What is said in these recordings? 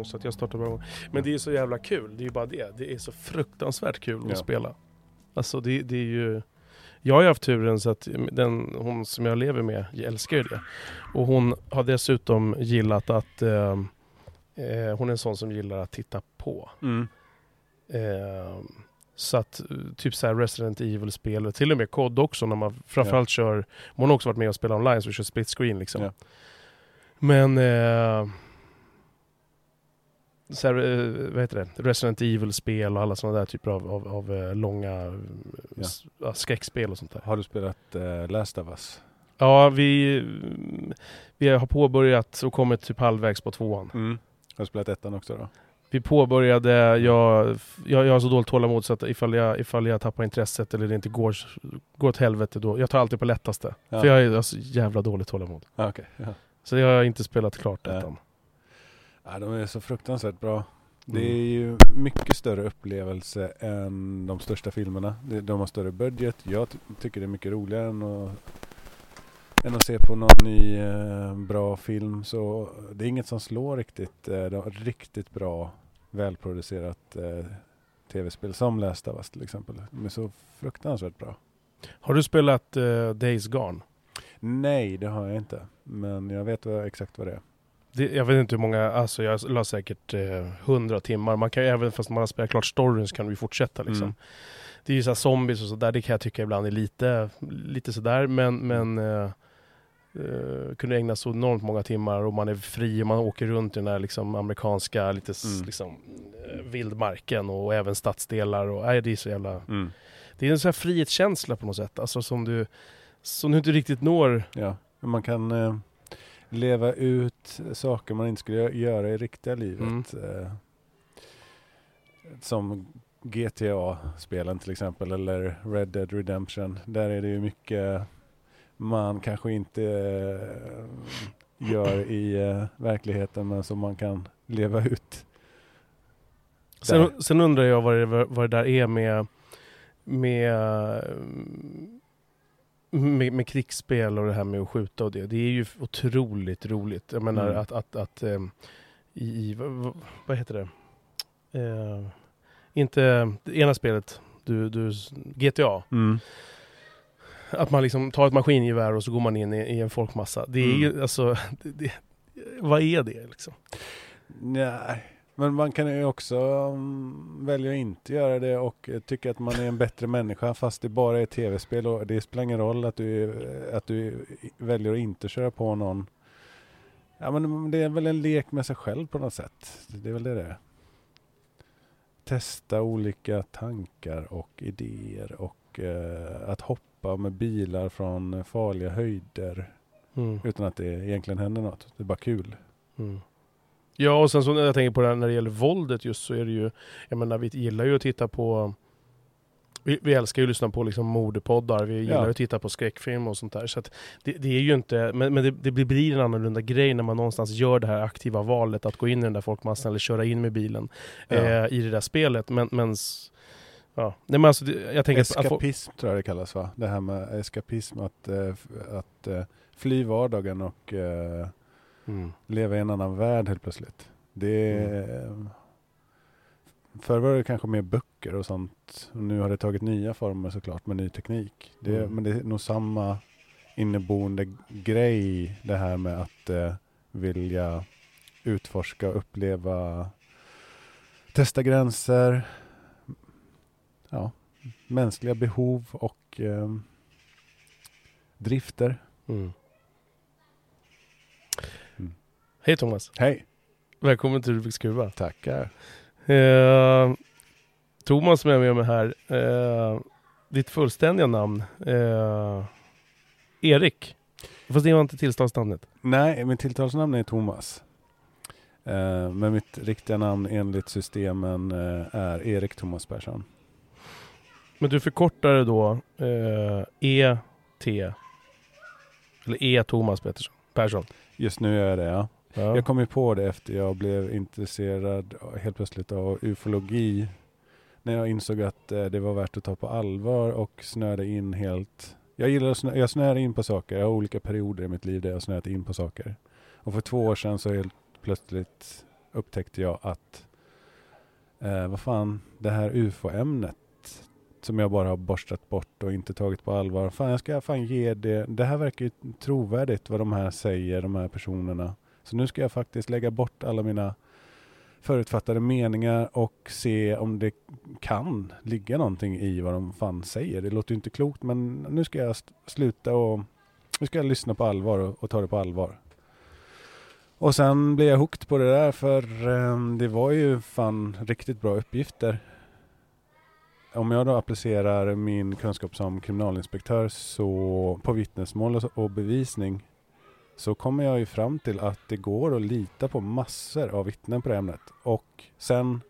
igång så att jag startar igång. Men det är så jävla kul, det är ju bara det. Det är så fruktansvärt kul Ja. att spela. Alltså det, det är ju... Jag har ju haft turen så att den, hon som jag lever med jag älskar ju det. Och hon har dessutom gillat att... Eh, eh, hon är en sån som gillar att titta på. Mm. Eh, så att typ så här Resident Evil-spel, och till och med COD också när man framförallt kör, hon har också varit med och spelat online så vi kör split screen liksom. Ja. Men eh, så här, eh, vad heter det? Resident Evil-spel och alla sådana där typer av, av, av eh, långa Ja. skräckspel och sånt där. Har du spelat uh, Last of Us? Ja, vi, vi har påbörjat och kommit typ halvvägs på tvåan. Mm. Har du spelat ettan också då? Vi påbörjade, jag, jag, jag har så dåligt tålamod så att ifall jag, ifall jag tappar intresset eller det inte går, går åt helvete då, jag tar alltid på lättaste. Ja. För jag är alltså jävla dåligt tålamod. Ah, okej. Ja. Så jag har inte spelat klart ettan. Ja, de är så fruktansvärt bra. Det Mm. är ju mycket större upplevelse än de största filmerna. De har större budget. Jag ty- tycker det är mycket roligare än att, än att se på någon ny eh, bra film. Så det är inget som slår riktigt. Eh, de har riktigt bra välproducerat eh, tv-spel som Last of Us till exempel. De är så fruktansvärt bra. Har du spelat eh, Days Gone? Nej, det har jag inte. Men jag vet vad, exakt vad det är. Det, jag vet inte hur många, alltså jag la säkert eh, 100 timmar. Man kan ju även fast man har spelat klart storyn så kan du ju fortsätta liksom. Mm. Det är ju så här zombies och sådär, det kan jag tycka ibland är lite, lite sådär. Men, men eh, eh, kunde ägna så enormt många timmar och man är fri och man åker runt i den här liksom, amerikanska lite Mm. liksom, eh, vildmarken och även stadsdelar. Och, nej, det är så jävla... Mm. Det är en sån här frihetskänsla på något sätt. Alltså som du, som du inte riktigt når. Ja, men man kan eh, leva ut saker man inte skulle gö- göra i riktiga livet. Eh, som GTA-spelen till exempel eller Red Dead Redemption. Där är det ju mycket man kanske inte eh, gör i eh, verkligheten men som man kan leva ut. Sen, sen undrar jag vad det, vad det där är med, med, med, med krigsspel och det här med att skjuta och det. Det är ju otroligt roligt. Jag menar Mm. att, att, att ehm, i, vad, vad heter det? Eh, inte det ena spelet, du, du, GTA. Mm. Att man liksom tar ett maskingevär och så går man in i, i en folkmassa. Det är ju Mm. alltså, det, det, vad är det liksom? Nej, men man kan ju också mm, välja att inte göra det och eh, tycka att man är en bättre människa fast det bara är tv-spel och det spelar ingen roll att du, eh, att du väljer att inte köra på någon. Ja men det är väl en lek med sig själv på något sätt. Det är väl det det är. Testa olika tankar och idéer och eh, att hoppa med bilar från farliga höjder Mm. utan att det egentligen händer något. Det är bara kul. Mm. Ja, och sen så när jag tänker på det här när det gäller våldet just så är det ju, jag menar vi gillar ju att titta på vi, vi älskar ju att lyssna på liksom mordpoddar, vi gillar Ja. ju att titta på skräckfilm och sånt där. Så det, det är ju inte, men, men det, det blir- en annorlunda grej när man någonstans gör det här aktiva valet att gå in i den där folkmassan eller köra in med bilen Ja. eh, i det där spelet. Men, men ja, nej men alltså jag tänker Eskapism tror jag det kallas va? Det här med eskapism, att, eh, att eh, fly vardagen och eh, mm. leva i en annan värld helt plötsligt. Det är, Förr var det kanske mer böcker och sånt. Och nu har det tagit nya former såklart med ny teknik. Det, Mm. Men det är nog samma inneboende grej det här med att eh, vilja utforska, uppleva, testa gränser. Ja, mänskliga behov och eh, drifter. Mm. Mm. Hej Thomas, Hej! välkommen till Rubiks kuba. Tackar! Eh, Thomas som är med mig här. Eh, ditt fullständiga namn? Eh, Erik. Fast det var inte tillståndsnamnet. Nej, mitt tilltalsnamn är Thomas. Eh, men mitt riktiga namn enligt systemen eh, är Erik Thomas Persson. Men du förkortar det då eh, E-T. Eller E. Thomas Pettersson. Persson. Just nu gör jag det, ja. Ja. Jag kom ju på det efter jag blev intresserad helt plötsligt av ufologi. När jag insåg att eh, det var värt att ta på allvar och snöade in helt. Jag gillar att snö, jag snöar in på saker. Jag har olika perioder i mitt liv där jag har snöat in på saker. Och för två år sedan så helt plötsligt upptäckte jag att eh, vad fan, det här ufo-ämnet som jag bara har borstat bort och inte tagit på allvar. Fan, jag ska fan ge det. Det här verkar ju trovärdigt vad de här säger, de här personerna. Så nu ska jag faktiskt lägga bort alla mina förutfattade meningar och se om det kan ligga någonting i vad de fan säger. Det låter ju inte klokt men nu ska jag sluta och nu ska jag lyssna på allvar och, och ta det på allvar. Och sen blev jag hooked på det där för eh, det var ju fan riktigt bra uppgifter. Om jag då applicerar min kunskap som kriminalinspektör så på vittnesmål och, och bevisning så kommer jag ju fram till att det går att lita på massor av vittnen på det ämnet. Och sen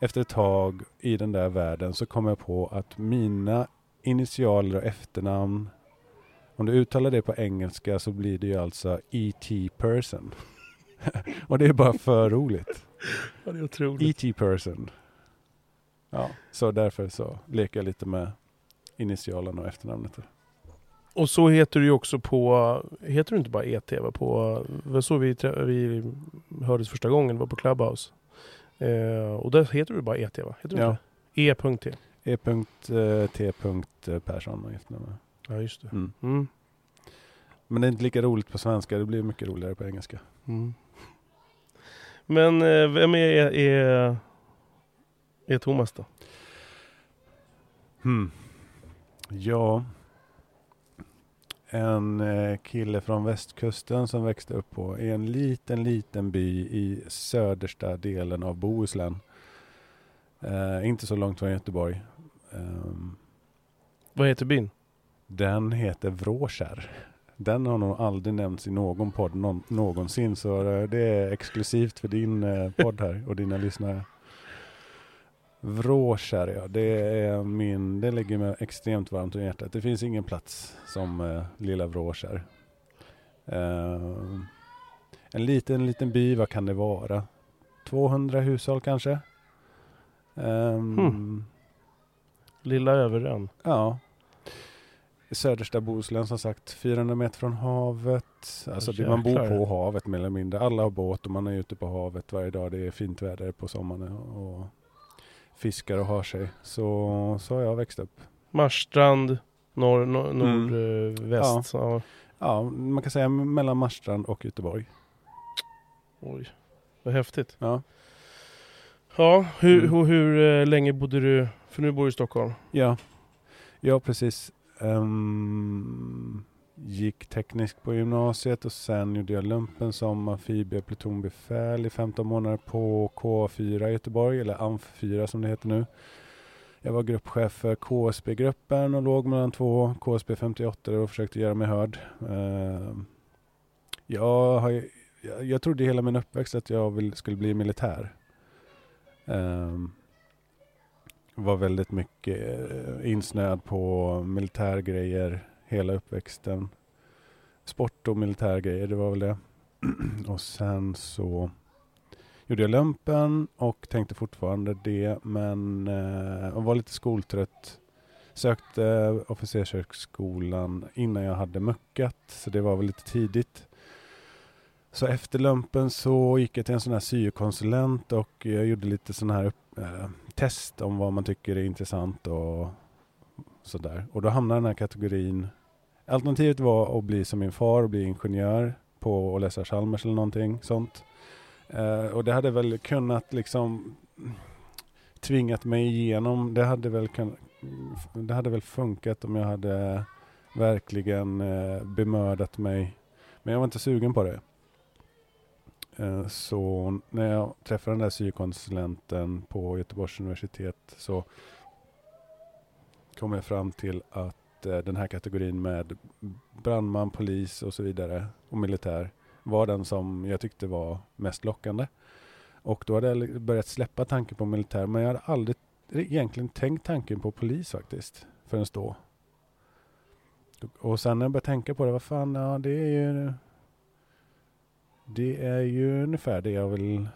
efter ett tag i den där världen så kom jag på att mina initialer och efternamn om du uttalar det på engelska så blir det ju alltså E.T. person. och det är bara för roligt. Ja, det är otroligt. E.T. person. Ja, så därför så leker jag lite med initialen och efternamnet. Och så heter du ju också på, heter du inte bara ET? Va? På, var så vi, vi hördes första gången, var på Clubhouse. Eh, och där heter du bara ET va? Heter du ja. E.T? E.T. Persson och efternamn. Ja just det. Mm. Mm. Men det är inte lika roligt på svenska, det blir mycket roligare på engelska. Mm. Men eh, vem är, är, är Thomas då? Hmm. Ja, en eh, kille från västkusten som växte upp på i en liten, liten by i södersta delen av Bohuslän. Uh, inte så långt från Göteborg. Um, Vad heter byn? Den heter Vråkärr. Den har nog aldrig nämnts i någon podd någon, någonsin, så det är exklusivt för din uh, podd här och dina lyssnare. Vråkärr, ja. Det, är min, det ligger mig extremt varmt om hjärtat. Det finns ingen plats som uh, lilla Vråkärr. Uh, en liten, liten by, vad kan det vara? 200 hushåll kanske? Um, hmm. Lilla Överön. Ja. Södersta Bohuslän som sagt, 400 meter från havet. Alltså det, man bor på havet mer eller mindre. Alla har båt och man är ute på havet varje dag. Det är fint väder på sommaren och fiskar och har sig. Så, så har jag växt upp. Marstrand, norr, nord, mm. Eh, väst. Ja. ja. ja, man kan säga mellan Marstrand och Göteborg. Oj, vad häftigt. Ja. Ja, hur, mm. hur, hur länge bodde du, för nu bor du i Stockholm? Ja, ja precis. Um, gick teknisk på gymnasiet och sen gjorde jag lumpen som amfibie-plutonbefäl i 15 månader på K4 i Göteborg, eller AMF4 som det heter nu. Jag var gruppchef för KSB-gruppen och låg mellan två KSB 58 och försökte göra mig hörd. Eh, jag, har, jag, jag trodde hela min uppväxt att jag vill, skulle bli militär. Um, var väldigt mycket eh, insnöad på militärgrejer hela uppväxten. Sport och militärgrejer, det var väl det. och sen så gjorde jag lumpen och tänkte fortfarande det, men uh, var lite skoltrött. Sökte officershögskolan innan jag hade muckat, så det var väl lite tidigt. Så efter lumpen så gick jag till en sån här syokonsulent och jag gjorde lite sån här eh, test om vad man tycker är intressant och sådär. Och då hamnade den här kategorin. Alternativet var att bli som min far och bli ingenjör på och läsa Chalmers eller någonting sånt. Uh, och det hade väl kunnat liksom tvingat mig igenom. Det hade väl, kun, det hade väl funkat om jag hade verkligen eh, uh, bemördat mig. Men jag var inte sugen på det. Eh, så när jag träffade den där syokonsulenten på Göteborgs universitet så kom jag fram till att eh, den här kategorin med brandman, polis och så vidare och militär var den som jag tyckte var mest lockande. Och då hade jag börjat släppa tanken på militär men jag hade aldrig egentligen tänkt tanken på polis faktiskt förrän då. Och sen när jag började tänka på det, vad fan, ja det är ju det är ju ungefär det jag vill, eh,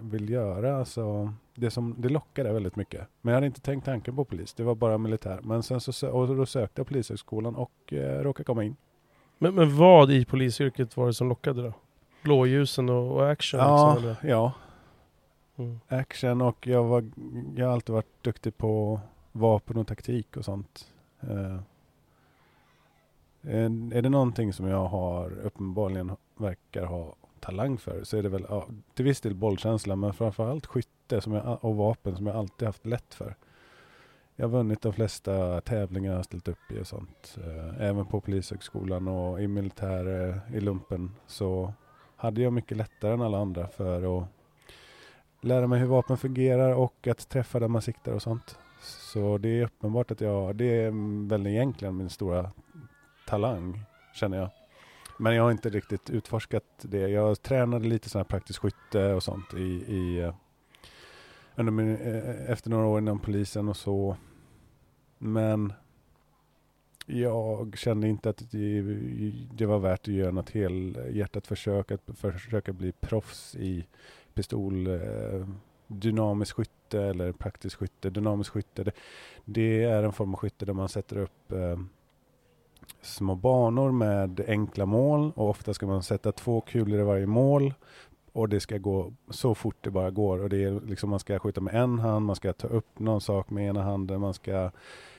vill göra. Alltså, det, som, det lockade väldigt mycket. Men jag hade inte tänkt tanken på polis. Det var bara militär. Men sen så och då sökte jag Polishögskolan och eh, råkade komma in. Men, men vad i polisyrket var det som lockade då? blåljusen och, och action? Ja, Liksom, eller? ja, Mm. action och jag, var, jag har alltid varit duktig på vapen och taktik och sånt. Eh, är det någonting som jag har uppenbarligen verkar ha talang för så är det väl ja, till viss del bollkänsla men framförallt skytte som jag, och vapen som jag alltid haft lätt för. Jag har vunnit de flesta tävlingar jag har ställt upp i och sånt. Eh, även på Polishögskolan och i militär, eh, i lumpen så hade jag mycket lättare än alla andra för att lära mig hur vapen fungerar och att träffa där man siktar och sånt. Så det är uppenbart att jag, det är väl egentligen min stora talang, känner jag. Men jag har inte riktigt utforskat det. Jag tränade lite sån här praktiskt skytte och sånt i, i eh, under min, eh, Eh, eh, efter några år inom polisen och så. Men jag kände inte att det, det var värt att göra något helhjärtat försök att försöka bli proffs i pistol, eh, dynamisk dynamiskt skytte eller praktiskt skytte. Dynamiskt skytte, det, det är en form av skytte där man sätter upp eh, små banor med enkla mål och ofta ska man sätta två kulor i varje mål och det ska gå så fort det bara går och det är liksom man ska skjuta med en hand, man ska ta upp någon sak med ena handen, man ska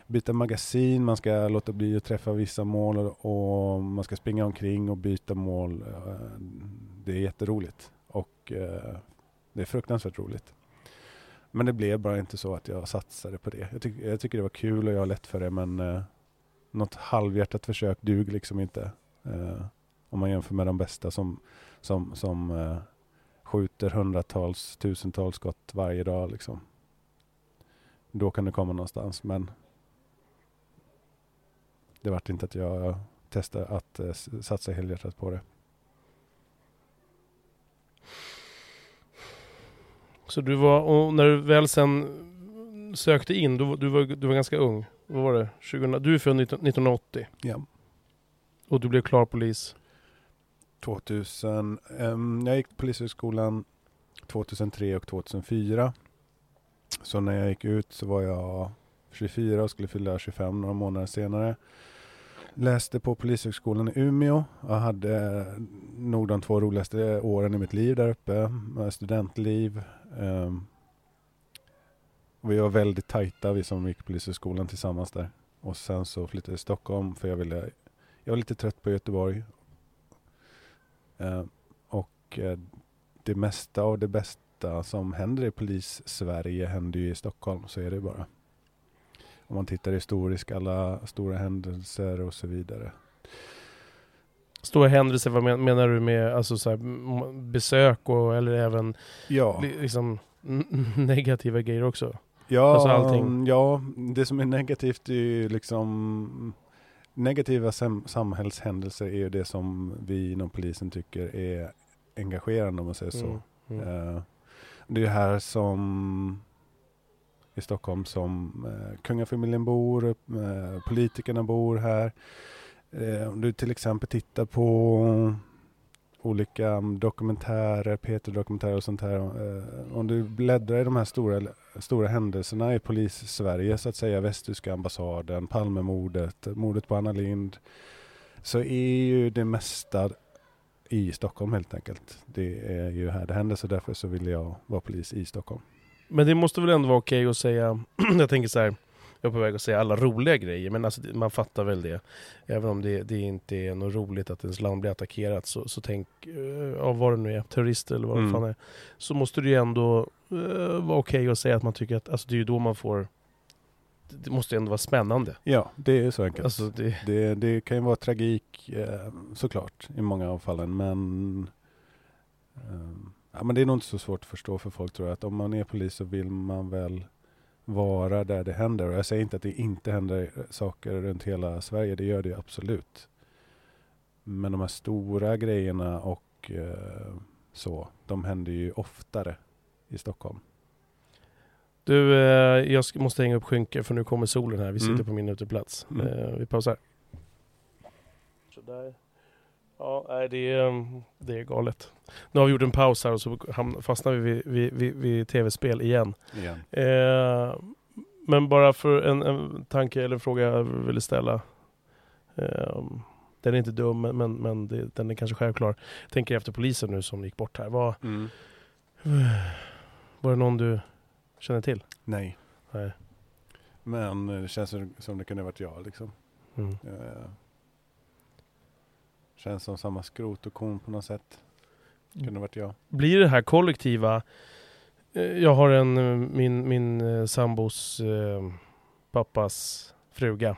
byta magasin, man ska låta bli att träffa vissa mål och, och man ska springa omkring och byta mål. Eh, det är jätteroligt och eh, det är fruktansvärt roligt. Men det blev bara inte så att jag satsade på det. Jag, tyck, jag tycker det var kul och jag har lätt för det men eh, något halvhjärtat försök duger liksom inte. Eh, om man jämför med de bästa som, som, som eh, skjuter hundratals, tusentals skott varje dag liksom. Då kan det komma någonstans men det vart inte att jag testade att eh, satsa helhjärtat på det. Så du var, och när du väl sen sökte in, du, var- du, var, du var ganska ung. Vad var det? 2000, du är född 19 1980 Ja. och du blev klar polis. 2000, ehm, jag gick på Polishögskolan 2003 och 2004. Så när jag gick ut så var jag 24 och skulle fylla 25 några månader senare. Läste på Polishögskolan i Umeå. och hade nog de två roligaste åren i mitt liv där uppe. Med Studentliv. Ehm, vi var väldigt tajta vi som gick Polishögskolan tillsammans där. Och sen så flyttade jag till Stockholm för jag ville jag var lite trött på Göteborg och eh, det mesta av det bästa som händer i polis-Sverige händer ju i Stockholm, så är det bara. Om man tittar historiskt, alla stora händelser och så vidare. Stora händelser, vad men, menar du med alltså så här, besök och, eller även Ja, li- liksom, negativa grejer också? ja, alltså ja, det som är negativt är ju liksom Negativa sam- samhällshändelser är ju det som vi inom polisen tycker är engagerande om man säger så. Mm, mm. Eh, det är här som i Stockholm som eh, kungafamiljen bor, eh, politikerna bor här. Om du till exempel tittar på olika dokumentärer, Peter-dokumentärer och sånt här. Eh, om du bläddrar i de här stora, stora händelserna i polis-Sverige, så att säga, Västtyska ambassaden, Palmemordet, mordet på Anna Lind, så är ju det mesta i Stockholm helt enkelt. Det är ju här det händer, så därför så vill jag vara polis i Stockholm. Men det måste väl ändå vara okej att säga, jag tänker så här, jag är på väg att säga alla roliga grejer, men alltså, man fattar väl det. Även om det, det inte är något roligt att ens land blir attackerat, så, så tänk, uh, av vad det nu är, terrorister eller vad Mm. det fan är, så måste det ju ändå eh, vara okej att säga att man tycker att, alltså det är ju då man får, det- måste ju ändå vara spännande. Ja, det är så enkelt. Alltså det, Det, det kan ju vara tragik eh, såklart i många av fallen men eh, ja, men det är nog inte så svårt att förstå för folk tror jag att om man är polis så vill man väl vara där det händer och jag säger inte att det inte händer saker runt hela Sverige, det gör det ju absolut. Men de här stora grejerna och eh, så, de händer ju oftare i Stockholm. du, eh, jag måste hänga upp skynke för nu kommer solen här, vi sitter Mm. på min uteplats. Mm. Eh, vi pausar. Sådär. Ja, det är, um, det är galet. Nu har vi gjort en paus här och så fastnar vi vid, vid, vid, vid tv-spel igen. Igen. Eh, men bara för en, en tanke eller fråga jag ville ställa. Eh, Den är inte dum, men, men, det, den är kanske självklar. Jag tänker efter polisen nu som gick bort här. Var, Mm. var det någon du känner till? Nej, Nej. men eh, det känns som- som det kunde varit jag liksom. Mm. Eh, känns som samma skrot och korn på något sätt. Kunde varit jag. Blir det här kollektiva... eh, Jag har en, eh, min, min eh, sambos eh, pappas fruga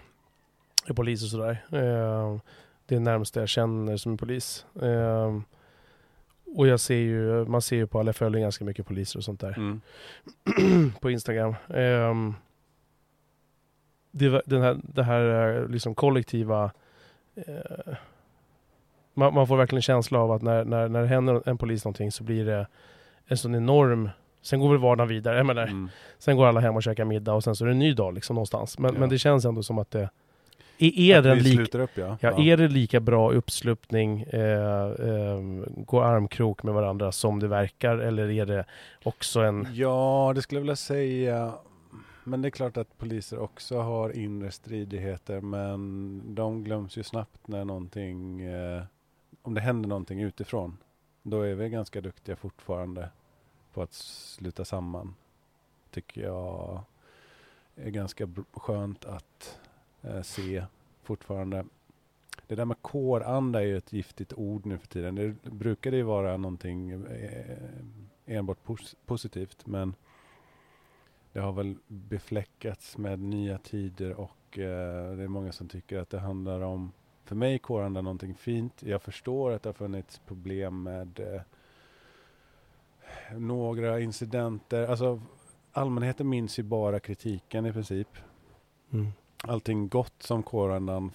är polis och sådär. Eh, det är närmsta jag känner som är polis. Eh, och jag ser ju, man ser ju på alla följer ganska mycket poliser och sånt där. Mm. på Instagram. Det, den här, det här liksom kollektiva... man, man får verkligen känsla av att när, när, när det händer en polis någonting så blir det en sån enorm... Sen går väl vardagen vidare. Jag menar, Mm. Sen går alla hem och käkar middag och sen så är det en ny dag liksom någonstans. Men, Ja. men det känns ändå som att det... Är, är, den vi lik, sluter upp ja. ja, är det lika bra uppslutning, eh, eh, gå armkrok med varandra som det verkar? Eller är det också en... Ja, det skulle jag vilja säga. Men det är klart att poliser också har inre stridigheter men de glöms ju snabbt när någonting, eh, om det händer någonting utifrån. Då är vi ganska duktiga fortfarande på att sluta samman. Tycker jag är ganska skönt att eh, se fortfarande. Det där med kåranda är ju ett giftigt ord nu för tiden. Det brukade ju vara någonting eh, enbart pos- positivt men det har väl befläckats med nya tider och eh, det är många som tycker att det handlar om för mig är kåranda någonting fint. Jag förstår att det har funnits problem med eh, några incidenter. Alltså allmänheten minns ju bara kritiken i princip. Mm. Allting gott som kårandan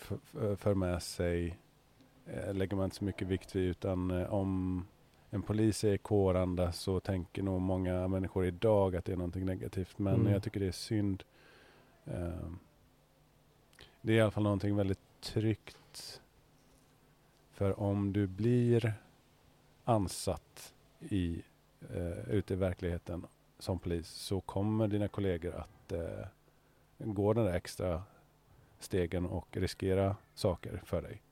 för med sig eh, lägger man inte så mycket vikt vid utan eh, om en polis är kåranda så tänker nog många människor idag att det är någonting negativt. Men Mm. jag tycker det är synd. Eh, det är i alla fall någonting väldigt tryggt. För om du blir ansatt i, eh, ute i verkligheten som polis så kommer dina kollegor att eh, gå den där extra stegen och riskera saker för dig.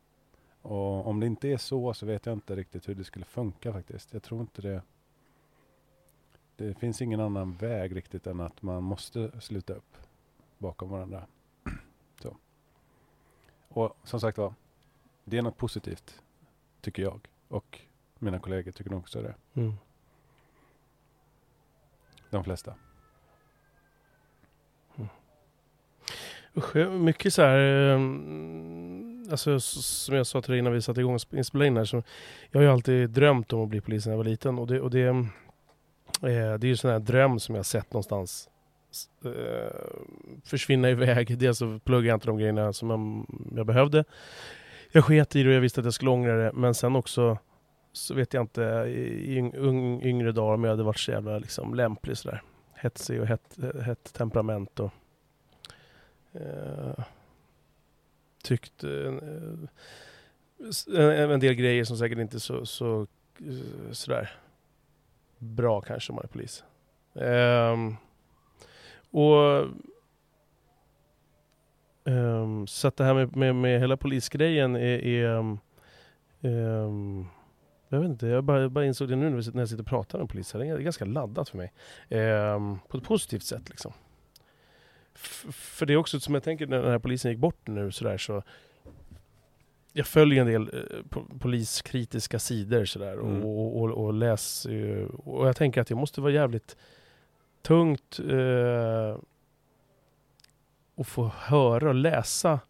Och om det inte är så så vet jag inte riktigt hur det skulle funka faktiskt. Jag tror inte det. Det finns ingen annan väg riktigt än att man måste sluta upp bakom varandra. Och som sagt var, det är något positivt tycker jag. Och mina kollegor tycker nog också det. Mm. De flesta. Usch, jag- mycket så här... ehm, Alltså, som jag sa till dig innan vi satte igång och sp- spelade in här. Så jag har ju alltid drömt om att bli polis när jag var liten. Och det, och det, eh, det är ju en sån här dröm som jag sett någonstans eh, försvinna iväg. Dels så pluggade jag inte de grejerna som jag, jag behövde. Jag sket i det och jag visste att jag skulle ångra det. Men sen också så vet jag inte i yng- yngre dagar om jag hade varit så jävla liksom, lämplig sådär. Hetsig och hett, hett temperament. Och, eh, tyckt eh, en, eh, en del grejer som säkert inte så, så eh, sådär bra kanske om man är polis. Ehm, och ehm, så att det här med, med, med hela polisgrejen är, är ehm, jag vet inte, jag bara, bara insåg det nu när jag sitter och pratar med poliser. Det är ganska laddat för mig. Ehm, på ett positivt sätt liksom. F- för det är också som jag tänker när den här polisen gick bort nu sådär så jag följer en del eh, po- poliskritiska sidor sådär Mm. och, och, och läser och jag tänker att det måste vara jävligt tungt eh, att få höra och läsa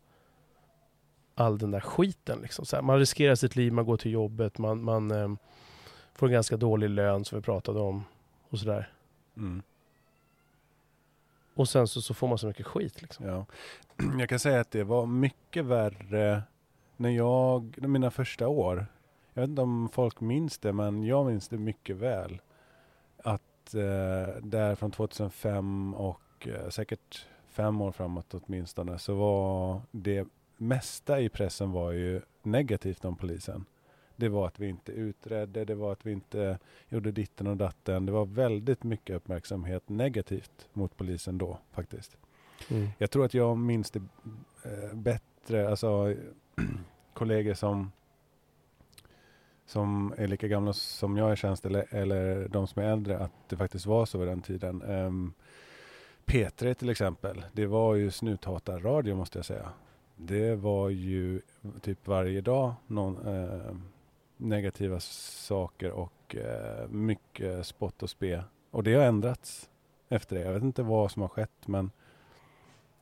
all den där skiten. Liksom. Här, man riskerar sitt liv, man går till jobbet, man, man eh, får en ganska dålig lön som vi pratade om och sådär. Mm. Och sen så, så får man så mycket skit. Liksom. Ja. Jag kan säga att det var mycket värre när jag, mina första år. Jag vet inte om folk minns det, men jag minns det mycket väl. Att eh, där från 2005 och eh, säkert fem år framåt åtminstone så var det mesta i pressen var ju negativt om polisen. Det var att vi inte utredde, det var att vi inte gjorde ditten och datten. Det var väldigt mycket uppmärksamhet negativt mot polisen då faktiskt. Mm. Jag tror att jag minns det eh, bättre, alltså kollegor som som är lika gamla som jag är tjänst eller, eller de som är äldre att det faktiskt var så vid den tiden. Ehm, um, P3 till exempel, det var ju snuthatarradio måste jag säga. Det var ju typ varje dag någon, eh, negativa saker och eh, mycket spott och spe. Och det har ändrats efter det. Jag vet inte vad som har skett men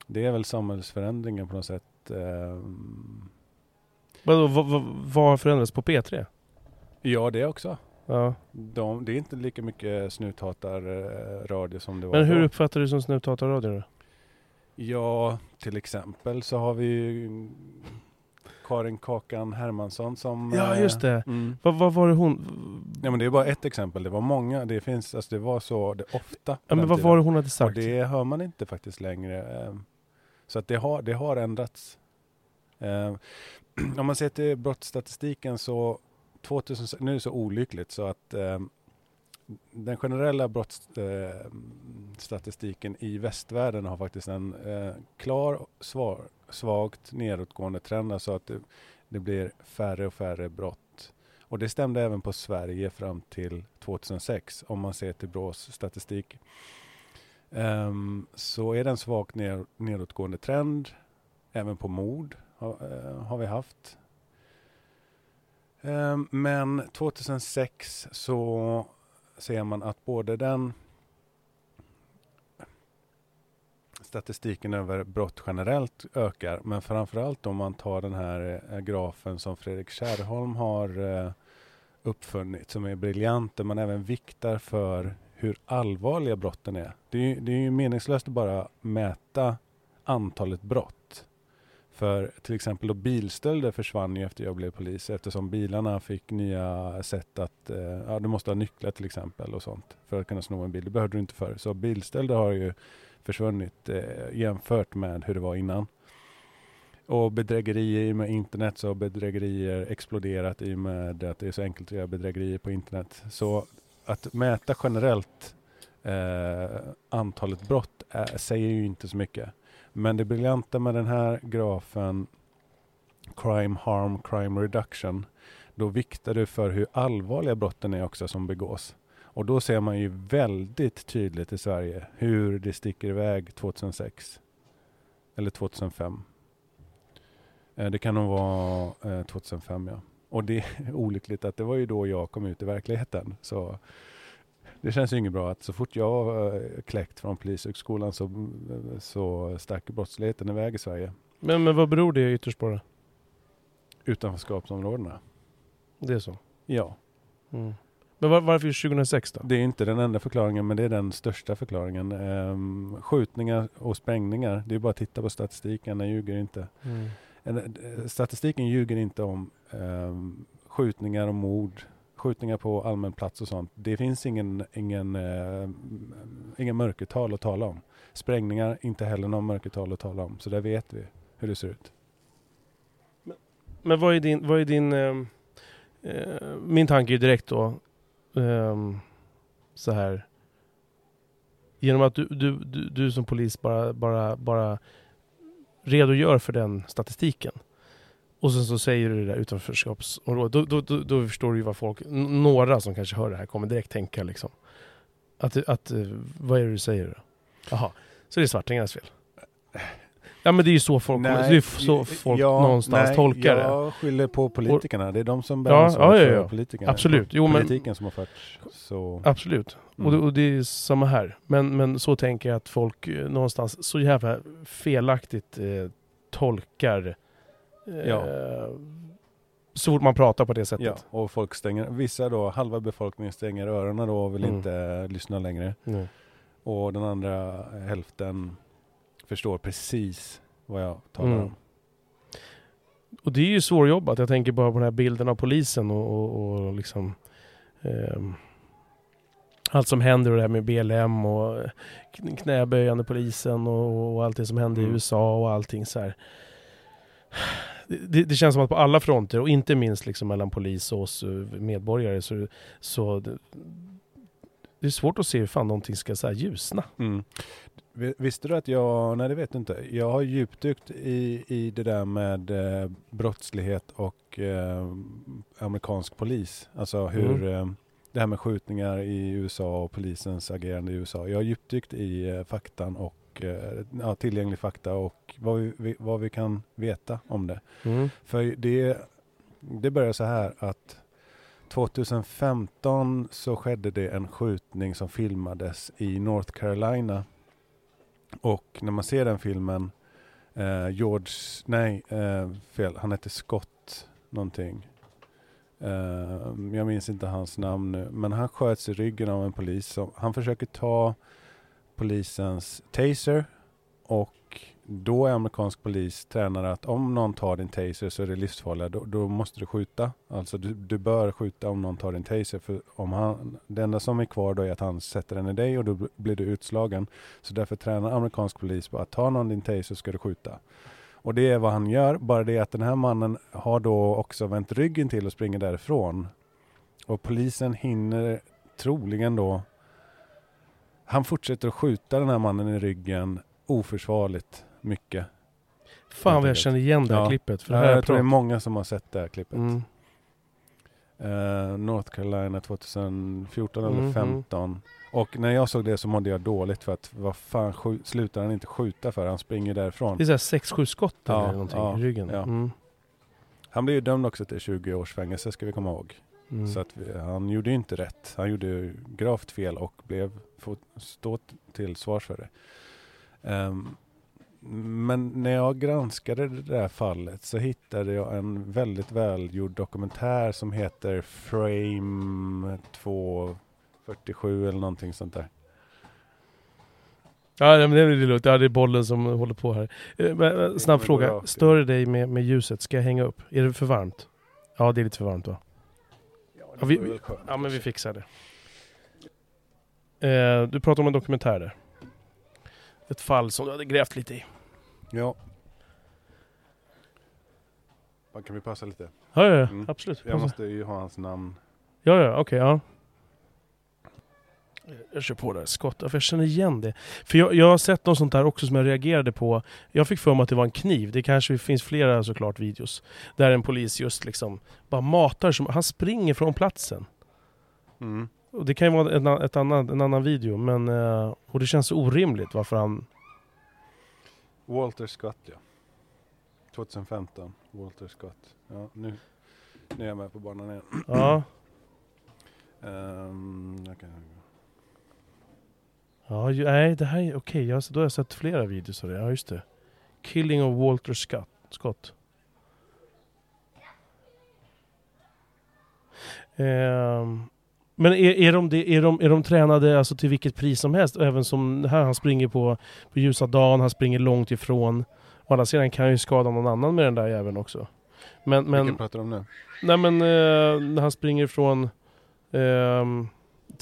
det är väl samhällsförändringen på något sätt. Eh, Vadå, vad, vad, vad har förändrats på P3? Ja, det också. Ja. De, det är inte lika mycket snuthatarradio som det var Men hur då. uppfattar du som snuthatarradio då? Ja, till exempel så har vi ju Karin Kakan Hermansson som... Ja, eh, just det. Mm. Vad, vad var det hon... Ja, men det är bara ett exempel. Det var många. Det finns, alltså det var så det ofta. Ja, men vad tiden. var det hon hade Och sagt? det hör man inte faktiskt längre. eh, Så att det har, det har ändrats. Eh, Om man ser till brottsstatistiken så 2000, nu är det så olyckligt så att eh, den generella brottsstatistiken ehm, i västvärlden har faktiskt en eh, klar svar, svagt nedåtgående trend. Alltså att det, det blir färre och färre brott. Och det stämde även på Sverige fram till 2006 om man ser till Brås statistik. Um, så är det en svagt ner, nedåtgående trend. Även på mord har, eh, har vi haft. Ehm, men 2006 så ser man att både den statistiken över brott generellt ökar, men framförallt om man tar den här eh, grafen som Fredrik Kärrholm har eh, uppfunnit, som är briljant, där man även viktar för hur allvarliga brotten är. Det är, ju- det är ju meningslöst att bara mäta antalet brott. För till exempel då bilstölder försvann ju efter jag blev polis eftersom bilarna fick nya sätt att, eh, ja du måste ha nycklar till exempel och sånt för att kunna sno en bil. Det behövde du inte förr. Så bilstölder har ju försvunnit eh, jämfört med hur det var innan. Och bedrägerier i och med internet så har bedrägerier exploderat i och med att det är så enkelt att göra bedrägerier på internet. Så att mäta generellt eh, antalet brott är, säger ju inte så mycket. Men det briljanta med den här grafen Crime Harm Crime Reduction då viktar du för hur allvarliga brotten är också som begås. Och då ser man ju väldigt tydligt i Sverige hur det sticker iväg 2006. Eller 2005. Eh, det kan nog vara eh, 2005 ja. Och det är olyckligt att det var ju då jag kom ut i verkligheten. Så det känns ju inget bra att så fort jag eh, kläckt från Polishögskolan så, så stack brottsligheten iväg i Sverige. Men, men vad beror det ytterst på då? Utanförskapsområdena. Det är så? Ja, Mm. Men var, varför just 2006 då? det är inte den enda förklaringen men det är den största förklaringen. Ehm, skjutningar och sprängningar, det är bara att titta på statistiken, den ljuger inte. Mm. En- eh, Statistiken ljuger inte om ehm, skjutningar och mord, skjutningar på allmän plats och sånt. Det finns ingen, ingen, eh, ingen mörkertal att tala om. Sprängningar, inte heller någon mörkertal att tala om. Så där vet vi hur det ser ut. Men vad är din... Vad är din eh, eh min tanke är direkt då eh, så här. Genom att du, du, du, du som polis bara, bara, bara redogör för den statistiken. Och sen så säger du det där utanförskapsområdet. Då, då, då, då förstår du ju vad folk, några som kanske hör det här kommer direkt tänka liksom. Att, att eh, vad är det du säger då? Jaha, så det är svartingarnas fel? Ja men det är ju så folk, det är så folk ja, någonstans nej, tolkar det. Jag skyller på politikerna. Det är de som bär Ja, ansvaret ja, ja, ja. politikerna. Absolut. Jo, men- Politiken som har förts så... Absolut. Mm. Och, det, och det är samma här. Men, men så tänker jag att folk eh, någonstans så jävla felaktigt eh, tolkar Ja. så fort man pratar på det sättet. Ja, och folk stänger, vissa då, halva befolkningen stänger öronen då och vill Mm. inte eh, lyssna längre. Mm. Och den andra hälften förstår precis vad jag talar Mm. om. Och det är ju svårjobbat. Jag tänker bara på den här bilden av polisen och, och, och liksom ehm, allt som händer och det här med BLM och kn- knäböjande polisen och, och allt det som hände i Mm. USA och allting så här. Det, det känns som att på alla fronter och inte minst liksom mellan polis och oss eh, medborgare så, så det, det är svårt att se hur fan någonting ska så här ljusna. Mm. Vi- Visste du att jag, nej det vet du inte, jag har djupdykt i, i det där med eh, brottslighet och eh, amerikansk polis. Alltså hur eh, det här med skjutningar i USA och polisens agerande i USA. Jag har djupdykt i eh, faktan och eh, ja, tillgänglig fakta och vad vi, vi, vad vi kan veta om det. Mm. För det, det börjar så här att 2015 så skedde det en skjutning som filmades i North Carolina. Och när man ser den filmen, eh, George, nej eh, fel, han hette Scott någonting. Eh, jag minns inte hans namn nu, men han sköts i ryggen av en polis. Som, han försöker ta polisens taser och då är amerikansk polis tränare att om någon tar din taser så är det livsfarliga. Då, då måste du skjuta. Alltså du, du bör skjuta om någon tar din taser. För om han, det enda som är kvar då är att han sätter den i dig och då blir du utslagen. Så därför tränar amerikansk polis på att ta någon din taser ska du skjuta. Och det är vad han gör. Bara det att den här mannen har då också vänt ryggen till och springer därifrån. Och polisen hinner troligen då han fortsätter att skjuta den här mannen i ryggen oförsvarligt mycket. Fan vad jag känner igen det här Ja. klippet. För Ja, här jag jag tror det är många som har sett det här klippet. mm. Eh, North Carolina 2014 eller Mhm. 15. Och när jag såg det så mådde jag dåligt för att vad fan slutar han inte skjuta för? Han springer därifrån. Det är såhär 6-7 skott Ja, eller någonting ja, i ryggen. ja. Mm. Han blev ju dömd också till 20 års fängelse ska vi komma ihåg. Mm. Så att vi, han gjorde inte rätt. Han gjorde gravt fel och blev få stå till svars för det. Ehm, men när jag granskade det där fallet så hittade jag en väldigt välgjord dokumentär som heter Frame 247 eller någonting sånt där. Ja men det är lugnt, ja, det är bollen som håller på här. Eh, eh, Snabb fråga, stör det dig med, med ljuset? Ska jag hänga upp? Är det för varmt? Ja det är lite för varmt va? Ja, vi- Ja men vi fixar det. Eh, du pratar om en dokumentär där. Ett fall som du hade grävt lite i. Ja. Kan vi passa lite? Ja, ja, ja Mm. absolut. Jag måste ju ha hans namn. Ja, ja, okej, ja. Jag kör på där, skott. För jag känner igen det. För jag, jag har sett något sånt där också som jag reagerade på. Jag fick för mig att det var en kniv. Det kanske finns flera såklart videos. Där en polis just liksom bara matar. Som, han springer från platsen. Mm. Och det kan ju vara en, ett annan, en annan video. Men, eh, och det känns så orimligt varför han... Walter Scott ja. 2015. Walter Scott. Ja, nu, nu är jag med på banan igen. Ja, Ehm, jag kan, ja ju, nej det här är okej. jag Då har jag sett flera videos av det. Ja just det. Killing of Walter Scott. Scott. Ehm, men är, är, de, är, de, är de tränade alltså till vilket pris som helst? Även som här, han springer på, på ljusa dagen, han springer långt ifrån. Å andra sidan kan han ju skada någon annan med den där jäveln också. Men, Vilken men, pratar du om nu? nej men eh, när han springer ifrån ehm,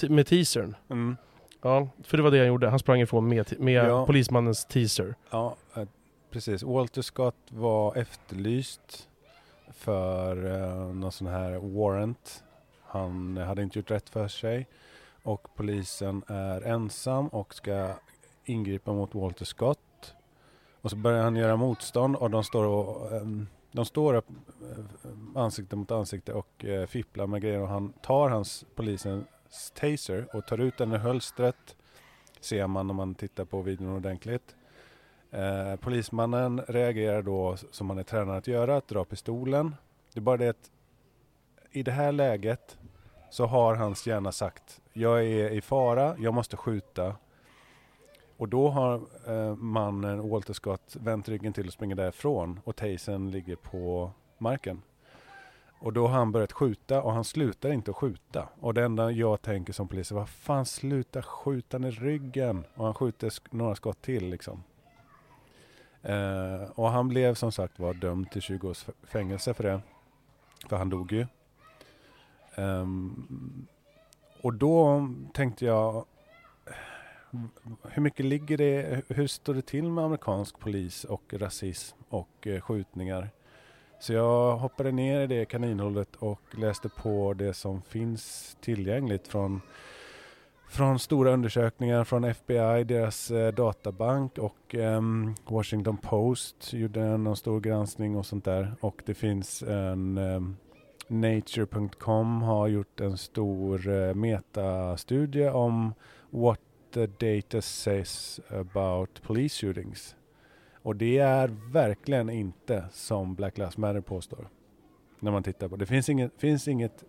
t- med teasern. Mm. Ja, för det var det han gjorde. Han sprang ifrån med, med Ja. polismannens teaser. Ja, eh, precis. Walter Scott var efterlyst för eh, någon sån här warrant. Han hade inte gjort rätt för sig och polisen är ensam och ska ingripa mot Walter Scott. Och så börjar han göra motstånd och de står, och, ehm, de står upp eh, ansikte mot ansikte och fipplar med grejer och han tar hans polisens taser och tar ut den ur hölstret. Ser man när man tittar på videon ordentligt. Eh, polismannen reagerar då som han är tränad att göra, att dra pistolen. Det är bara det att i det här läget så har hans hjärna sagt jag är i fara, jag måste skjuta. Och då har eh, mannen, Walter Scott, vänt ryggen till och springer därifrån och tasern ligger på marken. Och då har han börjat skjuta och han slutar inte att skjuta. Och det enda jag tänker som polis är vad fan sluta skjuta i ryggen. Och han skjuter sk- några skott till liksom. Eh, och han blev som sagt var dömd till 20 års fängelse för det. För han dog ju. Eh, och då tänkte jag hur mycket ligger det, hur står det till med amerikansk polis och rasism och eh, skjutningar? Så jag hoppade ner i det kaninhålet och läste på det som finns tillgängligt från från stora undersökningar från FBI, deras eh, databank och eh, Washington Post gjorde någon stor granskning och sånt där. Och det finns en eh, Nature.com har gjort en stor eh, metastudie om what the data says about police shootings. Och det är verkligen inte som Black Lives Matter påstår. När man tittar på det. finns inget, finns inget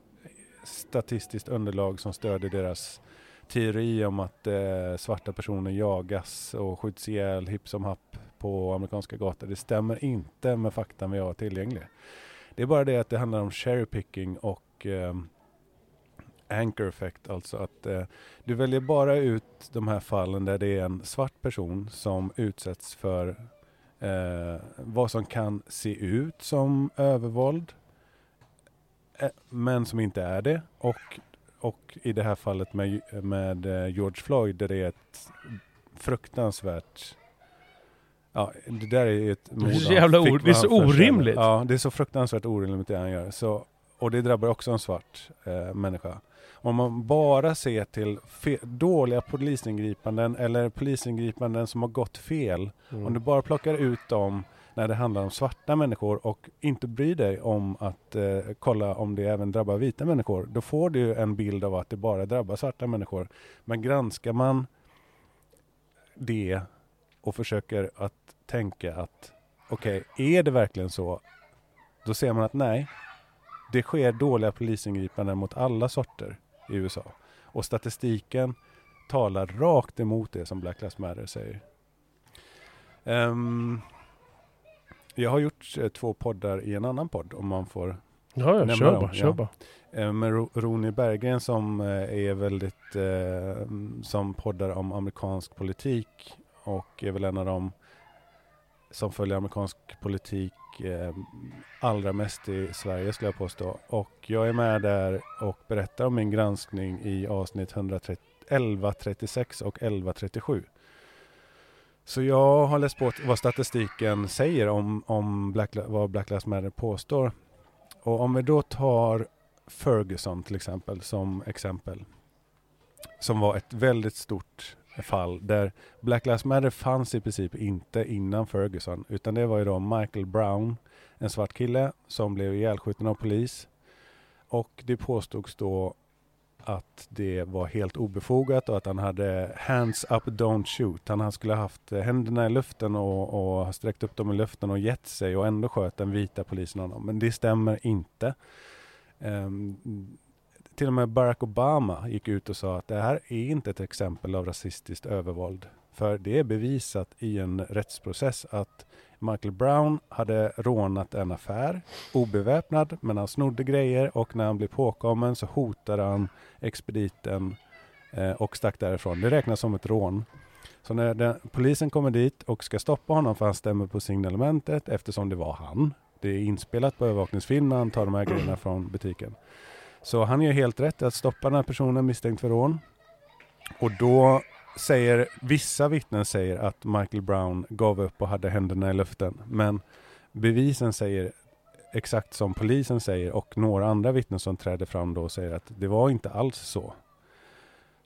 statistiskt underlag som stödjer deras teori om att eh, svarta personer jagas och skjuts ihjäl hipp som happ på amerikanska gator. Det stämmer inte med fakta vi har tillgänglig. Det är bara det att det handlar om cherry picking och eh, anchor effect, alltså att eh, du väljer bara ut de här fallen där det är en svart person som utsätts för eh, vad som kan se ut som övervåld eh, men som inte är det och, och i det här fallet med, med eh, George Floyd där det är ett fruktansvärt Ja, det där är ett Det är så jävla or- det är så orimligt. Ja, det är så fruktansvärt orimligt det han gör. Så, och det drabbar också en svart eh, människa. Om man bara ser till dåliga polisingripanden eller polisingripanden som har gått fel. Mm. Om du bara plockar ut dem när det handlar om svarta människor och inte bryr dig om att eh, kolla om det även drabbar vita människor. Då får du en bild av att det bara drabbar svarta människor. Men granskar man det och försöker att tänka att okej, är det verkligen så? Då ser man att nej, det sker dåliga polisingripanden mot alla sorter i USA. Och statistiken talar rakt emot det som Black Lives Matter säger. Ehm, jag har gjort eh, två poddar i en annan podd om man får Ja, ja Nämna kör dem, bara, kör bara. Eh, med Ro- Roni Berggren som eh, är väldigt, eh, som poddar om amerikansk politik och är väl en av dem som följer amerikansk politik eh, allra mest i Sverige skulle jag påstå. Och jag är med där och berättar om min granskning i avsnitt 1136 och 1137. Så jag har läst på vad statistiken säger om, om Black, vad Black Lives Matter påstår. Och om vi då tar Ferguson till exempel som exempel. Som var ett väldigt stort fall där Black Lives Matter fanns i princip inte innan Ferguson. Utan det var ju då Michael Brown, en svart kille som blev ihjälskjuten av polis. Och det påstods då att det var helt obefogat och att han hade hands up don't shoot. Han skulle ha haft eh, händerna i luften och, och sträckt upp dem i luften och gett sig och ändå sköt den vita polisen honom. Men det stämmer inte. Um, till och med Barack Obama gick ut och sa att det här är inte ett exempel av rasistiskt övervåld. För det är bevisat i en rättsprocess att Michael Brown hade rånat en affär, obeväpnad, men han snodde grejer och när han blev påkommen så hotade han expediten eh, och stack därifrån. Det räknas som ett rån. Så när den, polisen kommer dit och ska stoppa honom för han stämmer på signalementet eftersom det var han. Det är inspelat på övervakningsfilm när han tar de här grejerna från butiken. Så han gör helt rätt i att stoppa den här personen misstänkt för rån. Och då säger, vissa vittnen säger att Michael Brown gav upp och hade händerna i luften. Men bevisen säger exakt som polisen säger och några andra vittnen som träder fram då säger att det var inte alls så.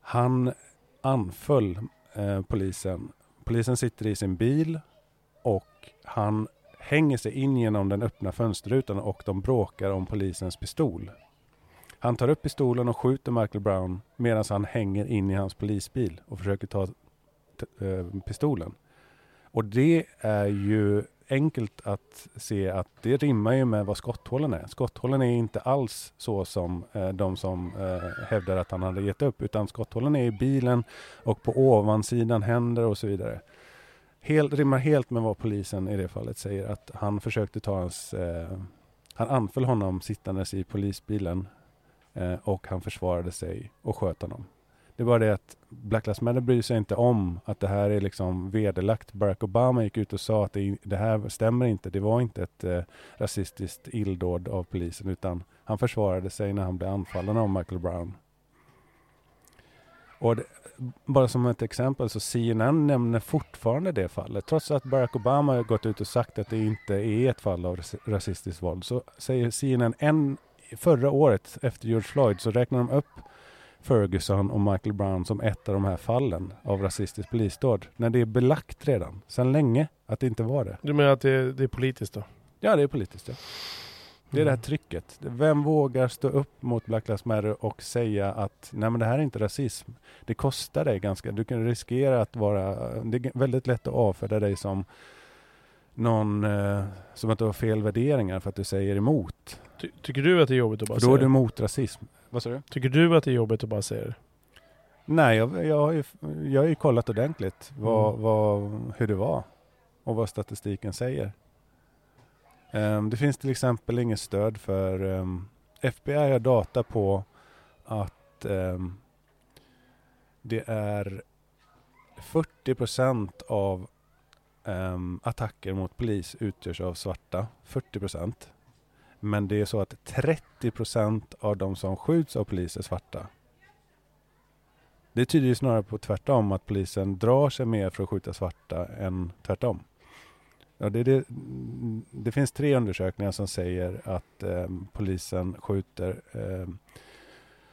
Han anföll eh, polisen. Polisen sitter i sin bil och han hänger sig in genom den öppna fönsterrutan och de bråkar om polisens pistol. Han tar upp pistolen och skjuter Michael Brown medan han hänger in i hans polisbil och försöker ta t- eh, pistolen. Och det är ju enkelt att se att det rimmar ju med vad skotthålen är. Skotthålen är inte alls så som eh, de som eh, hävdar att han hade gett upp, utan skotthålen är i bilen och på ovansidan händer och så vidare. Helt, rimmar helt med vad polisen i det fallet säger, att han försökte ta hans... Eh, han anföll honom sittandes i polisbilen eh, och han försvarade sig och sköt honom. Det var det att Black Lives Matter bryr sig inte om att det här är liksom vederlagt. Barack Obama gick ut och sa att det, det här stämmer inte. Det var inte ett eh, rasistiskt illdåd av polisen utan han försvarade sig när han blev anfallen av Michael Brown. Och det, bara som ett exempel så CNN nämner fortfarande det fallet. Trots att Barack Obama har gått ut och sagt att det inte är ett fall av rasistiskt våld så säger CNN en, förra året efter George Floyd så räknar de upp Ferguson och Michael Brown som ett av de här fallen av rasistiskt polisdåd. När det är belagt redan, sedan länge, att det inte var det. Du menar att det, det är politiskt då? Ja, det är politiskt. Ja. Det är det här Mm. trycket. Vem vågar stå upp mot Black Lives Matter och säga att nej men det här är inte rasism. Det kostar dig ganska. Du kan riskera att vara... Det är väldigt lätt att avfärda dig som någon eh, som inte har fel värderingar för att du säger emot. Ty, tycker du att det är jobbigt att bara För då är säga du emot rasism. Vad sa du? Tycker du att det är jobbigt att bara säga det? Nej, jag, jag, har ju, jag har ju kollat ordentligt vad, Mm. vad, hur det var och vad statistiken säger. Ehm, det finns till exempel inget stöd för um, FBI har data på att ehm, det är 40 procent av um, attacker mot polis utgörs av svarta. 40 procent. Men det är så att 30 procent av de som skjuts av polis är svarta. Det tyder ju snarare på tvärtom, att polisen drar sig mer för att skjuta svarta än tvärtom. Ja, det, det, det finns tre undersökningar som säger att eh, polisen skjuter eh,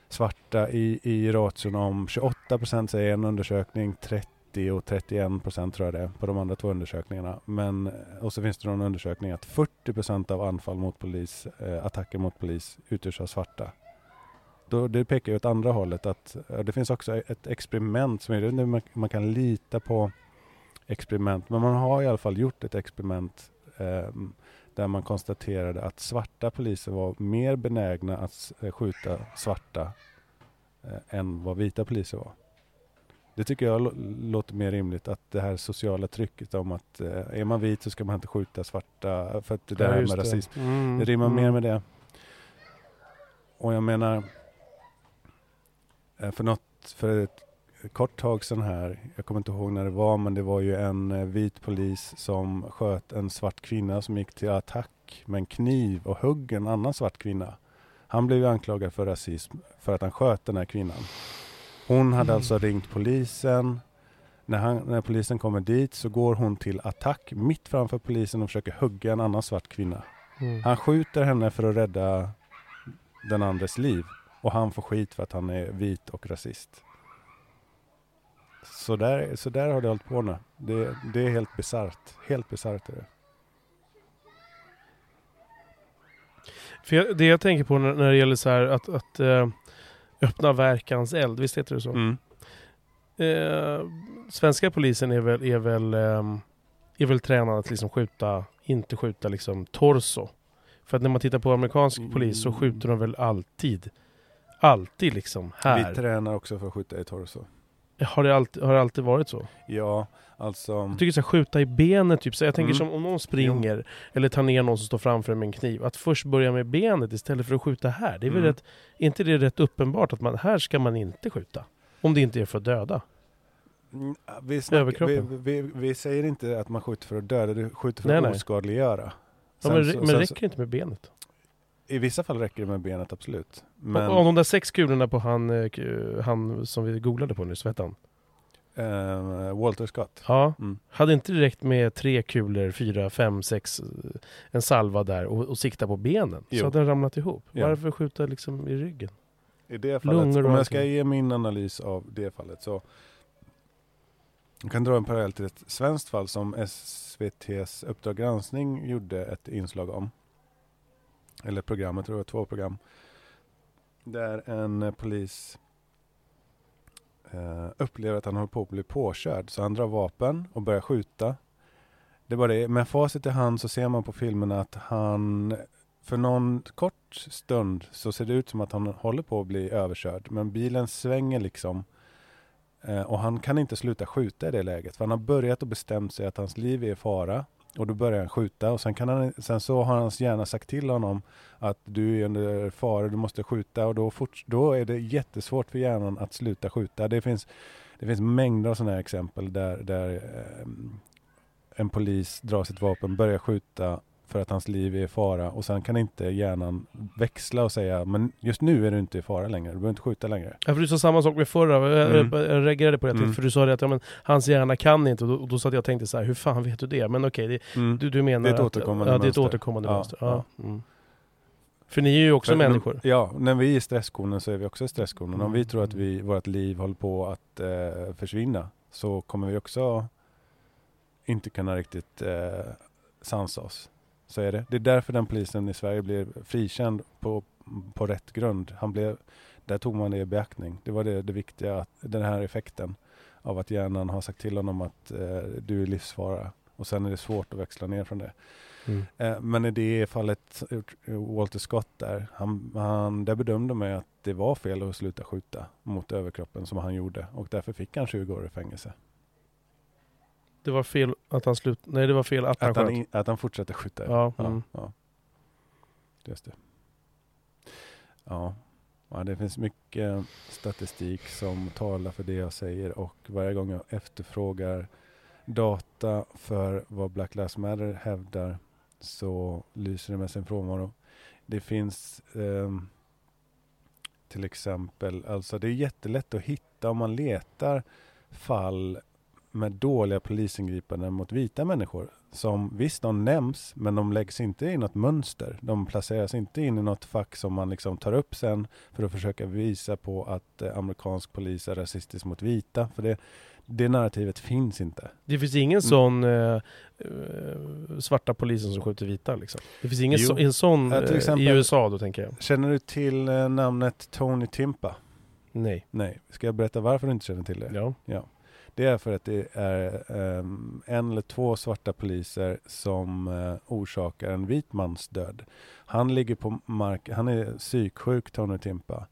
svarta i, i ration om 28 procent säger en undersökning, 30 och 31 procent tror jag det är på de andra två undersökningarna. Men, eh, och så finns det någon undersökning att 40 procent av anfall mot polis, eh, attacker mot polis utgörs av svarta. Då, det pekar ju åt andra hållet att det finns också ett experiment som är man, man kan lita på experiment. Men man har i alla fall gjort ett experiment eh, där man konstaterade att svarta poliser var mer benägna att eh, skjuta svarta eh, än vad vita poliser var. Det tycker jag lå- låter mer rimligt att det här sociala trycket om att eh, är man vit så ska man inte skjuta svarta för att det där Ja, med just rasism. Mm, Det rimmar mm. mer med det. Och jag menar, eh, för något, för ett kort tag sedan här, jag kommer inte ihåg när det var, men det var ju en eh, vit polis som sköt en svart kvinna som gick till attack med en kniv och högg en annan svart kvinna. Han blev anklagad för rasism för att han sköt den här kvinnan. Hon hade Mm. alltså ringt polisen. När, han, när polisen kommer dit så går hon till attack mitt framför polisen och försöker hugga en annan svart kvinna. Mm. Han skjuter henne för att rädda den andres liv och han får skit för att han är vit och rasist. Så där, så där har det hållit på nu. Det, det är helt bisarrt. Helt bisarrt är det. För jag, det jag tänker på när, när det gäller så här att, att eh, öppna verkans eld, visst heter det så? Mm. Eh, svenska polisen är väl, är väl, ehm, är väl tränad att liksom skjuta, inte skjuta liksom torso. För att när man tittar på amerikansk Mm. polis så skjuter de väl alltid, alltid liksom här. Vi tränar också för att skjuta i torso. Har det, alltid, har det alltid varit så? Ja, alltså. Jag tycker så här, skjuta i benet typ. Så jag tänker Mm. som om någon springer eller tar ner någon som står framför en med en kniv. Att först börja med benet istället för att skjuta här. Det är väl Mm. rätt, är inte det rätt uppenbart att man, här ska man inte skjuta? Om det inte är för att döda. Mm, Vi, snackar, vi, vi, vi säger inte att man skjuter för att döda, du skjuter för Nej, att nej. oskadliggöra. Ja, men så- men sen det räcker inte med benet. I vissa fall räcker det med benet, absolut. Men Av de där sex kulorna på han, eh, han som vi googlade på nyss, vad hette han? Eh, Walter Scott. Ja, Mm. hade inte det räckt med tre kulor, fyra, fem, sex, en salva där och, och sikta på benen? Jo. Så hade den ramlat ihop. Ja. Varför skjuta liksom i ryggen? I det fallet, Lungor om jag ska ge min analys av det fallet så jag kan dra en parallell till ett svenskt fall som SVTs Uppdrag granskning gjorde ett inslag om. Eller programmet, tror jag, två program. Där en polis eh, upplever att han håller på att bli påkörd. Så han drar vapen och börjar skjuta. Det är bara det, med facit i hand så ser man på filmerna att han för någon kort stund så ser det ut som att han håller på att bli överkörd. Men bilen svänger liksom. Eh, och han kan inte sluta skjuta i det läget. För han har börjat och bestämt sig att hans liv är i fara. Och då börjar han skjuta. Och sen, kan han, sen så har hans hjärna sagt till honom att du är under fara, du måste skjuta. Och då, fort, då är det jättesvårt för hjärnan att sluta skjuta. Det finns, det finns mängder av sådana här exempel där, där eh, en polis drar sitt vapen, börjar skjuta för att hans liv är i fara och sen kan inte hjärnan växla och säga men just nu är du inte i fara längre, du behöver inte skjuta längre. Ja, för du sa samma sak med förra, jag, Mm. jag, jag reagerade på det, Mm. för du sa det att ja, men, hans hjärna kan inte, och då, och då satt jag och tänkte så här, hur fan vet du det? Men okej, det, du, du menar Det är ett att, återkommande ja, det är ett återkommande Ja, mönster. Ja. Mm. För ni är ju också För- människor. Ja, när vi är i stresskonen så är vi också i stresskonen. Om vi Mm. tror att vi, vårt liv håller på att eh, försvinna så kommer vi också inte kunna riktigt eh, sansa oss. Så är det. Det är därför den polisen i Sverige blev frikänd på, på rätt grund. Han blev, där tog man det i beaktning. Det var det, det viktiga, att, den här effekten av att hjärnan har sagt till honom att eh, du är livsfara. Och sen är det svårt att växla ner från det. Mm. Eh, Men i det fallet, Walter Scott där, han, han, där bedömde man att det var fel att sluta skjuta mot överkroppen som han gjorde och därför fick han 20 år i fängelse. Det var fel att han slut... Nej, det var fel att Att han, sköt. att han fortsatte skjuta. Ja, ja, mm. ja. Just det. Ja. ja, det finns mycket statistik som talar för det jag säger och varje gång jag efterfrågar data för vad Black Lives Matter hävdar så lyser det med sin frånvaro. Det finns ehm, till exempel, alltså det är jättelätt att hitta om man letar fall med dåliga polisingripanden mot vita människor. Som visst, de nämns, men de läggs inte i något mönster. De placeras inte in i något fack som man liksom tar upp sen för att försöka visa på att eh, amerikansk polis är rasistisk mot vita. För det, det narrativet finns inte. Det finns ingen Mm. sån eh, eh, svarta polisen som skjuter vita liksom. Det finns ingen så, en sån Ja, eh, exempel- i USA då tänker jag. Känner du till eh, namnet Tony Timpa? Nej. Nej. Ska jag berätta varför du inte känner till det? Ja. Det är för att det är ehm, en eller två svarta poliser som eh, orsakar en vit mans död. Han ligger på mark, han är psyksjuk, Tony Timpa.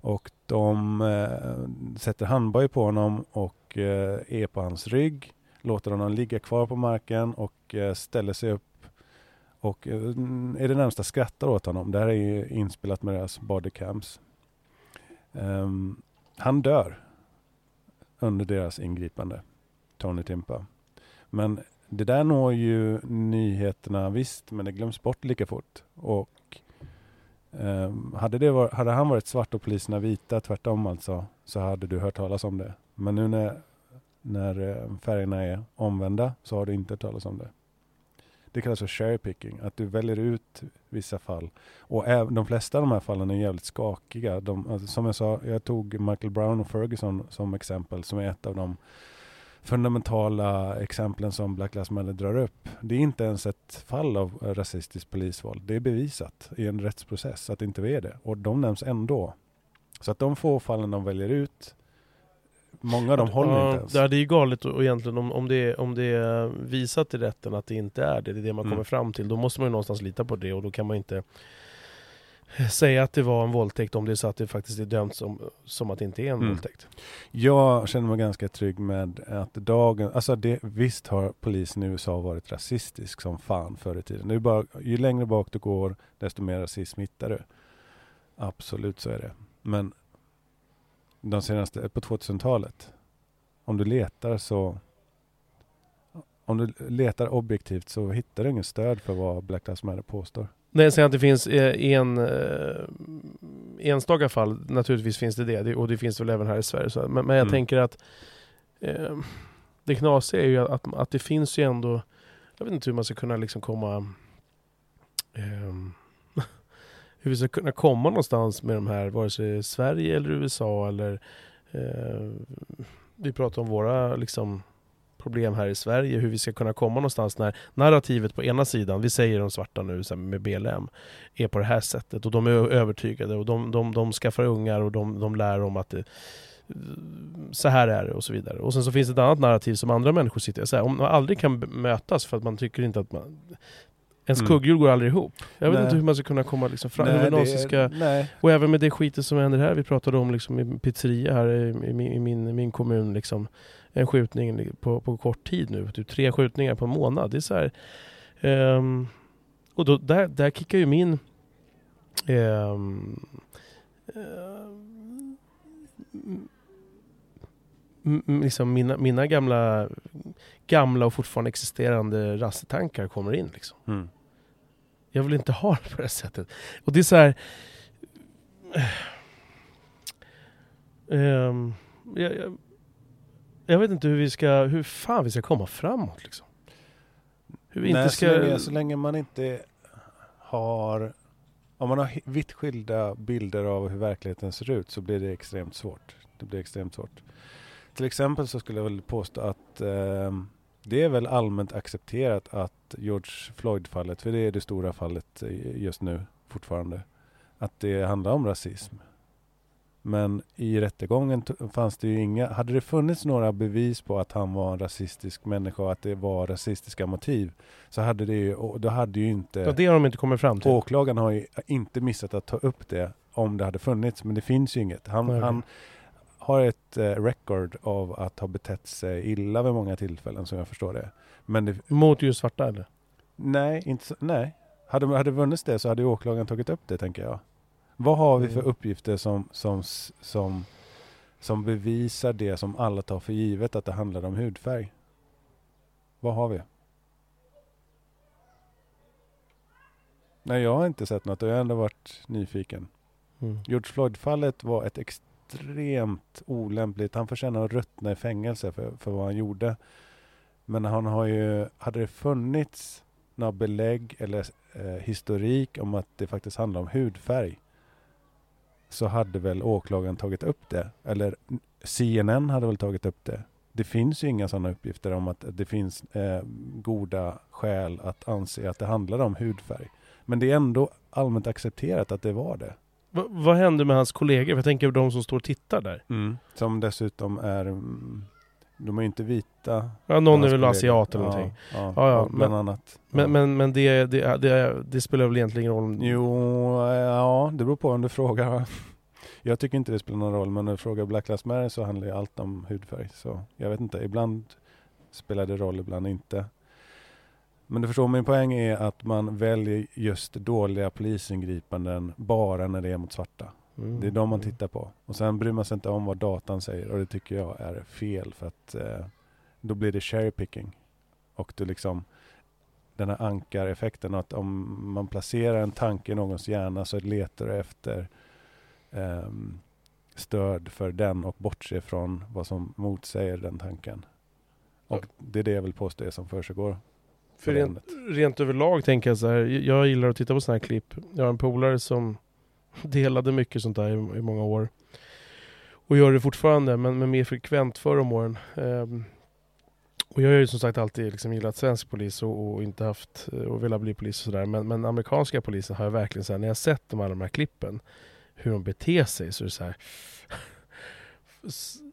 Och de eh, sätter handboj på honom och eh, är på hans rygg. Låter honom ligga kvar på marken och ställer sig upp. Och mm, är det närmsta skrattar åt honom. Det här är ju inspelat med deras bodycams. Um, ehm, han dör under deras ingripande, Tony Timpa. Men det där når ju nyheterna visst, men det glöms bort lika fort. Och eh, hade, det var, hade han varit svart och poliserna vita, tvärtom alltså, så hade du hört talas om det. Men nu när, när eh, färgerna är omvända så har du inte hört talas om det. Det kallas för cherry picking, att du väljer ut vissa fall. Och de flesta av de här fallen är jävligt skakiga. De, alltså, som jag sa, jag tog Michael Brown och Ferguson som exempel, som är ett av de fundamentala exemplen som Black Lives Matter drar upp. Det är inte ens ett fall av rasistiskt polisvåld. Det är bevisat i en rättsprocess att det inte är det. Och de nämns ändå. Så att de få fallen de väljer ut, många av dem håller Ja, inte ens. Det är ju galet och egentligen om, om, det, om det är visat i rätten att det inte är det, det är det man Mm. kommer fram till, då måste man ju någonstans lita på det och då kan man inte säga att det var en våldtäkt om det är så att det faktiskt är dömt som, som att det inte är en Mm. våldtäkt. Jag känner mig ganska trygg med att dagen, alltså det, visst har polisen i USA varit rasistisk som fan förr i tiden. Det är bara, ju längre bak du går, desto mer rasism hittar du. Absolut så är det. Men de senaste, på 2000-talet, om du letar så om du letar objektivt så hittar du ingen stöd för vad Black Lives Matter påstår. Nej, jag säger att det finns eh, en eh, enstaka fall, naturligtvis finns det det, och det finns väl även här i Sverige. Men, men jag Mm. tänker att eh, det knasiga är ju att, att det finns ju ändå, jag vet inte hur man ska kunna liksom komma ehm, hur vi ska kunna komma någonstans med de här, vare sig Sverige eller USA eller eh, vi pratar om våra liksom problem här i Sverige, hur vi ska kunna komma någonstans när narrativet på ena sidan, vi säger de svarta nu med BLM, är på det här sättet och de är övertygade och de, de, de skaffar ungar och de, de lär om att det, så här är det och så vidare. Och sen så finns det ett annat narrativ som andra människor sitter så här, om man aldrig kan mötas för att man tycker inte att man Ens Mm. kugghjul går aldrig ihop. Jag vet Nej. inte hur man ska kunna komma liksom fram, Nej, det- ska nej. och även med det skiten som händer här, vi pratade om liksom i pizzeria här i, i, min, i min, min kommun, liksom, en skjutning på, på kort tid nu, typ tre skjutningar på en månad. Det är så här, ehm, och då, där, där kickar ju min ehm, ehm, m- m- liksom mina, mina gamla, gamla och fortfarande existerande rassetankar kommer in. Liksom. Mm. Jag vill inte ha det på det sättet. Och det är så här... Ehm, jag, jag, jag vet inte hur vi ska, hur fan vi ska komma framåt liksom. Hur vi Nej, inte så, länge, ska... så länge man inte har... om man har vitt skilda bilder av hur verkligheten ser ut så blir det extremt svårt. Det blir extremt svårt. Till exempel så skulle jag väl påstå att eh, det är väl allmänt accepterat att George Floyd-fallet, för det är det stora fallet i- just nu fortfarande, att det handlar om rasism. Men i rättegången fanns det ju inga, hade det funnits några bevis på att han var en rasistisk människa och att det var rasistiska motiv så hade det ju, då hade ju inte Ja, det har de inte kommit fram till. Åklagaren har ju inte missat att ta upp det om det hade funnits, men det finns ju inget. Han, han har ett eh, record av att ha betett sig illa vid många tillfällen som jag förstår det. Men det, Mot just svarta eller? nej, inte så, nej. Hade, hade vunnits det så hade åklagaren tagit upp det tänker jag. Vad har vi för Mm. uppgifter som, som, som, som bevisar det som alla tar för givet att det handlar om hudfärg? Vad har vi? Nej, jag har inte sett något och jag har ändå varit nyfiken. Mm. George Floyd-fallet var ett extremt olämpligt. Han förtjänar att ruttna i fängelse för, för vad han gjorde. Men han har ju, hade det funnits några belägg eller eh, historik om att det faktiskt handlar om hudfärg så hade väl åklagaren tagit upp det. Eller CNN hade väl tagit upp det. Det finns ju inga sådana uppgifter om att det finns eh, goda skäl att anse att det handlar om hudfärg. Men det är ändå allmänt accepterat att det var det. Va, vad hände med hans kollegor? För Jag tänker på de som står och tittar där. Som dessutom är, mm, de är inte vita. Ja, någon är väl asiat eller någonting. Ja, Ja, ja, bland men- annat. Men, men, men det, det, det, det spelar väl egentligen ingen roll? Jo, ja, det beror på om du frågar. Jag tycker inte det spelar någon roll, men när du frågar Black Lives Matter så handlar ju allt om hudfärg. Så jag vet inte, ibland spelar det roll, ibland inte. Men du förstår, min poäng är att man väljer just dåliga polisingripanden bara när det är mot svarta. Mm. Det är de man tittar på. Och sen bryr man sig inte om vad datan säger och det tycker jag är fel för att eh, då blir det cherry picking. Och du liksom den här ankareffekten att om man placerar en tanke i någons hjärna så letar du efter ehm, stöd för den och bortser från vad som motsäger den tanken. Och det är det jag vill påstå är som försiggår. För rent, rent överlag tänker jag så här. Jag gillar att titta på sådana här klipp. Jag har en polare som delade mycket sånt där i, i många år. Och gör det fortfarande, men, men mer frekvent förr om åren. Ehm, och jag har ju som sagt alltid liksom gillat svensk polis och, och inte haft eh, och velat bli polis och sådär. Men, men amerikanska polisen har jag verkligen så här, när jag sett de alla de här klippen, hur de beter sig så är det så här.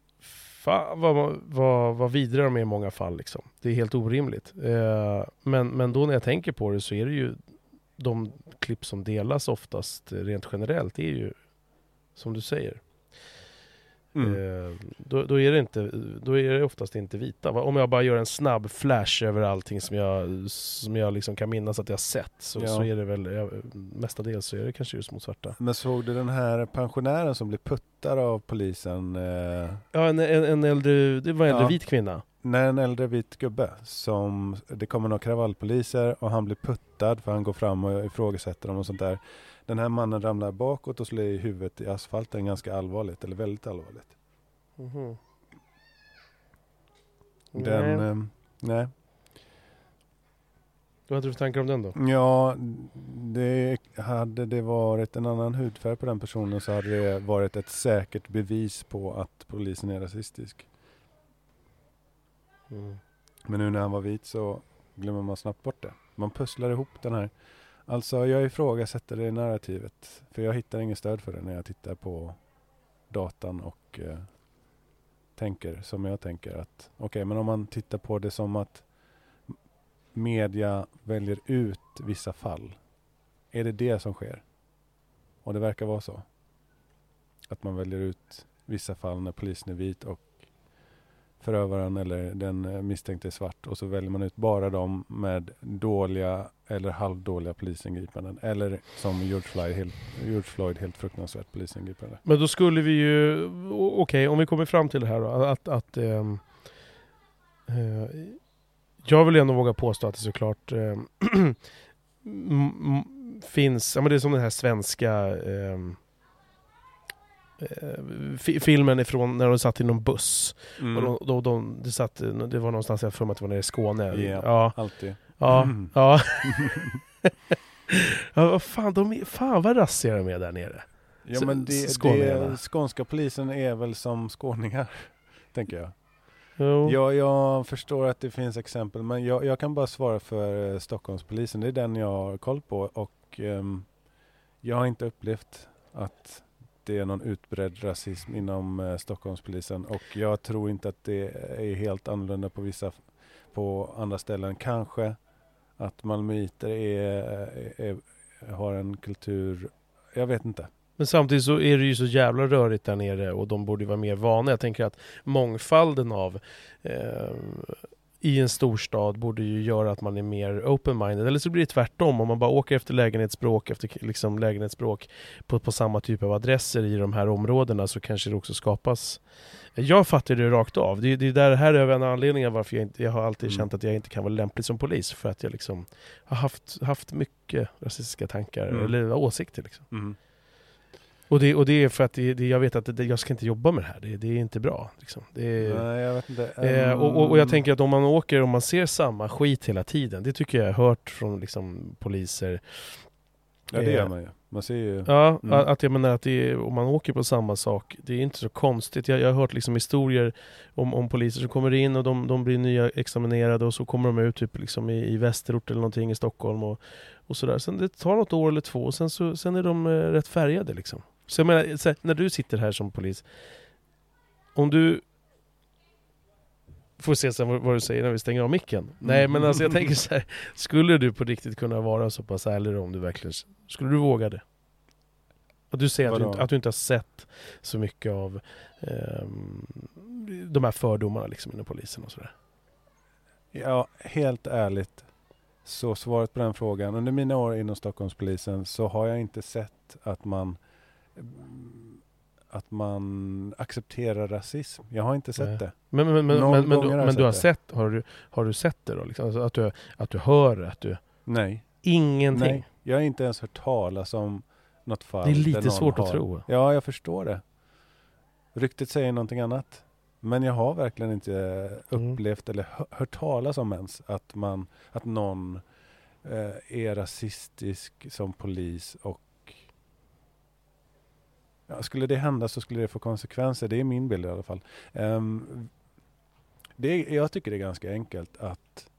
Fan vad, vad, vad vidriga de är i många fall. Liksom. Det är helt orimligt. Eh, men, men då när jag tänker på det så är det ju de klipp som delas oftast rent generellt. Det är ju som du säger. Mm. Eh, då, då, är det inte, då är det oftast inte vita. Om jag bara gör en snabb flash över allting som jag, som jag liksom kan minnas att jag sett så, Ja. så är det väl ja, mestadels så är det kanske just mot svarta. Men såg du den här pensionären som blev puttad av polisen? Eh, Ja, en, en, en äldre, det var en äldre Ja. vit kvinna. när en äldre vit gubbe som, det kommer några kravallpoliser och han blir puttad för han går fram och ifrågasätter dem och sånt där. Den här mannen ramlar bakåt och slår i huvudet i asfalten ganska allvarligt, eller väldigt allvarligt. Mhm. Den, Nej. eh, nej. Vad hade du för tankar om den då? Ja, det, hade det varit en annan hudfärg på den personen så hade det varit ett säkert bevis på att polisen är rasistisk. Mm. Men nu när han var vit så glömmer man snabbt bort det. Man pusslar ihop den här. Alltså jag ifrågasätter det narrativet. För jag hittar ingen stöd för det när jag tittar på datan och eh, tänker som jag tänker att okej, men om man tittar på det som att media väljer ut vissa fall. Är det det som sker? Och det verkar vara så. Att man väljer ut vissa fall när polisen är vit och förövaren eller den eh, misstänkte är svart och så väljer man ut bara dem med dåliga eller halvdåliga polisingripanden. Eller som George Floyd, helt, George Floyd helt fruktansvärt polisingripande. Men då skulle vi ju, okej om vi kommer fram till det här då, att, att ehm, eh, jag vill ändå våga påstå att det såklart m- finns, ja men det är som den här svenska fi- filmen ifrån när de satt i någon buss. Mm. Och de, de, de, det, satt, det var någonstans, jag för mig att det var nere i Skåne. Ja. Ja, Alltid. Ja, Mm. ja. Ja, vad fan, de är, fan vad rassiga de är där nere. Ja Så- men det, det, skånska polisen är väl som skåningar, tänker jag. Jo. Ja, jag förstår att det finns exempel, men jag, jag kan bara svara för eh, Stockholmspolisen. Det är den jag har koll på och ehm, jag har inte upplevt att det är någon utbredd rasism inom eh, Stockholmspolisen och jag tror inte att det är helt annorlunda på vissa, på andra ställen. Kanske att malmöiter är, är, har en kultur, jag vet inte. Men samtidigt så är det ju så jävla rörigt där nere och de borde ju vara mer vana. Jag tänker att mångfalden av eh, i en storstad borde ju göra att man är mer open-minded. Eller så blir det tvärtom. Om man bara åker efter lägenhetsbråk efter liksom lägenhetsbråk på, på samma typ av adresser i de här områdena så kanske det också skapas jag fattar det rakt av. Det, det är där det här är en av anledningarna varför jag, inte, jag har alltid Mm. känt att jag inte kan vara lämplig som polis. För att jag liksom har haft, haft mycket rasistiska tankar, Mm. eller åsikter. Liksom. Mm. Och det, och det är för att det, det, jag vet att det, jag ska inte jobba med det här. Det, det är inte bra. Liksom. Är, Nej, jag vet inte. eh, och, och, och jag tänker att om man åker och man ser samma skit hela tiden. Det tycker jag har hört från liksom, poliser. Ja, det gör eh, man ju. Man ser ju. Ja, Mm. att- jag menar att är, om man åker på samma sak, det är inte så konstigt. Jag, jag har hört liksom historier om, om poliser som kommer in och de, de blir nya examinerade och så kommer de ut typ liksom i, i västerort eller någonting i Stockholm och, och sådär. Sen det tar något år eller två och sen, så, sen är de eh, rätt färgade liksom. Så jag menar, så här, när du sitter här som polis, om du Får se sen vad, vad du säger när vi stänger av micken. Nej men alltså jag tänker så här, skulle du på riktigt kunna vara så pass ärlig om du verkligen, skulle du våga det? Att du säger att du, inte- att du inte har sett så mycket av ehm, de här fördomarna liksom inom polisen och sådär. Ja, helt ärligt. Så svaret på den frågan. Under mina år inom Stockholmspolisen så har jag inte sett att man att man accepterar rasism. Jag har inte sett Nej. det. Men, men, men, men, men, du, har men du har sett sett, har du, har du sett det då? Liksom? Alltså att, du, att du hör det? Att du, Nej. ingenting? Nej. Jag har inte ens hört talas om något fall. Det är lite svårt har... att tro. Ja, jag förstår det. Ryktet säger någonting annat. Men jag har verkligen inte Mm. upplevt eller hö- hört talas om ens att, man, att någon eh, är rasistisk som polis och ja, skulle det hända så skulle det få konsekvenser. Det är min bild i alla fall. Ehm, det jag tycker det är ganska enkelt att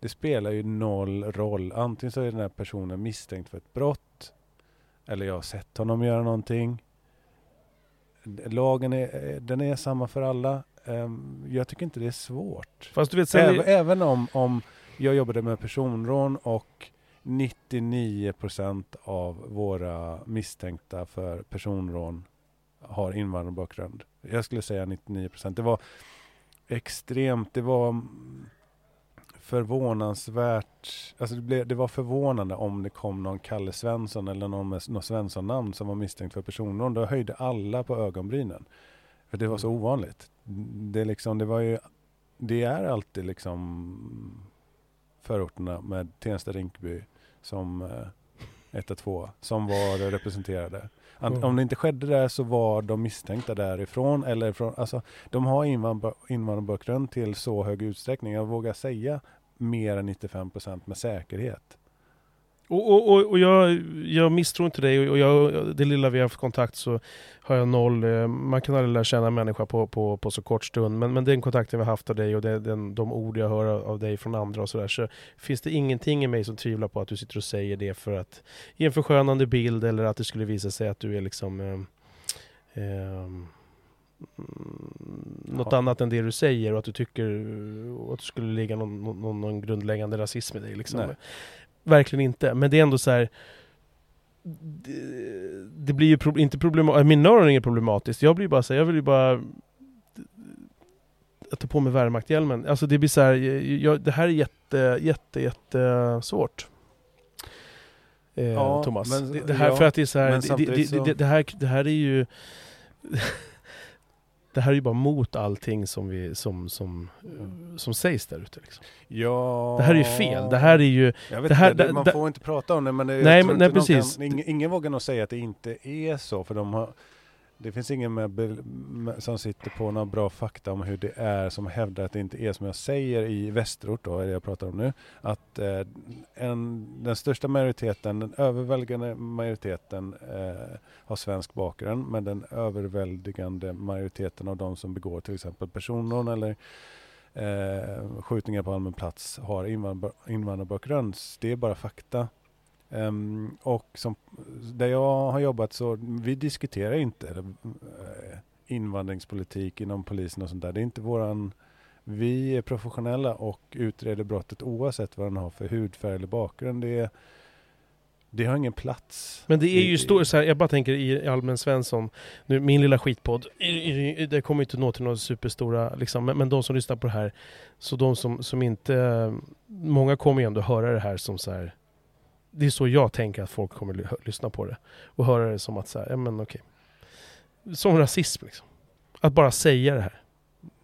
det spelar ju noll roll. Antingen så är den här personen misstänkt för ett brott eller jag har sett honom göra någonting. Lagen är, den är samma för alla. Ehm, Jag tycker inte det är svårt. Fast du vet, sen Även, är, även om, om jag jobbade med personrån och 99% av våra misstänkta för personrån har invandrarbakgrund. Jag skulle säga 99%. Det var extremt, det var mm, förvånansvärt, alltså det, blev, det var förvånande om det kom någon Kalle Svensson eller någon med något Svensson-namn som var misstänkt för personrån. Då höjde alla på ögonbrynen. För det var så ovanligt. Det, liksom, det var ju, det är alltid liksom förorterna med Tensta Rinkeby som eh, ett och två som var representerade. Ant- Mm. Om det inte skedde där så var de misstänkta därifrån eller från, alltså de har invandrar- invandrarbakgrund till så hög utsträckning. Jag vågar säga mer än 95% med säkerhet. Och, och, och, och jag, jag misstror inte dig och jag, det lilla vi har haft kontakt så har jag noll, eh, man kan aldrig lära känna en människa på, på, på så kort stund men, men den kontakten vi har haft av dig och det, den, de ord jag hör av, dig från andra och sådär så finns det ingenting i mig som tvivlar på att du sitter och säger det för att ge en förskönande bild eller att det skulle visa sig att du är liksom eh, eh, mm, något Ja. annat än det du säger och att du tycker att det skulle ligga någon, någon, någon grundläggande rasism i dig. Liksom. Verkligen inte. Men det är ändå så här. Det, det blir ju pro, inte problematiskt, mina öron är problematiskt. Jag blir bara så här, jag vill ju bara jag tar på mig värmakthjälmen. Alltså det blir så här, jag, det här är jätte, jätte, jätte svårt. Eh, Ja, Thomas. men- det, det här ja, för att det är så här, det, det, så- det, här, det här är ju Det här är ju bara mot allting som, vi, som, som, som sägs där ute. Liksom. Ja, Det här är ju fel. Det här är ju... Jag vet det här- inte, det, man får inte prata om det men det, Nej, men- nej, precis. Kan, ingen, ingen vågar nog säga att det inte är så för de har det finns ingen med, med, som sitter på några bra fakta om hur det är som hävdar att det inte är som jag säger i västerort då, det jag pratar om nu. Att eh, en, den största majoriteten, den överväldigande majoriteten eh, har svensk bakgrund men den överväldigande majoriteten av de som begår till exempel personrån eller eh, skjutningar på allmän plats har invandrar, invandrarbakgrund. Det är bara fakta. Um, och som, där jag har jobbat så vi diskuterar inte uh, invandringspolitik inom polisen och sånt där. Det är inte våran... Vi är professionella och utreder brottet oavsett vad den har för hudfärg eller bakgrund. Det, är, det har ingen plats. Men det är ju stor, så här, jag bara tänker i Allmän Svensson, nu, min lilla skitpodd, det kommer inte nå till några superstora, liksom, men, men de som lyssnar på det här, så de som, som inte, många kommer ju ändå höra det här som så här, det är så jag tänker att folk kommer lyssna på det. Och höra det som att så här, ja men okej. Som rasism liksom. Att bara säga det här.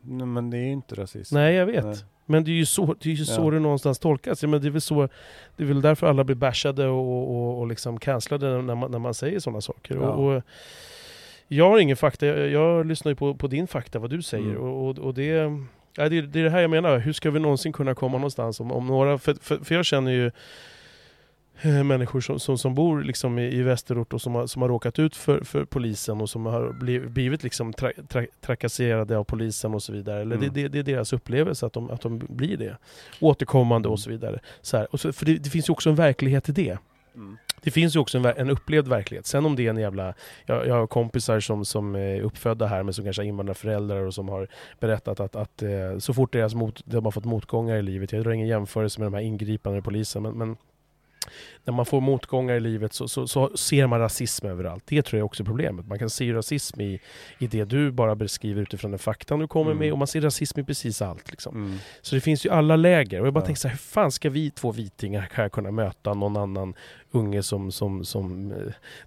Nej, men det är ju inte rasism. Nej jag vet. Nej. Men det är ju så det, är ju så Ja. det någonstans tolkas. Ja, men det, är väl så, det är väl därför alla blir bashade och, och, och liksom cancellade när man, när man säger sådana saker. Ja. Och, och jag har ingen fakta, jag, lyssnar ju på, på din fakta, vad du säger. Mm. Och, och, det, ja, det, är- det är det här jag menar, hur ska vi någonsin kunna komma någonstans om, om några... För, för, för jag känner ju människor som, som, som bor liksom i, i västerort och som har, som har råkat ut för, för polisen och som har blivit, blivit liksom tra, tra, trakasserade av polisen och så vidare. Eller Mm. det, det, det är deras upplevelse att de, att de blir det. Återkommande och så vidare. Så här. Och så, för det, det finns ju också en verklighet i det. Mm. Det finns ju också en, en upplevd verklighet. Sen om det är en jävla... Jag, jag har kompisar som, som är uppfödda här men som kanske har invandrarföräldrar och som har berättat att, att eh, så fort deras mot, de har fått motgångar i livet, jag drar ingen jämförelse med de här ingripande polisen, men, men när man får motgångar i livet så, så, så ser man rasism överallt. Det tror jag också är problemet. Man kan se rasism i, i det du bara beskriver utifrån den faktan du kommer Mm. med och man ser rasism i precis allt. Liksom. Mm. Så det finns ju alla läger. Och jag bara Ja. tänker så här, hur fan ska vi två vitingar här kunna möta någon annan unge som, som, som eh,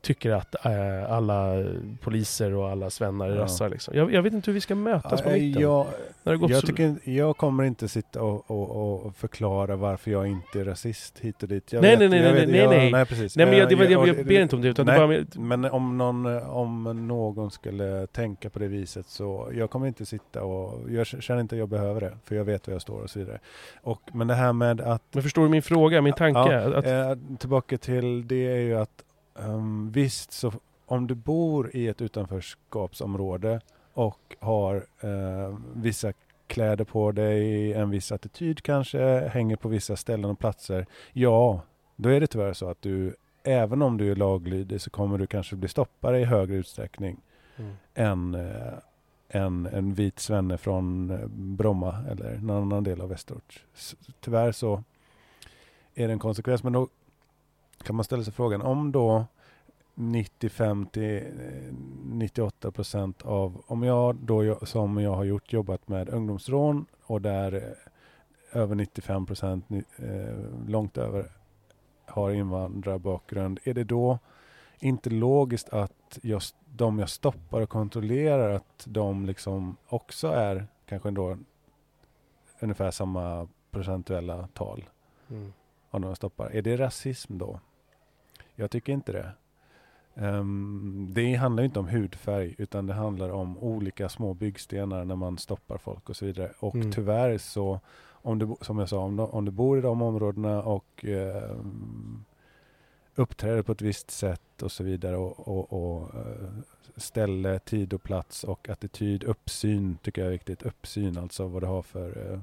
tycker att eh, alla poliser och alla svennar är Ja. rassar liksom. jag, jag vet inte hur vi ska mötas på mitten. jag, det jag, tycker, jag kommer inte sitta och, och, och förklara varför jag inte är rasist hit och dit. Jag Nej, vet- nej, nej, nej, vet- nej, jag- nej. nej, precis. Nej men jag, det var, Eh, jag, och jag ber inte om det utan nej, det var Men om någon, om någon skulle tänka på det viset så jag kommer inte sitta och jag känner inte att jag behöver det för jag vet var jag står och så vidare. Och, men det här med att men förstår du min fråga, min tanke? Ja, att, eh, tillbaka till det är ju att ehm, visst så om du bor i ett utanförskapsområde och har eh, vissa kläder på dig, en viss attityd kanske, hänger på vissa ställen och platser. Ja, då är det tyvärr så att du, även om du är laglydig så kommer du kanske bli stoppad i högre utsträckning mm. än eh, en, en vit svenne från eh, Bromma eller någon annan del av västerort. Tyvärr så är det en konsekvens. Men då kan man ställa sig frågan om då 95-98 eh, procent av, om jag då som jag har gjort jobbat med ungdomsrån och där eh, över 95 procent, eh, långt över, har invandrarbakgrund. Är det då inte logiskt att just de jag stoppar och kontrollerar att de liksom också är kanske ändå ungefär samma procentuella tal Mm av de stoppar. Är det rasism då? Jag tycker inte det. Ehm, det handlar inte om hudfärg utan det handlar om olika små byggstenar när man stoppar folk och så vidare. Och Mm. tyvärr så, om du, som jag sa, om du, om du bor i de områdena och ehm, uppträder på ett visst sätt och så vidare och, och, och eh, ställe, tid och plats och attityd, uppsyn tycker jag är viktigt. Uppsyn, alltså vad du har för eh,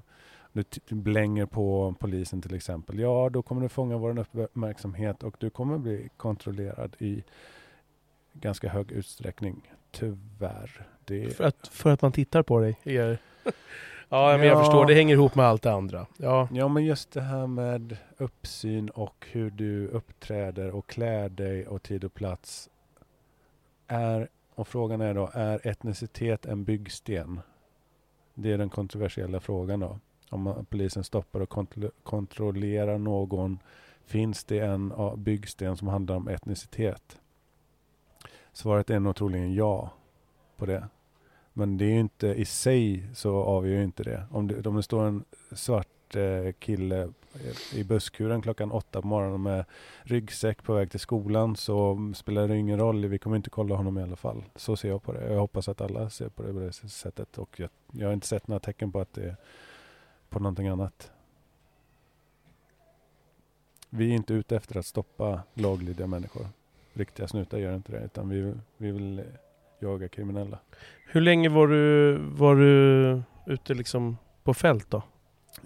du blänger på polisen till exempel. Ja, då kommer du fånga vår uppmärksamhet och du kommer bli kontrollerad i ganska hög utsträckning. Tyvärr. Det, För, att, för att man tittar på dig. Er. ja, men jag Ja. förstår. Det hänger ihop med allt det andra. Ja. Ja, men just det här med uppsyn och hur du uppträder och klär dig och tid och plats. Är, och frågan är då, är etnicitet en byggsten? Det är den kontroversiella frågan då. Om polisen stoppar och kontro- kontrollerar någon, finns det en byggsten som handlar om etnicitet? Svaret är nog troligen ja på det. Men det är ju inte i sig så avgör ju inte det. Om det, om det står en svart eh, kille i busskuren klockan åtta på morgonen med ryggsäck på väg till skolan så spelar det ingen roll. Vi kommer inte kolla honom i alla fall. Så ser jag på det. Jag hoppas att alla ser på det på det sättet. Och jag, jag har inte sett några tecken på att det är på någonting annat. Vi är inte ute efter att stoppa laglydiga människor. Riktiga snutar gör inte det, utan vi, vi vill jaga kriminella. Hur länge var du, var du ute liksom på fält då?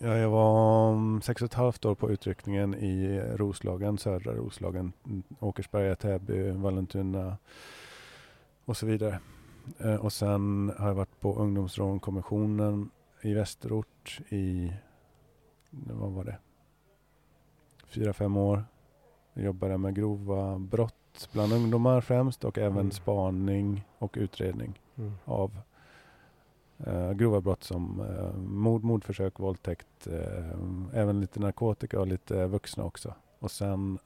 Ja, jag var sex och ett halvt år på utryckningen i Roslagen, södra Roslagen, Åkersberga, Täby, Vallentuna och så vidare. Eh, och sen har jag varit på ungdomsrånkommissionen i Västerort i, vad var det, fyra, fem år. Jag jobbade med grova brott bland ungdomar främst och även mm. spaning och utredning mm. av uh, grova brott som uh, mord, mordförsök, våldtäkt, uh, även lite narkotika och lite vuxna också. Och sen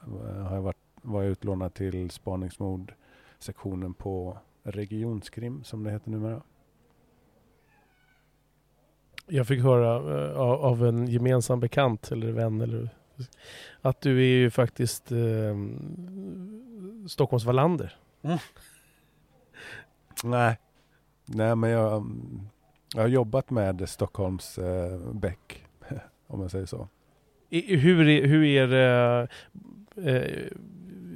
har jag varit, var jag utlånad till spaningsmord-sektionen på Regionskrim som det heter numera. Jag fick höra av en gemensam bekant eller vän eller att du är ju faktiskt eh, Stockholms Wallander. Mm. Nej. Nej men jag, jag har jobbat med Stockholms eh, Beck. Om man säger så. I, hur, är, hur är det eh,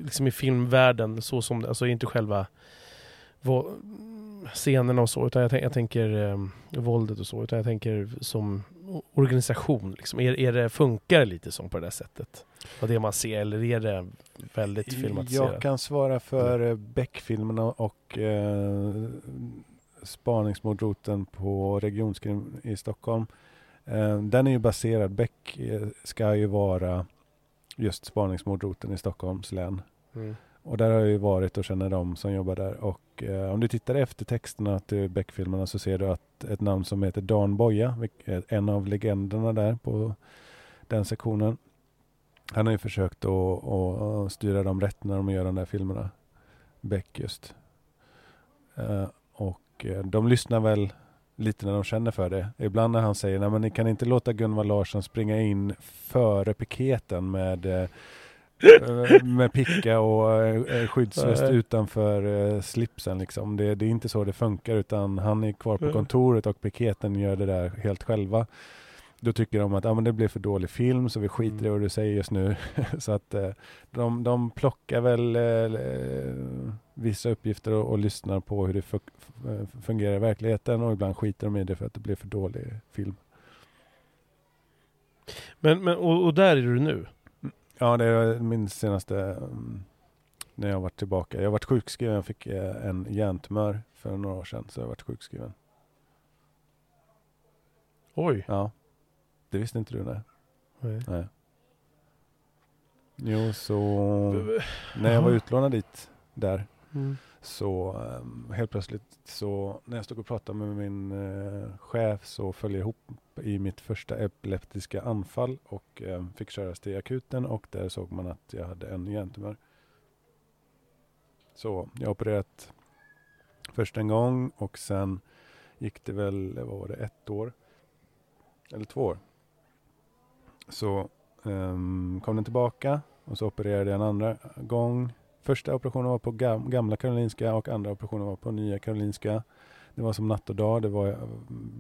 liksom i filmvärlden så som alltså inte själva vad, scenerna och så, utan jag, jag tänker eh, våldet och så, utan jag tänker som organisation? Liksom? Är, är det, funkar det lite som på det där sättet? Vad det man ser, eller är det väldigt filmatiserat? Jag kan svara för mm. Beck-filmerna och eh, spaningsmordroten på Regionskrim i Stockholm. Eh, den är ju baserad, Beck eh, ska ju vara just spaningsmordroten i Stockholms län. Mm. Och där har jag ju varit och känner de som jobbar där. Och eh, om du tittar efter texterna till Beck-filmerna så ser du att ett namn som heter Dan Boya, eh, en av legenderna där på den sektionen. Han har ju försökt att, att styra dem rätt när de gör de där filmerna. Beck just. Eh, och eh, de lyssnar väl lite när de känner för det. Ibland när han säger, nej men ni kan inte låta Gunvald Larsson springa in före piketen med Eh, med picka och eh, skyddsväst utanför eh, slipsen liksom. Det, det, är inte så det funkar utan han är kvar på kontoret och piketen gör det där helt själva. Då tycker de att ah, men det blir för dålig film så vi skiter i mm. vad du säger just nu. så att de, de plockar väl eh, vissa uppgifter och, och, lyssnar på hur det fungerar i verkligheten och ibland skiter de i det för att det blir för dålig film. Men, men och, och där är du nu? Ja, det är min senaste um, när jag varit tillbaka. Jag varit sjukskriven. Jag fick uh, en hjärntumör för några år sedan, så jag varit sjukskriven. Oj! Ja. Det visste inte du, nej. Nej. nej. Jo, så när jag var utlånad dit där mm så ehm, helt plötsligt så när jag stod och pratade med min eh, chef så föll jag ihop i mitt första epileptiska anfall och ehm, fick köras till akuten och där såg man att jag hade en hjärntumör. Så jag har opererat först en gång och sen gick det väl, vad var det, ett år? Eller två år. Så um, kom den tillbaka och så opererade jag en andra gång. Första operationen var på gam gamla Karolinska och andra operationen var på nya Karolinska. Det var som natt och dag. Det var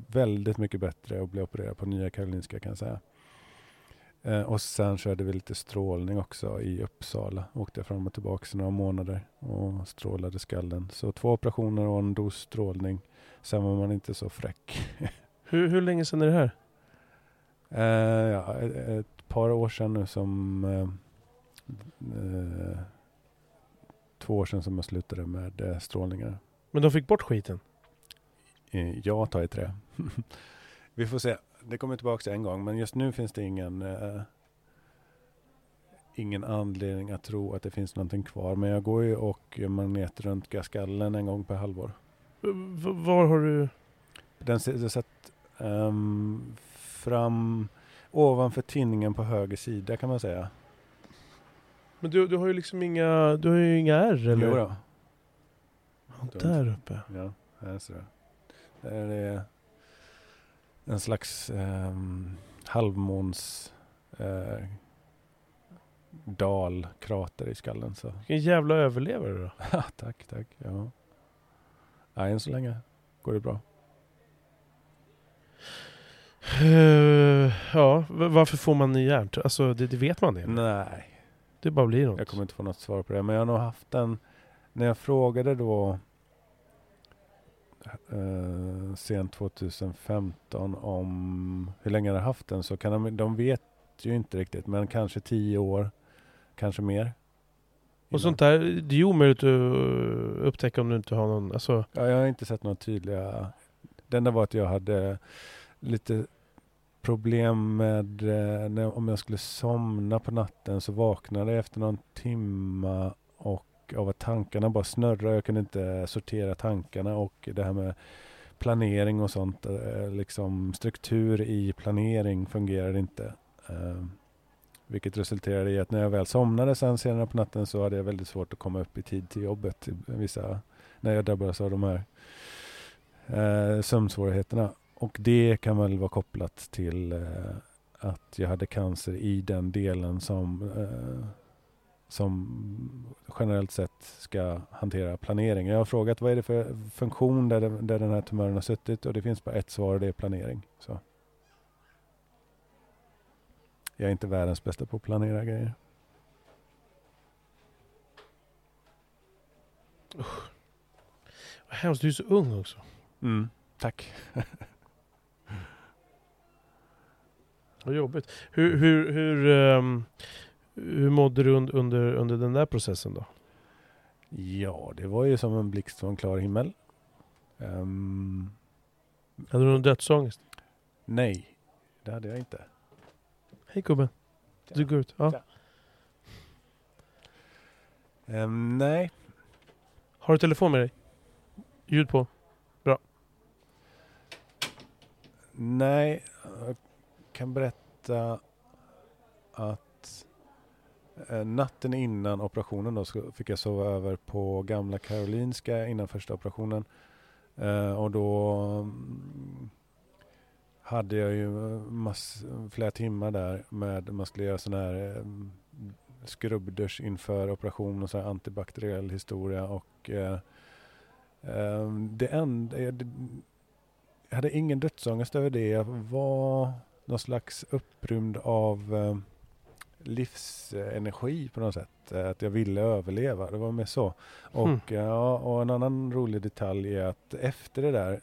väldigt mycket bättre att bli opererad på nya Karolinska kan jag säga. Eh, och sen körde vi lite strålning också i Uppsala. Åkte jag fram och tillbaka i några månader och strålade skallen. Så två operationer och en dos strålning. Sen var man inte så fräck. hur, hur länge sedan är det här? Eh, ja, ett, par år sedan nu som eh, eh, två år sedan som jag slutade med eh, strålningar. Men de fick bort skiten? Ja, ta i trä. Vi får se. Det kommer tillbaka en gång, men just nu finns det ingen eh, ingen anledning att tro att det finns någonting kvar. Men jag går ju och magnetröntgar skallen en gång per halvår. V var har du? Den satt um, fram ovanför tinningen på höger sida kan man säga. Men du, du har ju liksom inga, du har ju inga ärr eller? Jo då. Ja, där uppe. Ja, här ser du. Där är en slags um, halvmåns eh, dalkrater i skallen. Så. Vilken jävla överlevare då. Ja, tack, tack. Ja. ja, än så länge går det bra. Eh, ja, varför får man ny hjärnt? Alltså det, det vet man det. Nej, Det bara blir något. jag kommer inte få något svar på det. Men jag har nog haft en, när jag frågade då eh, sent 2015 om hur länge jag hade haft den så kan de, de vet ju inte riktigt men kanske tio år, kanske mer. Och sånt där, det är ju omöjligt att upptäcka om du inte har någon, alltså Ja, jag har inte sett några tydliga... Det enda var att jag hade lite problem med eh, när, om jag skulle somna på natten så vaknade jag efter någon timma och av att tankarna bara snurrade. Jag kunde inte sortera tankarna och det här med planering och sånt, eh, liksom struktur i planering fungerade inte. Eh, vilket resulterade i att när jag väl somnade sen senare på natten så hade jag väldigt svårt att komma upp i tid till jobbet. Vissa, när jag drabbades av de här eh, sömnsvårigheterna. Och det kan väl vara kopplat till eh, att jag hade cancer i den delen som, eh, som generellt sett ska hantera planering. Jag har frågat vad är det för funktion där, det- där den här tumören har suttit och det finns bara ett svar och det är planering. Så. Jag är inte världens bästa på att planera grejer. vad hemskt, du är så ung också. Mm, tack. Vad jobbigt. Hur, hur, hur, ehm, hur mådde du un- under, under den där processen då? Ja, det var ju som en blixt från klar himmel. Ehm, Hade du någon dödsångest? nej, det hade jag inte. Hej gubben. Du går ut. Ja. Ehm, nej, Har du telefon med dig? Ljud på. nej. Jag kan berätta att eh, natten innan operationen då så fick jag sova över på Gamla Karolinska innan första operationen. Eh, och då mm, hade jag ju eh, mass, flera timmar där med man skulle göra sån här eh, skrubbdusch inför operation och så här antibakteriell historia och eh, eh, det enda, jag, jag hade ingen dödsångest över det. Jag var någon slags upprymd av eh, livsenergi på något sätt. Eh, Att jag ville överleva, det var mer så. Och, Mm. ja, och en annan rolig detalj är att efter det där,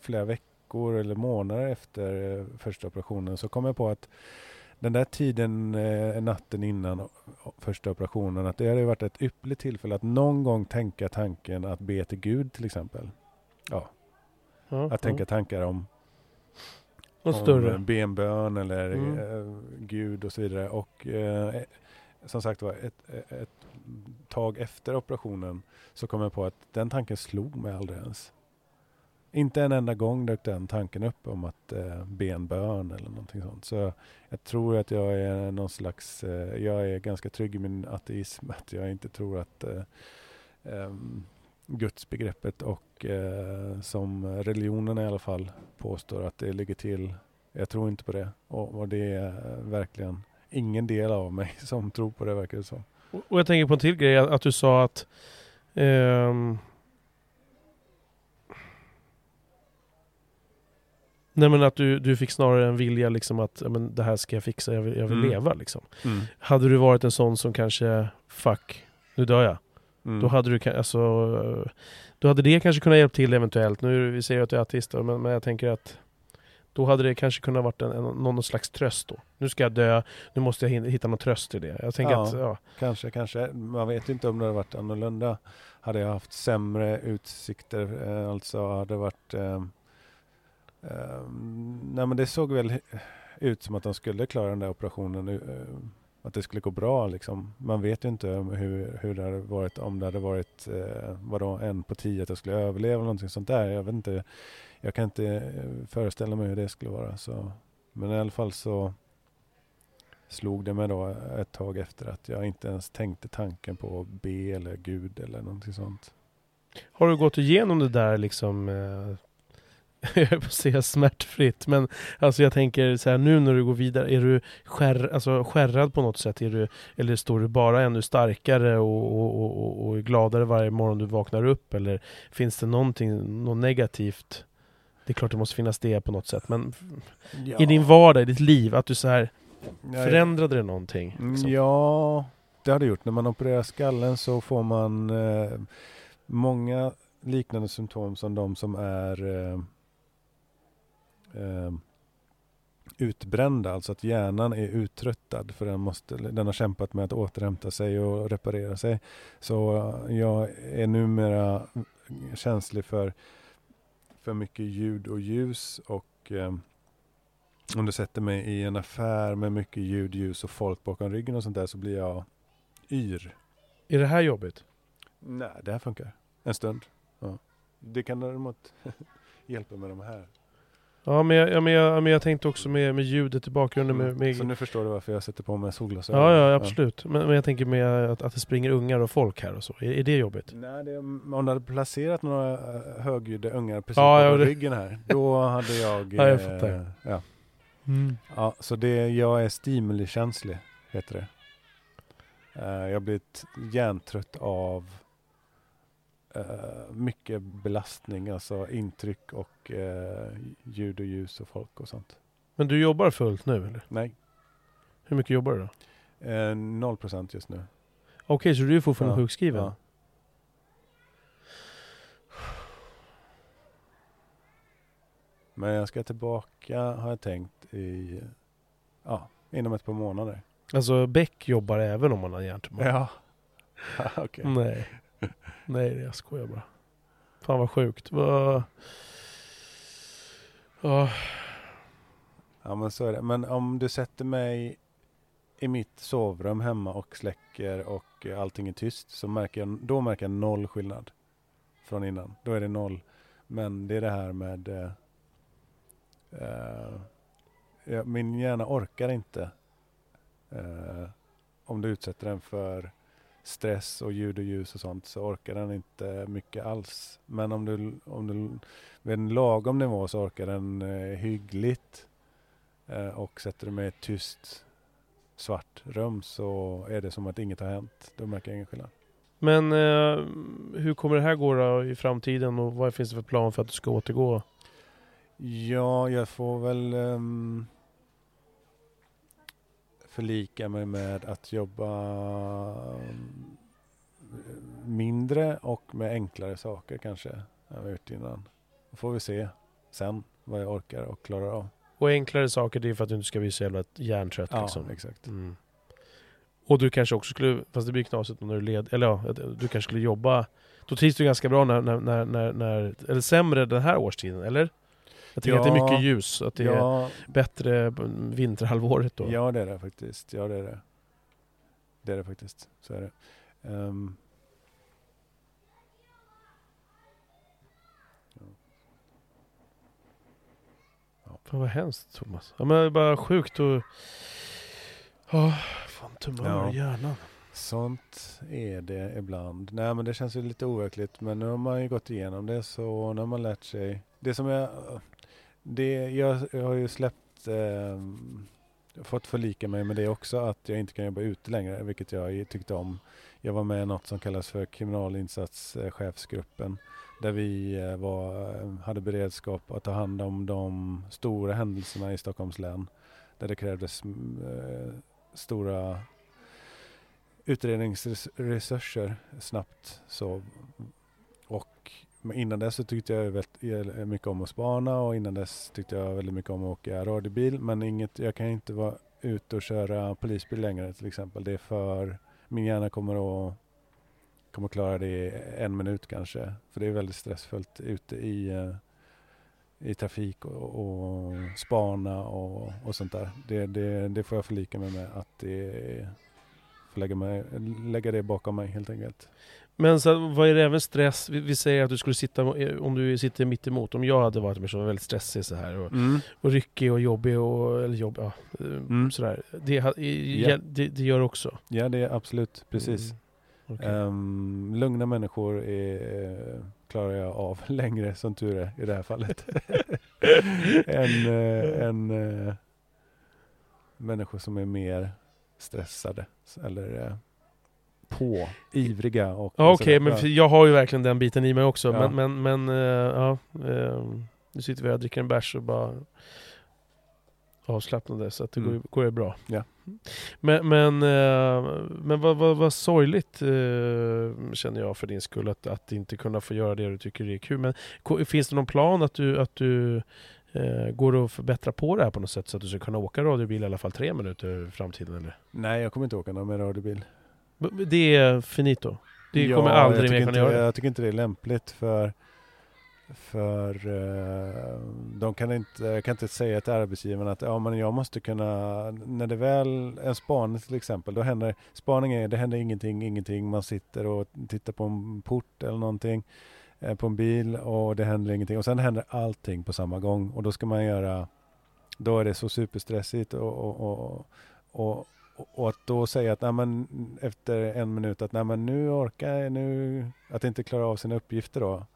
flera veckor eller månader efter eh, första operationen så kom jag på att den där tiden, eh, natten innan första operationen, att det hade varit ett ypperligt tillfälle att någon gång tänka tanken att be till Gud till exempel. Ja, Ja, att tänka tankar om, Om större. benbön eller Mm. eh, Gud och så vidare. Och eh, som sagt var, ett, ett tag efter operationen så kom jag på att den tanken slog mig aldrig ens. Inte en enda gång dök den tanken upp om att eh, be en bön eller någonting sånt. Så jag tror att jag är någon slags, eh, jag är ganska trygg i min ateism, att jag inte tror att eh, ehm, gudsbegreppet och eh, som religionen i alla fall påstår att det ligger till. Jag tror inte på det och, och det är verkligen ingen del av mig som tror på det verkar det som. Och och jag tänker på en till grej, att du sa att ehm, Nej men att du, du fick snarare en vilja liksom att men det här ska jag fixa, jag vill, jag vill Mm. leva liksom. Hade du varit en sån som kanske, fuck, nu dör jag. Mm. Då hade du alltså, eh, Då hade det kanske kunnat hjälpa till eventuellt. Nu vi säger att du är ateist då, men, men jag tänker att då hade det kanske kunnat varit en, en, någon slags tröst då. Nu ska jag dö, nu måste jag hitta någon tröst i det. Jag tänker Ja. att, ja. Kanske, kanske. Man vet inte om det hade varit annorlunda. Hade jag haft sämre utsikter, eh, alltså hade det varit... Eh, eh, nej men det såg väl ut som att de skulle klara den där operationen att det skulle gå bra liksom. Man vet ju inte hur, hur det hade varit om det hade varit eh, vadå, en på tio att jag skulle överleva eller någonting sånt där. Jag vet inte. Jag kan inte eh, föreställa mig hur det skulle vara. Så. Men i alla fall så slog det mig då ett tag efter att jag inte ens tänkte tanken på att be eller Gud eller någonting sånt. Har du gått igenom det där liksom eh, jag på att säga smärtfritt, men alltså jag tänker så här nu när du går vidare, är du skär, alltså skärrad på något sätt? Är du, eller står du bara ännu starkare och, och, och, och är gladare varje morgon du vaknar upp? Eller finns det någonting, något negativt? Det är klart det måste finnas det på något sätt, men Ja. i din vardag, i ditt liv, att du så här förändrade det någonting? Mm, liksom? Ja, det har det gjort. När man opererar skallen så får man eh, många liknande symptom som de som är eh, eh, utbrända, alltså att hjärnan är uttröttad för den, måste, den har kämpat med att återhämta sig och reparera sig. Så jag är numera känslig för, för mycket ljud och ljus och eh, om du sätter mig i en affär med mycket ljud, ljus och folk bakom ryggen och sånt där så blir jag yr. Är det här jobbigt? Nej, det här funkar. En stund. Ja. Det kan däremot hjälpa med de här. Ja men jag, ja, men jag, men jag tänkte också med, med ljudet i bakgrunden med, med Så nu förstår du varför jag sätter på mig solglasögon. Ja, ja absolut. Men, men jag tänker med att, att det springer ungar och folk här och så. Är, är det jobbigt? Nej, det, om du hade placerat några eh, högljudda ungar precis Ja, det- ryggen här, då hade jag... Ja, jag eh, fattar. ja. ja, så det, jag är stimulikänslig, heter det. Eh, jag har blivit hjärntrött av eh, mycket belastning, alltså intryck och eh, ljud och ljus och folk och sånt. Men du jobbar fullt nu eller? Nej, Hur mycket jobbar du då? eh, noll procent just nu. Okej, så du är fortfarande Ja, sjukskriven? ja. Men jag ska tillbaka, har jag tänkt, i, ja, inom ett par månader. Alltså Beck jobbar även om man har hjärntumör? Ja, okej. Nej. Nej, jag skojar bara. Fan vad sjukt. Vad... Ja, Ja men så är det. Men om du sätter mig i mitt sovrum hemma och släcker och allting är tyst så märker jag, då märker jag noll skillnad från innan. Då är det noll. Men det är det här med eh, eh, min hjärna orkar inte eh, om du utsätter den för stress och ljud och ljus och sånt så orkar den inte mycket alls. Men om du, om du vid en lagom nivå så orkar den eh, hyggligt. Eh, och sätter du mig i ett tyst svart rum så är det som att inget har hänt. Då märker jag ingen skillnad. Men eh, hur kommer det här gå då i framtiden och vad finns det för plan för att du ska återgå? Ja, jag får väl ehm, förlika mig med att jobba ehm, mindre och med enklare saker kanske än jag har gjort innan. Då får vi se sen vad jag orkar och klarar av. Och enklare saker, det är för att du inte ska bli så jävla hjärntrött Ja, liksom. exakt. Mm. Och du kanske också skulle, fast det blir knasigt när du led, eller ja, du kanske skulle jobba Då trivs du ganska bra när, när, när, när, när eller sämre den här årstiden, eller? Jag tänker att det är Ja. mycket ljus, att det är Ja, bättre vinterhalvåret då. Ja, det är det faktiskt. Ja, det är det. Det är det faktiskt. Så är det. Ehm, Fan vad hemskt Thomas. Ja men det är bara sjukt och... Oh, fan tumör Ja. i hjärnan. sånt är det ibland. Nej, men det känns ju lite overkligt. Men nu har man ju gått igenom det så nu har man lärt sig. Det som jag... Det, jag, jag har ju släppt... eh, fått förlika mig med det också att jag inte kan jobba ute längre, vilket jag tyckte om. Jag var med i något som kallas för kriminalinsatschefsgruppen där vi eh, var, eh, hade beredskap att ta hand om de stora händelserna i Stockholms län där det krävdes mm, eh, stora utredningsresurser snabbt. Så. Men innan dess så tyckte jag väldigt eh, mycket om att spana och innan dess tyckte jag väldigt mycket om att åka radiobil. Men inget, jag kan inte vara ute och köra polisbil längre till exempel. Det är för, min hjärna kommer att, kommer klara det i en minut kanske. För det är väldigt stressfullt ute i, eh, i trafik och, och spana och, och sånt där. Det, det, det får jag förlika mig med att det är, lägga, mig, lägga det bakom mig helt enkelt. Men så, vad är det även stress? Vi, vi säger att du skulle sitta, om du sitter mitt emot, om jag hade varit en person väldigt stressig så här och, Mm. och ryckig och jobbig och, eller jobb, ja, eh, Mm. sådär. Det, Ja. det, det gör också? Ja, det är absolut precis. Mm. Okej. Ehm, lugna människor är, eh, klarar jag av längre som tur är i det här fallet. än, eh, än eh, människor som är mer stressade eller eh, på, ivriga. Och Ja, Okej, sådär. men för jag har ju verkligen den biten i mig också. Ja. Men, men, men eh, ja. eh, nu sitter vi här och dricker en bärs och bara avslappnade så att det Mm. går, går bra. Ja. Men, men, eh, men vad, vad, vad sorgligt eh, känner jag för din skull att, att inte kunna få göra det du tycker är kul. Men finns det någon plan att du, att du går att förbättra på det här på något sätt så att du ska kunna åka radiobil i alla fall tre minuter i framtiden? Eller? Nej, jag kommer inte åka någon med radiobil. Det är finito. Det kommer aldrig mer kunna göra det. Jag tycker inte det är lämpligt för för eh, de kan inte, kan inte säga till arbetsgivaren att ja, men jag måste kunna, när det väl, en spaning till exempel, då händer, spaning är, det händer ingenting, ingenting, man sitter och tittar på en port eller någonting eh, på en bil och det händer ingenting och sen händer allting på samma gång och då ska man göra, då är det så superstressigt och, och, och, och och att då säga att nej, men, efter en minut att nej, men nu orkar jag, nu, att inte klara av sina uppgifter då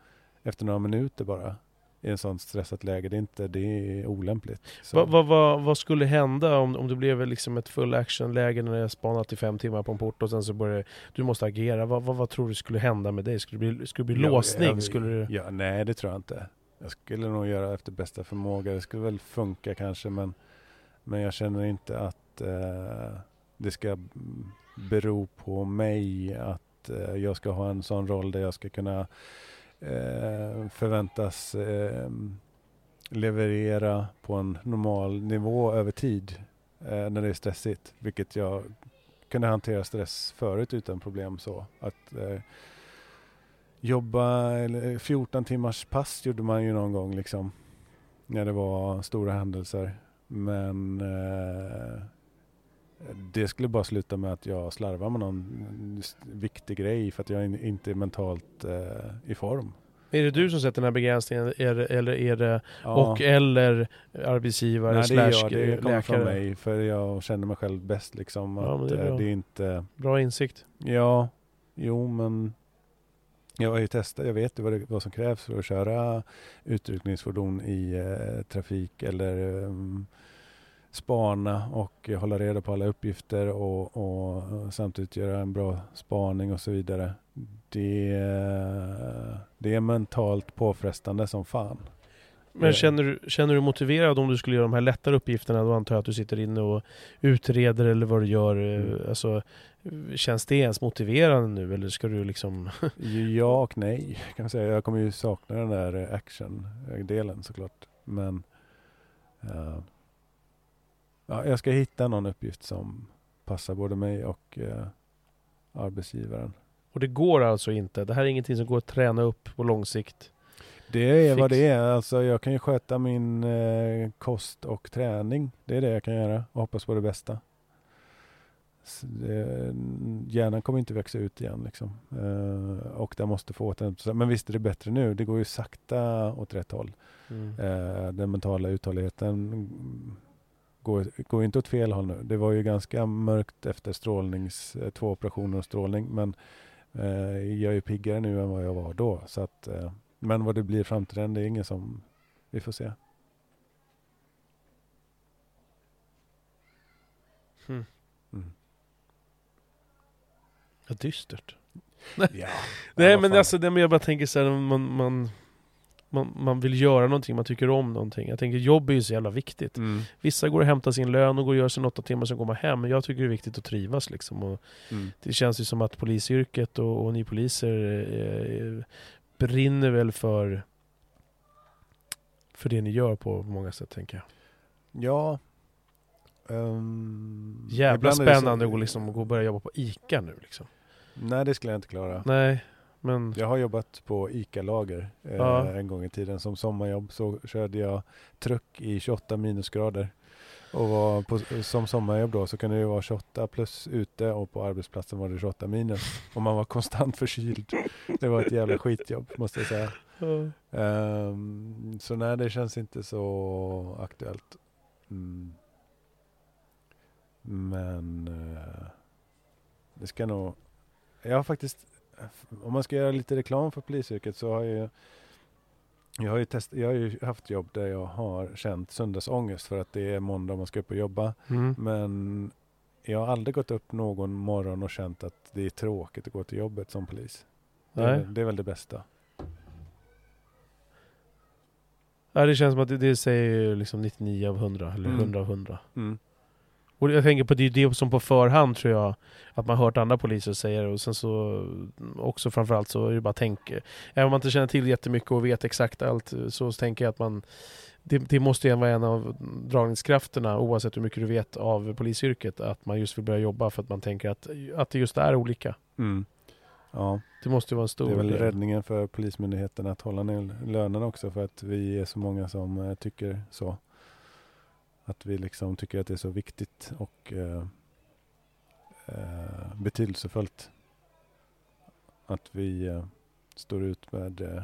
efter några minuter bara i en sån stressat läge, det är, inte, det är olämpligt. Vad, vad, vad, vad skulle hända om, om det blev liksom ett full action-läge när jag spanat i fem timmar på en port och sen så börjar du måste agera. Vad, vad tror du skulle hända med dig? Skulle det bli, skulle det bli Ja, låsning? jag- skulle du... ja, nej, det tror jag inte. Jag skulle nog göra efter bästa förmåga. Det skulle väl funka kanske, men, men jag känner inte att eh, det ska bero på mig att eh, jag ska ha en sån roll där jag ska kunna eh, förväntas eh, leverera på en normal nivå över tid eh, när det är stressigt. Vilket jag kunde hantera stress förut utan problem så. Att eh, jobba eller eh, 14 timmars pass gjorde man ju någon gång liksom. När det var stora händelser. Men eh, det skulle bara sluta med att jag slarvar med någon viktig grej för att jag in- inte är mentalt eh, i form. Är det du som sätter den här begränsningen det, eller är det Ja. och eller arbetsgivare Nej, det är slash jag. Det kommer från läkare? mig. För jag känner mig själv bäst liksom. Ja, att det är eh, det är inte... Bra insikt. Ja, jo men jag har ju testat, jag vet ju vad, det, vad som krävs för att köra utryckningsfordon i eh, trafik eller um, spana och hålla reda på alla uppgifter och, och samtidigt göra en bra spaning och så vidare. Det, det är mentalt påfrestande som fan. Men Eh. känner du, känner du motiverad om du skulle göra de här lättare uppgifterna? Då antar jag att du sitter inne och utreder eller vad du gör. eh, Mm. Alltså, känns det ens motiverande nu eller ska du liksom... Ja och nej kan man säga. Jag kommer ju sakna den där action-delen såklart. Men eh, ja, jag ska hitta någon uppgift som passar både mig och eh, arbetsgivaren. Och det går alltså inte? Det här är ingenting som går att träna upp på lång sikt? Det är vad Fix. det är. Alltså jag kan ju sköta min eh, kost och träning. Det är det jag kan göra och hoppas på det bästa. Det, hjärnan kommer inte växa ut igen liksom. Eh, och den måste få återhämta Men visst är det bättre nu. Det går ju sakta åt rätt håll. Mm. Eh, den mentala uthålligheten går, går inte åt fel håll nu. Det var ju ganska mörkt efter strålnings, eh, två operationer och strålning. Men eh, jag är piggare nu än vad jag var då. Så att, eh, men vad det blir i framtiden, det är ingen som vi får se. Mm. Mm. Ja, dystert. Ja. Nej men alltså det med jag bara tänker så här, man, man, man, man vill göra någonting, man tycker om någonting. Jag tänker jobb är ju så jävla viktigt. Mm. Vissa går och hämtar sin lön och går och gör sin åtta timmar, sen går man hem. Men jag tycker det är viktigt att trivas liksom. Och Mm. det känns ju som att polisyrket och, och ni poliser eh, brinner väl för för det ni gör på många sätt tänker jag. Ja. Um, Jävla det så- spännande att gå, liksom, gå och börja jobba på ICA nu liksom. Nej, det skulle jag inte klara. Nej, men... Jag har jobbat på ICA-lager eh, Ja. en gång i tiden. Som sommarjobb så körde jag truck i 28 minusgrader. Och var på, som sommarjobb då så kunde det vara 28 plus ute och på arbetsplatsen var det 28 minus. Och man var konstant förkyld. Det var ett jävla skitjobb måste jag säga. Ja. Ehm, så nej, det känns inte så aktuellt. Mm. Men eh, det ska nog... Jag har faktiskt om man ska göra lite reklam för polisyrket så har jag jag har, ju test, jag har ju haft jobb där jag har känt söndagsångest för att det är måndag och man ska upp och jobba. Mm. Men jag har aldrig gått upp någon morgon och känt att det är tråkigt att gå till jobbet som polis. Det är, det är väl det bästa. Ja, det känns som att det, det säger liksom 99 av 100, eller Mm. 100 av 100. Mm. Och jag tänker på det, det som på förhand tror jag att man hört andra poliser säga och sen så också framförallt så är det bara tänk. Även om man inte känner till jättemycket och vet exakt allt så tänker jag att man det, det måste ju vara en av dragningskrafterna oavsett hur mycket du vet av polisyrket att man just vill börja jobba för att man tänker att, att det just är olika. Mm. Ja, Det måste ju vara en stor det är väl del. räddningen för Polismyndigheten att hålla ner lönerna också för att vi är så många som eh, tycker så. Att vi liksom tycker att det är så viktigt och eh, eh, betydelsefullt att vi eh, står ut med eh,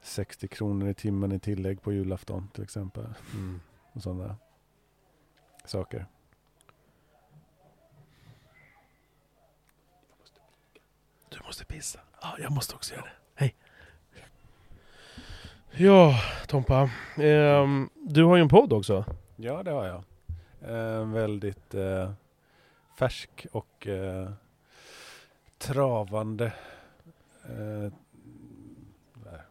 60 kronor i timmen i tillägg på julafton till exempel. Mm. Och sådana saker. Du måste pissa. Ja, jag måste också göra det. Hej. Ja, Tompa. Ehm, du har ju en podd också. Ja, det har jag. Eh, väldigt eh, färsk och eh, travande. Eh, där.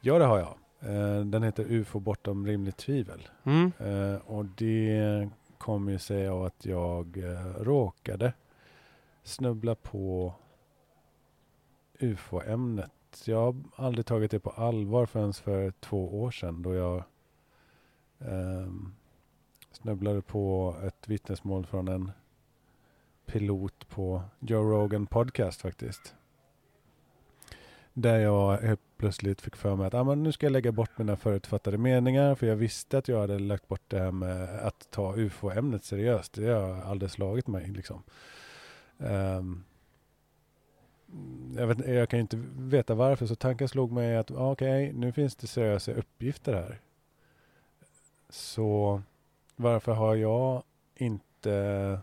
ja, det har jag. Eh, den heter UFO bortom rimligt tvivel. Mm. Eh, och det kommer ju sig av att jag eh, råkade snubbla på UFO-ämnet. Jag har aldrig tagit det på allvar förrän för två år sedan då jag eh, snubblade på ett vittnesmål från en pilot på Joe Rogan podcast faktiskt. Där jag helt plötsligt fick för mig att ah, men nu ska jag lägga bort mina förutfattade meningar för jag visste att jag hade lagt bort det här med att ta UFO-ämnet seriöst. Det har aldrig slagit mig liksom. Ehm, jag, vet, jag kan inte veta varför så tanken slog mig att ah, okej, nu finns det seriösa uppgifter här. Så varför har jag inte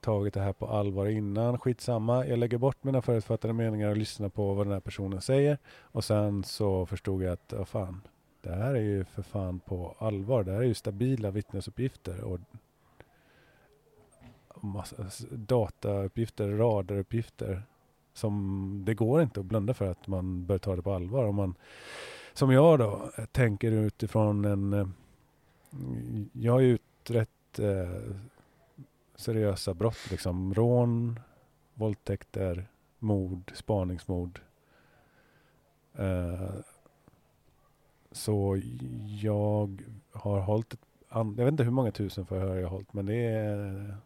tagit det här på allvar innan? Skitsamma, jag lägger bort mina förutfattade meningar och lyssnar på vad den här personen säger. Och sen så förstod jag att, vad fan, det här är ju för fan på allvar. Det här är ju stabila vittnesuppgifter och massa datauppgifter, radaruppgifter som det går inte att blunda för att man bör ta det på allvar. Om man, som jag då, tänker utifrån en... Eh, jag har ju utrett eh, seriösa brott, liksom rån, våldtäkter, mord, spaningsmord. Eh, så jag har hållit, ett, jag vet inte hur många tusen förhör jag har hållit, men det är,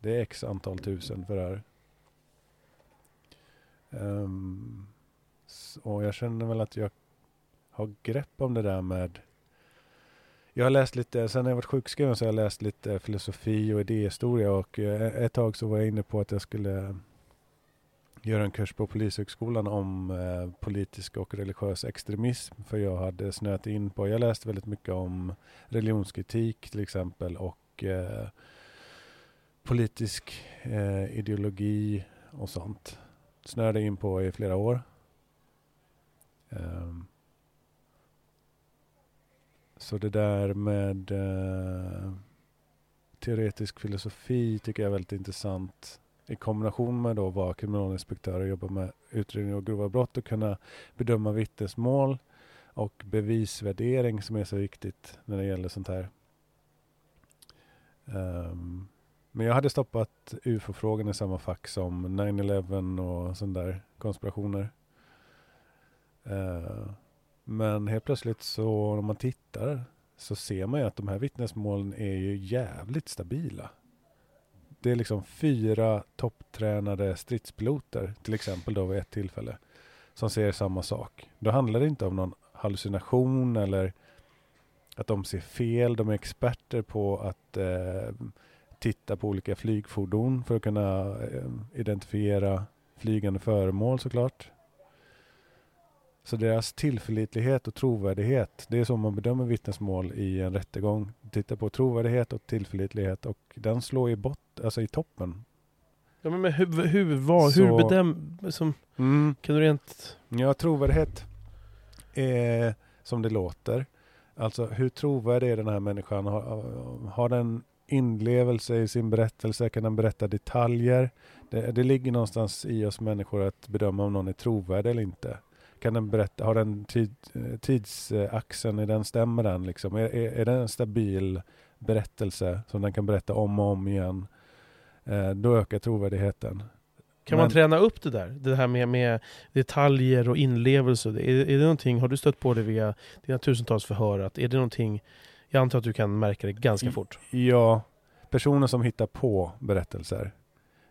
det är x antal tusen förhör. Um, och jag känner väl att jag har grepp om det där med jag har läst lite, sen när jag varit sjukskriven så har jag läst lite filosofi och idéhistoria och eh, ett tag så var jag inne på att jag skulle göra en kurs på Polishögskolan om eh, politisk och religiös extremism. För jag hade snöat in på, jag läste väldigt mycket om religionskritik till exempel och eh, politisk eh, ideologi och sånt. Snöade in på i flera år. Um, så det där med uh, teoretisk filosofi tycker jag är väldigt intressant i kombination med då vara kriminalinspektör och jobba med utredning av grova brott och kunna bedöma vittnesmål och bevisvärdering som är så viktigt när det gäller sånt här. Um, men jag hade stoppat UFO-frågan i samma fack som 9-11 och sådana där konspirationer. Eh, men helt plötsligt så om man tittar så ser man ju att de här vittnesmålen är ju jävligt stabila. Det är liksom fyra topptränade stridspiloter till exempel då vid ett tillfälle som ser samma sak. Då handlar det inte om någon hallucination eller att de ser fel. De är experter på att eh, titta på olika flygfordon för att kunna eh, identifiera flygande föremål såklart. Så deras tillförlitlighet och trovärdighet, det är så man bedömer vittnesmål i en rättegång. Titta på trovärdighet och tillförlitlighet och den slår i bott, alltså i toppen Ja, men hur, hur, vad, Så- hur bedöm... Som, Mm. kan du rent... Ja, trovärdighet är som det låter. Alltså hur trovärdig är den här människan? Har, har den inlevelse i sin berättelse? Kan den berätta detaljer? Det, det ligger någonstans i oss människor att bedöma om någon är trovärdig eller inte. Kan den berätta, har den tid, eh, tidsaxeln, är den, stämmer den liksom? Är, är, är det en stabil berättelse som den kan berätta om och om igen? Eh, då ökar trovärdigheten. Kan Men- man träna upp det där? Det här med, med detaljer och inlevelse. Är, är det någonting, har du stött på det via dina tusentals förhör? Att är det någonting, jag antar att du kan märka det ganska I- fort. Ja, personer som hittar på berättelser.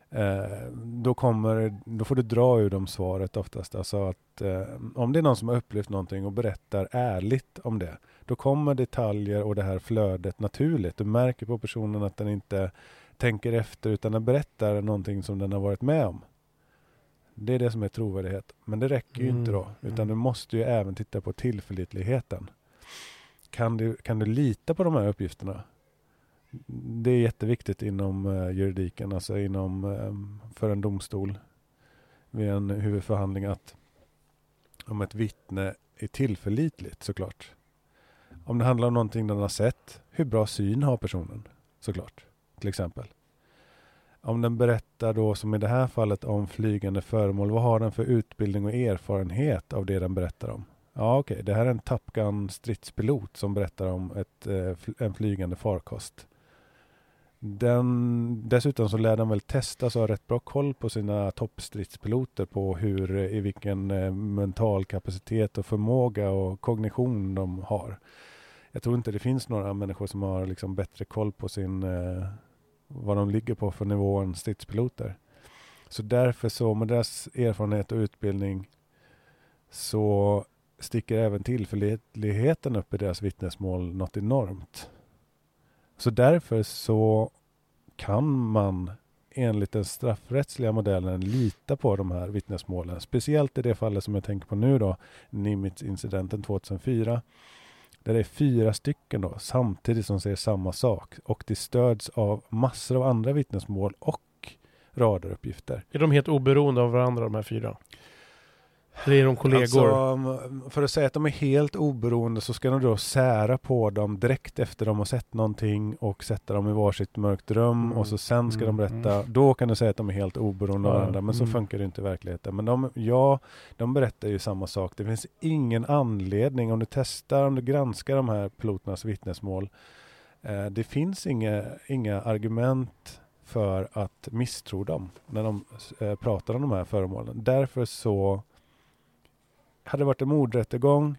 Eh, då, kommer, då får du dra ur dem svaret oftast. Alltså att eh, om det är någon som har upplevt någonting och berättar ärligt om det. Då kommer detaljer och det här flödet naturligt. Du märker på personen att den inte tänker efter utan den berättar någonting som den har varit med om. Det är det som är trovärdighet. Men det räcker ju inte då. Mm, Utan mm. du måste ju även titta på tillförlitligheten. Kan du, kan du lita på de här uppgifterna? Det är jätteviktigt inom eh, juridiken, alltså inom, eh, för en domstol vid en huvudförhandling att om ett vittne är tillförlitligt såklart. Om det handlar om någonting den har sett, hur bra syn har personen såklart, till exempel. Om den berättar då som i det här fallet om flygande föremål, vad har den för utbildning och erfarenhet av det den berättar om? Ja, okej, det här är en Top Gun stridspilot som berättar om ett, eh, en flygande farkost. Den, dessutom så lär den väl testas och ha rätt bra koll på sina toppstridspiloter på hur, eh, i vilken eh, mental kapacitet och förmåga och kognition de har. Jag tror inte det finns några människor som har liksom bättre koll på sin, vad de ligger på för nivå än stridspiloter. Så därför så med deras erfarenhet och utbildning så sticker även tillförlitligheten upp i deras vittnesmål något enormt. Så därför så kan man enligt den straffrättsliga modellen lita på de här vittnesmålen. Speciellt i det fallet som jag tänker på nu då, Nimitz-incidenten 2004. Där det är fyra stycken då, samtidigt som säger samma sak. Och det stöds av massor av andra vittnesmål och radaruppgifter. Är de helt oberoende av varandra de här fyra? Eller är de kollegor? Alltså, för att säga att de är helt oberoende så ska de då sära på dem direkt efter de har sett någonting och sätta dem i varsitt mörkt rum Mm. och så sen ska de Mm, berätta. Då kan du säga att de är helt oberoende av Ja, varandra men så mm. funkar det inte i verkligheten. Men de, ja, de berättar ju samma sak. Det finns ingen anledning om du testar, om du granskar de här piloternas vittnesmål. Eh, det finns inga, inga argument för att misstro dem när de eh, pratar om de här föremålen. Därför så hade det varit en mordrättegång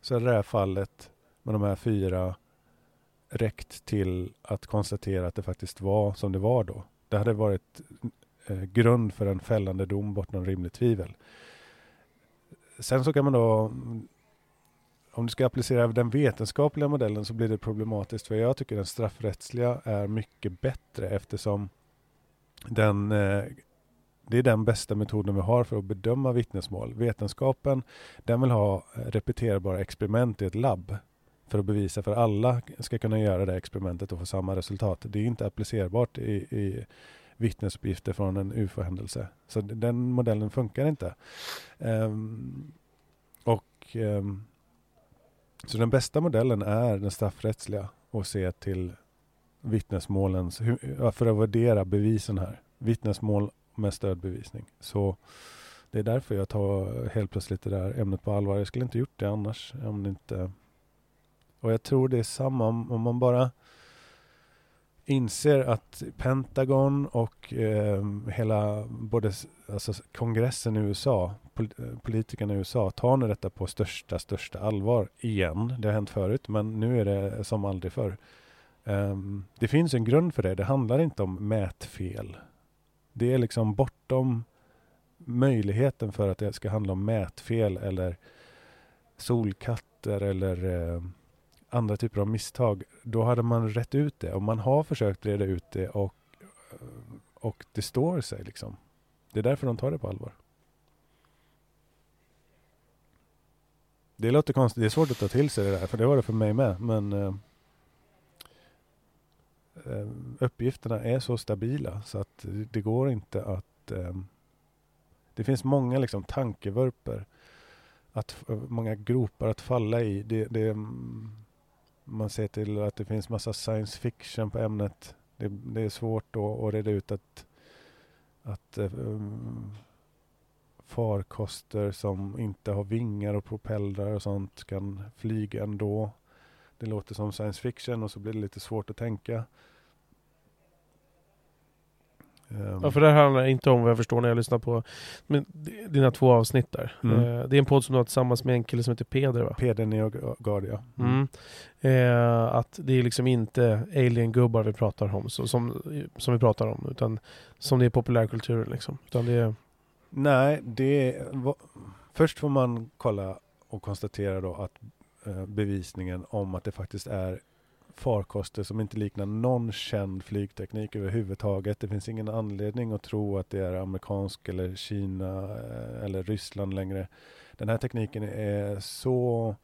så hade det här fallet med de här fyra räckt till att konstatera att det faktiskt var som det var då. Det hade varit eh, grund för en fällande dom bortom rimligt tvivel. Sen så kan man då, om du ska applicera den vetenskapliga modellen så blir det problematiskt för jag tycker den straffrättsliga är mycket bättre eftersom den eh, det är den bästa metoden vi har för att bedöma vittnesmål. Vetenskapen, den vill ha repeterbara experiment i ett labb för att bevisa för alla ska kunna göra det experimentet och få samma resultat. Det är inte applicerbart i, i vittnesuppgifter från en UFO-händelse. Så den modellen funkar inte. Um, och um, Så den bästa modellen är den straffrättsliga och se till vittnesmålens, hur- för att värdera bevisen här. Vittnesmål med stödbevisning. Så det är därför jag tar helt plötsligt det där ämnet på allvar. Jag skulle inte gjort det annars. Om det inte... Och jag tror det är samma om, man bara inser att Pentagon och eh, hela både alltså kongressen i USA, pol, eh, politikerna i USA tar nu detta på största, största allvar igen. Det har hänt förut, men nu är det som aldrig förr. Um, det finns en grund för det. Det handlar inte om mätfel. Det är liksom bortom möjligheten för att det ska handla om mätfel eller solkatter eller eh, andra typer av misstag. Då hade man rätt ut det och man har försökt reda ut det och, eh, och det står sig liksom. Det är därför de tar det på allvar. Det låter konstigt, det är svårt att ta till sig det där, för det var det för mig med. Men eh, Ehm, uppgifterna är så stabila så att det går inte att... Ehm, det finns många liksom tankevurper, att, många gropar att falla i. Det, det, man ser till att det finns massa science fiction på ämnet. Det, det är svårt då att reda ut att, att um, farkoster som inte har vingar och propellrar och sånt kan flyga ändå. Det låter som science fiction och så blir det lite svårt att tänka. Um. Ja, för det här handlar inte om vad jag förstår när jag lyssnar på men, dina två avsnitt där. Mm. Uh, det är en podd som du har tillsammans med en kille som heter Peder va? Peder Neogard ja. Mm. Uh, att det är liksom inte alien-gubbar vi pratar om, så, som, som vi pratar om, utan som det är populärkulturen liksom. Utan det är... Nej, det är... Först får man kolla och konstatera då att uh, bevisningen om att det faktiskt är farkoster som inte liknar någon känd flygteknik överhuvudtaget. Det finns ingen anledning att tro att det är amerikansk eller Kina eh, eller Ryssland längre. Den här tekniken är så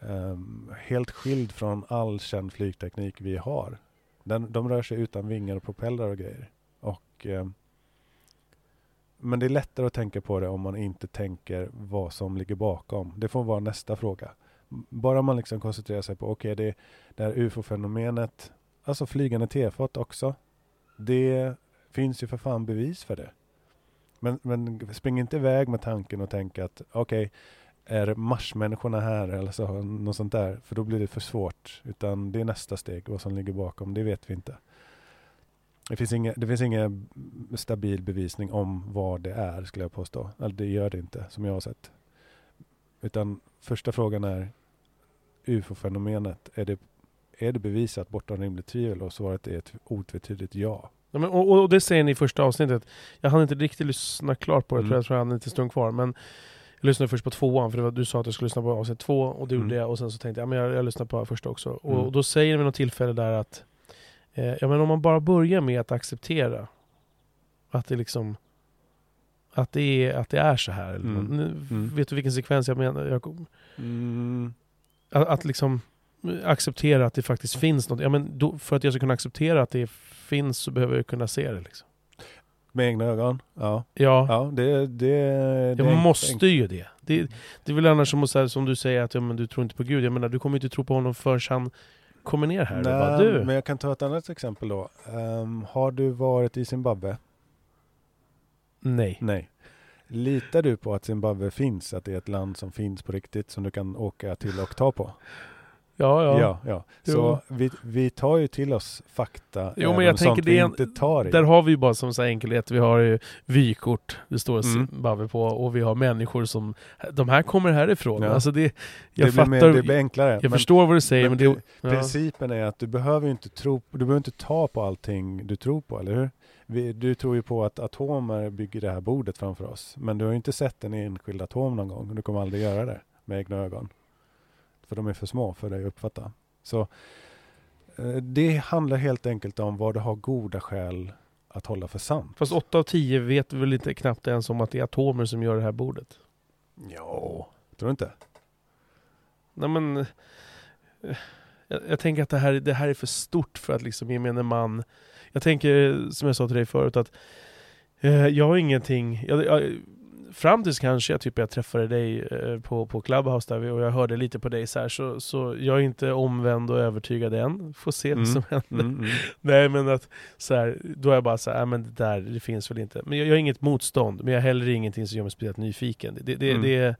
um, helt skild från all känd flygteknik vi har. Den, de rör sig utan vingar och propellrar och grejer. Och, um, men det är lättare att tänka på det om man inte tänker vad som ligger bakom. Det får vara nästa fråga bara man liksom koncentrerar sig på, okej, okay, det, det här ufo-fenomenet, alltså flygande tefat också, det finns ju för fan bevis för det. Men, men spring inte iväg med tanken och tänk att, okej, okay, är marsmänniskorna här eller så, något sånt där, för då blir det för svårt. Utan det är nästa steg, vad som ligger bakom, det vet vi inte. Det finns, inga, det finns ingen stabil bevisning om vad det är, skulle jag påstå. Eller det gör det inte, som jag har sett. Utan första frågan är UFO-fenomenet, är det, är det bevisat bortom rimligt tvivel? Och svaret är ett otvetydigt ja. ja men, och, och, det säger ni i första avsnittet. Jag hann inte riktigt lyssna klart på det, mm. tror jag, tror jag hade en liten stund kvar. Men jag lyssnade först på tvåan, för var, du sa att jag skulle lyssna på avsnitt två, och det mm. gjorde jag. Och sen så tänkte jag, ja, men jag, jag lyssnar på första också. Och, mm. och då säger ni vid något tillfälle där att eh, ja, men om man bara börjar med att acceptera att det liksom att det är, att det är så här. Mm. Mm. Vet du vilken sekvens jag menar? Jag, mm. att, att, liksom acceptera att det faktiskt finns något. Ja, men då, för att jag ska kunna acceptera att det finns så behöver jag kunna se det. Liksom. Med egna ögon? Ja. Ja. ja det, det, jag det måste ju det. det. Det är väl annars som, här, som du säger att ja, men du tror inte på Gud. Jag menar, du kommer inte tro på honom förrän han kommer ner här. Nej, bara, du. men jag kan ta ett annat exempel då. Um, har du varit i Zimbabwe? Nej. Nej. Litar du på att Zimbabwe finns? Att det är ett land som finns på riktigt som du kan åka till och ta på? Ja, ja. ja, ja. Så vi, vi tar ju till oss fakta, jo, men jag tänker det inte tar i. Där har vi ju bara som så enkelhet, vi har ju vykort, det står mm. Zimbabwe på, och vi har människor som, de här kommer härifrån. Ja. Alltså det, jag det fattar, blir mer, det blir enklare. Jag men, förstår vad du säger, men, men det, ja. Principen är att du behöver inte tro, du behöver inte ta på allting du tror på, eller hur? Vi, du tror ju på att atomer bygger det här bordet framför oss, men du har ju inte sett en enskild atom någon gång, du kommer aldrig göra det med egna ögon. För de är för små för dig att uppfatta. Så eh, det handlar helt enkelt om vad du har goda skäl att hålla för sant. Fast 8 av 10 vet väl inte knappt ens om att det är atomer som gör det här bordet? Ja, tror du inte? Nej men... Eh, jag, jag, tänker att det här, det här är för stort för att liksom gemene man... Jag tänker, som jag sa till dig förut, att eh, jag har ingenting... Jag, jag, fram tills kanske jag, typ, jag träffade dig eh, på, på Clubhouse där vi, och jag hörde lite på dig så här, så, så jag är inte omvänd och övertygad än. Får se mm. vad som händer. Mm, mm. Nej men att så här, då är jag bara så här, men det där, det finns väl inte. Men jag, jag har inget motstånd, men jag har heller ingenting som gör mig speciellt nyfiken. Det, det, mm. det,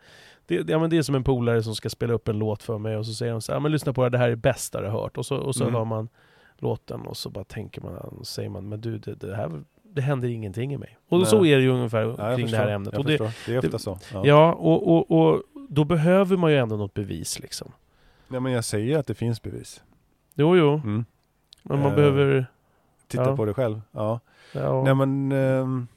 det, ja, men det är som en polare som ska spela upp en låt för mig och så säger de så här, men lyssna på det, det här är bästa du har hört. Och så, och så mm. hör man låten och så bara tänker man, säger man, men du det, det här det händer ingenting i mig. Och Nej. så är det ju ungefär ja, kring förstår, det här ämnet. och det, det är ofta så. Ja, ja och, och, och då behöver man ju ändå något bevis liksom. Ja men jag säger att det finns bevis. Jo, jo. Mm. Men man uh, behöver... Titta ja. på det själv. Ja. Nej men... Um...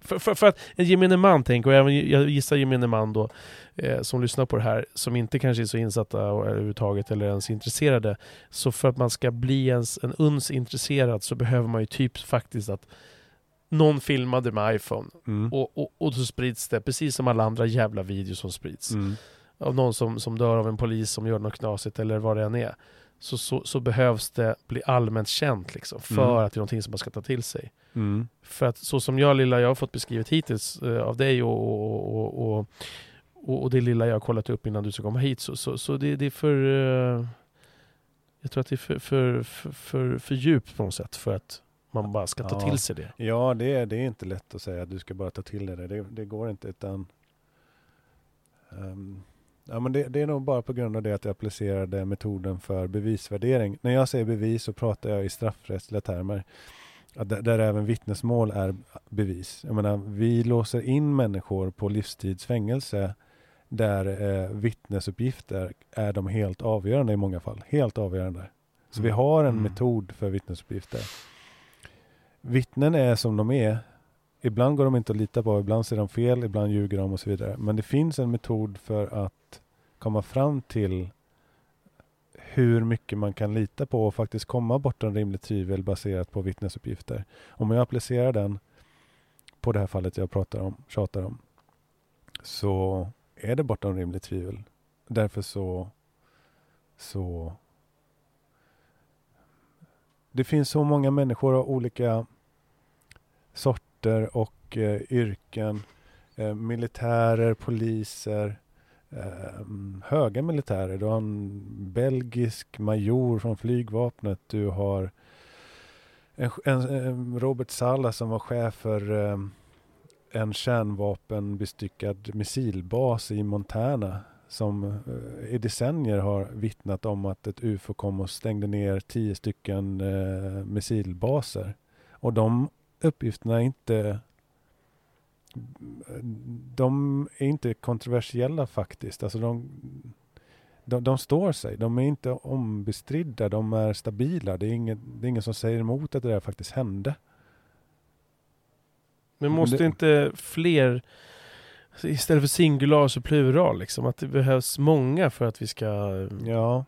För, för, för, att en gemene man tänker, och även, jag gissar gemene man då, eh, som lyssnar på det här, som inte kanske är så insatta överhuvudtaget eller ens intresserade. Så för att man ska bli ens en uns intresserad så behöver man ju typ faktiskt att någon filmade med iPhone mm. och, och, och så sprids det, precis som alla andra jävla videos som sprids. Mm. Av någon som, som dör av en polis som gör något knasigt eller vad det än är. Så, så, så behövs det bli allmänt känt liksom, för Mm. att det är någonting som man ska ta till sig. Mm. För att så som jag lilla jag har fått beskrivet hittills eh, av dig och, och, och, och, och, det lilla jag har kollat upp innan du ska komma hit, så, så, så det, det är för... eh, jag tror att det är för, för, för, för, för djupt på något sätt för att man bara ska ta Ja. till sig det. Ja, det är, det är inte lätt att säga att du ska bara ta till dig det. Det, det går inte utan ehm, ja, men det, det är nog bara på grund av det att jag applicerade metoden för bevisvärdering. När jag säger bevis så pratar jag i straffrättsliga termer. Där, där även vittnesmål är bevis. Jag menar, vi låser in människor på livstidsfängelse där eh, vittnesuppgifter är de helt avgörande i många fall. Helt avgörande. Så vi Mm. har en Mm. metod för vittnesuppgifter. Vittnen är som de är. Ibland går de inte att lita på, ibland ser de fel, ibland ljuger de och så vidare. Men det finns en metod för att komma fram till hur mycket man kan lita på och faktiskt komma bortom rimligt tvivel baserat på vittnesuppgifter. Om jag applicerar den på det här fallet jag pratar om, tjatar om, så är det bortom rimligt tvivel. Därför så, så det finns så många människor av olika sorter och eh, yrken. Eh, militärer, poliser, eh, höga militärer. Du har en belgisk major från flygvapnet. Du har en, en, Robert Salla som var chef för eh, en kärnvapenbestyckad missilbas i Montana som eh, i decennier har vittnat om att ett UFO kom och stängde ner tio stycken eh, missilbaser. Och de uppgifterna är inte de är inte kontroversiella faktiskt. Alltså de, de, de står sig. De är inte ombestridda. De är stabila. Det är, inget, det är ingen som säger emot att det där faktiskt hände. Men Men måste det- inte fler, istället för singular så plural, liksom, att det behövs många för att vi ska... Ja.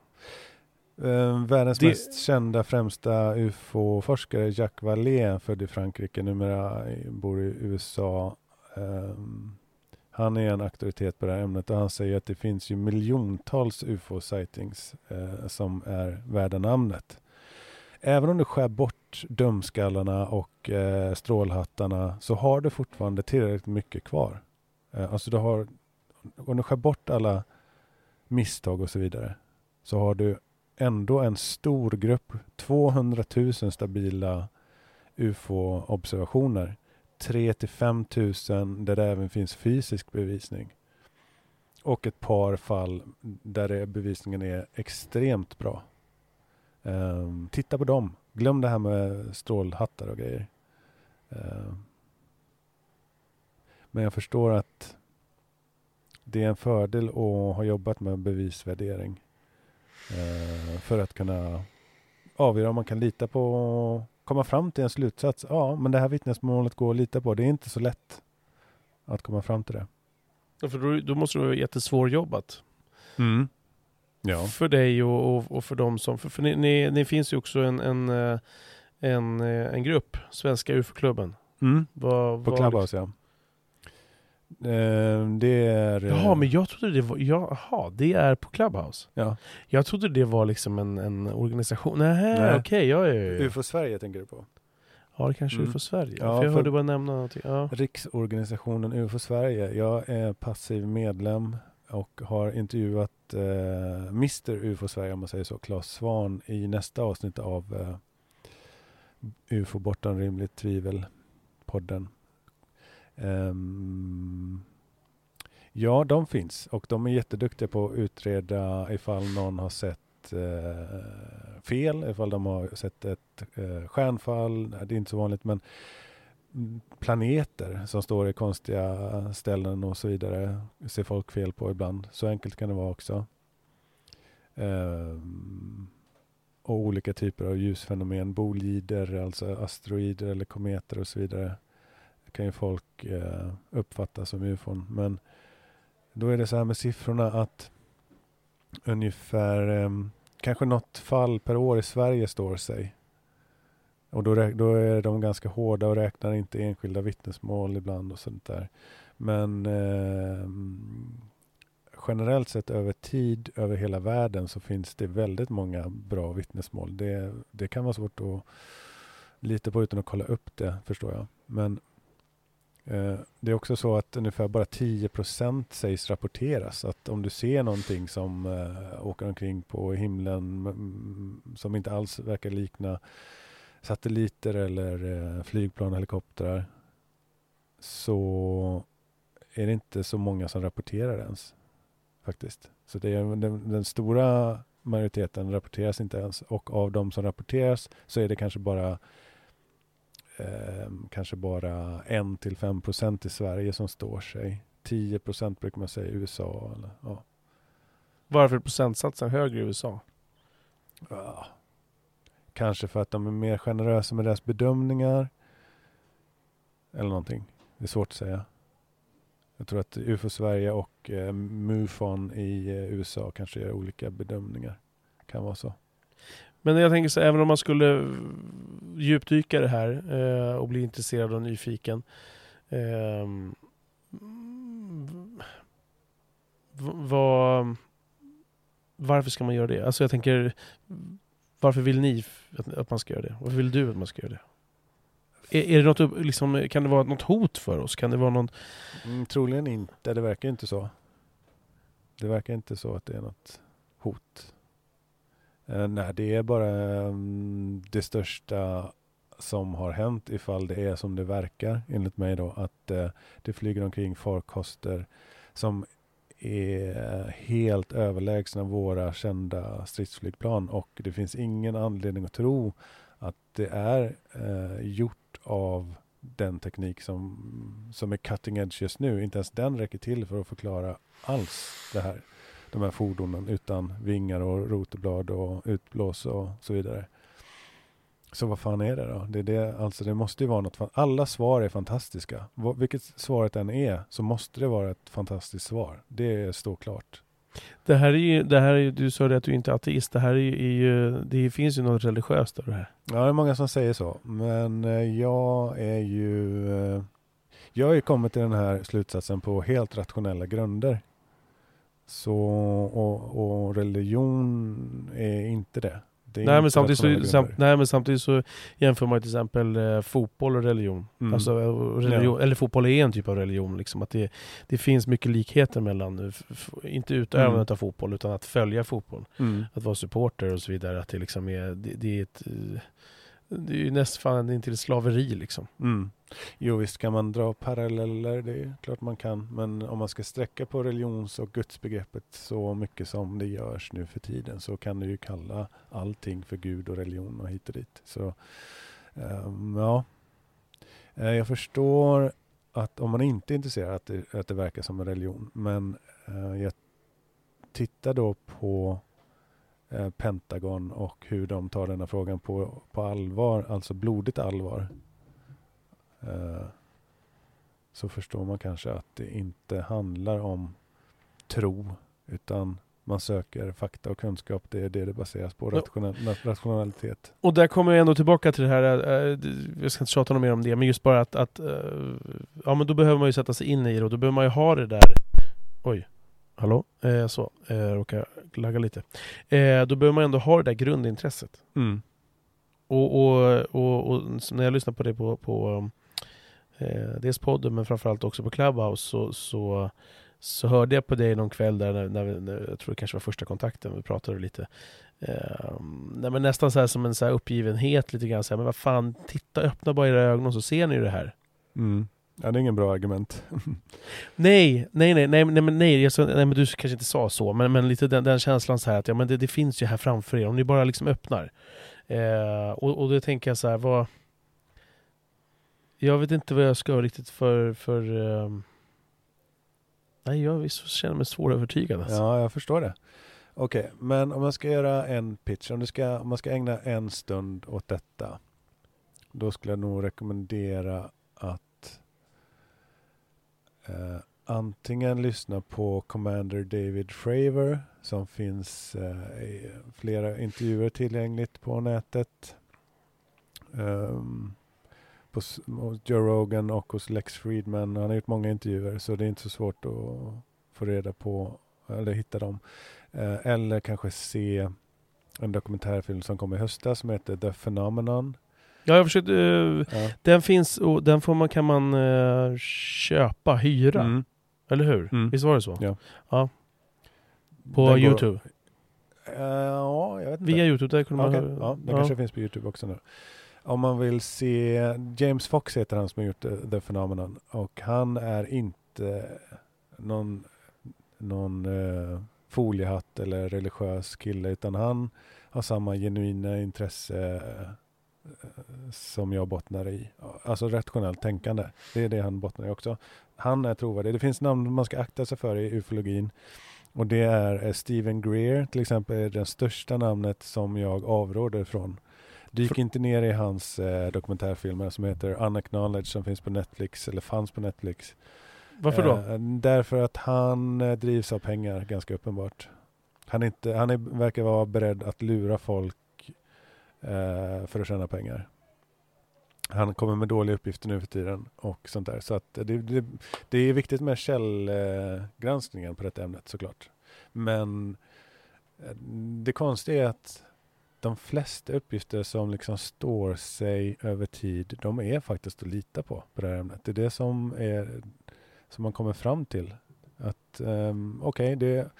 Eh, världens Det- mest kända främsta UFO-forskare Jacques Vallée, född i Frankrike, numera bor i USA. Ehm, han är en auktoritet på det här ämnet och han säger att det finns ju miljontals UFO-sightings eh, som är värda namnet. Även om du skär bort dumskallarna och eh, strålhattarna så har du fortfarande tillräckligt mycket kvar. Eh, alltså du har, om du skär bort alla misstag och så vidare så har du ändå en stor grupp, 200 000 stabila UFO-observationer. 3 till 5 000 där det även finns fysisk bevisning. Och ett par fall där det, bevisningen är extremt bra. Um, titta på dem. Glöm det här med strålhattar och grejer. Um, men jag förstår att det är en fördel att ha jobbat med bevisvärdering. Uh, för att kunna avgöra om man kan lita på komma fram till en slutsats. Ja, men det här vittnesmålet går att lita på. Det är inte så lätt att komma fram till det. Ja, För då, då måste det vara jättesvårjobbat. Ja. För dig och, och, och för dem som... För, för ni, ni, ni finns ju också en, en, eh, en, eh, en grupp, Svenska UFO-klubben. Mm. På Clubhouse, ja. Eh, det är... eh, Jaha, men jag trodde det var... Jaha, det är på Clubhouse? Ja. Jag trodde det var liksom en, en organisation. Nej, Nej. okej. ja, ja, ja. UFO Sverige tänker du på? ja, det kanske är Mm. för Sverige. Ja, för jag för- hörde bara nämna någonting. Ja. Riksorganisationen UFO Sverige. Jag är passiv medlem och har intervjuat eh, Mr UFO Sverige, om man säger så, Claes Svan i nästa avsnitt av eh, UFO bortom rimligt tvivel Um, ja, de finns och de är jätteduktiga på att utreda ifall någon har sett eh, fel, ifall de har sett ett eh, stjärnfall. Det är inte så vanligt, men planeter som står i konstiga ställen och så vidare ser folk fel på ibland. Så enkelt kan det vara också. Um, och olika typer av ljusfenomen, bolider, alltså asteroider eller kometer och så vidare. Kan ju folk eh, uppfatta som ufon. Men då är det så här med siffrorna att ungefär eh, kanske något fall per år i Sverige står sig. Och då, då är de ganska hårda och räknar inte enskilda vittnesmål ibland och sånt där. Men eh, generellt sett över tid, över hela världen, så finns det väldigt många bra vittnesmål. Det, det kan vara svårt att lita på utan att kolla upp det, förstår jag. Men Eh, det är också så att ungefär bara 10% sägs rapporteras. Att om du ser någonting som eh, åker omkring på himlen som inte alls verkar likna satelliter eller eh, flygplan, helikoptrar, så är det inte så många som rapporterar ens. Faktiskt. Så det är den, den stora majoriteten rapporteras inte ens och av de som rapporteras så är det kanske bara eh, kanske bara 1 till 5 procent i Sverige som står sig. 10 procent brukar man säga i USA. Eller, ja. Varför är procentsatsen högre i USA? Ja. Kanske för att de är mer generösa med deras bedömningar. Eller någonting. Det är svårt att säga. Jag tror att UFO Sverige och eh, MUFON i eh, USA kanske gör olika bedömningar. Kan vara så. Men jag tänker så även om man skulle djupdyka det här eh, och bli intresserad och nyfiken. Eh, vad, varför ska man göra det? Alltså jag tänker, varför vill ni att, att man ska göra det? Varför vill du att man ska göra det? Är, är det något, liksom, kan det vara något hot för oss? Kan det vara någon... Mm, troligen inte. Det verkar inte så. Det verkar inte så att det är något hot. Eh, nej, det är bara um, det största som har hänt ifall det är som det verkar enligt mig då att uh, det flyger omkring farkoster som är helt överlägsna våra kända stridsflygplan och det finns ingen anledning att tro att det är eh, gjort av den teknik som, som är cutting edge just nu. Inte ens den räcker till för att förklara alls det här de här fordonen utan vingar och rotorblad och utblås och så vidare. Så vad fan är det då? Det, är det, alltså det måste ju vara något. Alla svar är fantastiska. Vilket svaret än är så måste det vara ett fantastiskt svar. Det står klart. Det här är ju, det här är ju, du sa det att du inte är ateist. Det här är ju, det finns ju något religiöst över det här. Ja, det är många som säger så. Men eh, jag är ju... Eh, jag har ju kommit till den här slutsatsen på helt rationella grunder. Så, och, och religion är inte det. det är nej, men samtidigt så, sam, nej men samtidigt så jämför man till exempel eh, fotboll och religion. Mm. Alltså, religion ja. Eller fotboll är en typ av religion. Liksom, att det, det finns mycket likheter mellan, inte utövandet mm. av fotboll utan att följa fotboll. Mm. Att vara supporter och så vidare. Att det, liksom är, det, det är ett eh, det är ju nästan intill slaveri liksom. Mm. Jo visst kan man dra paralleller, det är klart man kan. Men om man ska sträcka på religions och gudsbegreppet så mycket som det görs nu för tiden så kan du ju kalla allting för Gud och religion och hit och dit. Så um, ja, eh, jag förstår att om man inte är intresserad att det, att det verkar som en religion. Men uh, jag tittar då på Eh, Pentagon och hur de tar denna frågan på, på allvar, alltså blodigt allvar. Eh, så förstår man kanske att det inte handlar om tro utan man söker fakta och kunskap. Det är det det baseras på, rationell, rationalitet. Och där kommer jag ändå tillbaka till det här, eh, jag ska inte tjata något mer om det, men just bara att, att ja men då behöver man ju sätta sig in i det och då behöver man ju ha det där, oj, Hallå? Eh, så, eh, råkar lagga lite. Eh, då behöver man ändå ha det där grundintresset. Mm. Och, och, och, och, när jag lyssnar på det på, på eh, dels podden men framförallt också på Clubhouse så, så, så hörde jag på dig någon kväll där, när, när, vi, när jag tror det kanske var första kontakten, vi pratade lite. Eh, nej, men nästan så som en så uppgivenhet lite grann. Så här, men vad fan, titta, öppna bara era ögon så ser ni det här. Mm. Ja, det är ingen bra argument. nej, nej, nej, nej, nej, men, nej, jag, nej, men du kanske inte sa så, men, men lite den, den känslan så här att ja, men det, det, finns ju här framför er, om ni bara liksom öppnar. Eh, och, och då tänker jag så här, vad... Jag vet inte vad jag ska riktigt för... för um... Nej, jag känner mig svårövertygad. Alltså. Ja, jag förstår det. Okej, okay, men om man ska göra en pitch, om, du ska, om man ska ägna en stund åt detta, då skulle jag nog rekommendera att Uh, antingen lyssna på Commander David Fravor som finns uh, i flera intervjuer tillgängligt på nätet. Um, på Joe Rogan och hos Lex Friedman. Han har gjort många intervjuer så det är inte så svårt att få reda på eller hitta dem. Uh, eller kanske se en dokumentärfilm som kom i höstas som heter The Phenomenon. Ja, jag försökte, eh, Ja. den finns och den får man, kan man eh, köpa, hyra. Mm. Eller hur? Mm. Visst var det så? Ja. Ja. På Den går- Youtube? Eh, ja, jag vet inte. Via Youtube, där kunde Okej, man... ja, den kanske finns på Youtube också nu. Om man vill se, James Fox heter han som har gjort The, Phenomenon och han är inte någon, någon eh, foliehatt eller religiös kille utan han har samma genuina intresse som jag bottnar i. Alltså rationellt tänkande. Det är det han bottnar i också. Han är trovärdig. Det finns namn man ska akta sig för i ufologin. Och det är eh, Stephen Greer till exempel är det största namnet som jag avråder från. Dyk inte ner i hans eh, dokumentärfilmer som heter Unacknowledged som finns på Netflix eller fanns på Netflix. Varför då? Eh, därför att han eh, drivs av pengar ganska uppenbart. Han, inte, han är, verkar vara beredd att lura folk Eh, för att tjäna pengar. Han kommer med dåliga uppgifter nu för tiden och sånt där. Så att det, det, det är viktigt med källgranskningen på detta ämnet såklart. Men eh, det konstiga är att de flesta uppgifter som liksom står sig över tid, de är faktiskt att lita på på det här ämnet. Det är det som, är, som man kommer fram till. Att um, okej, okay, det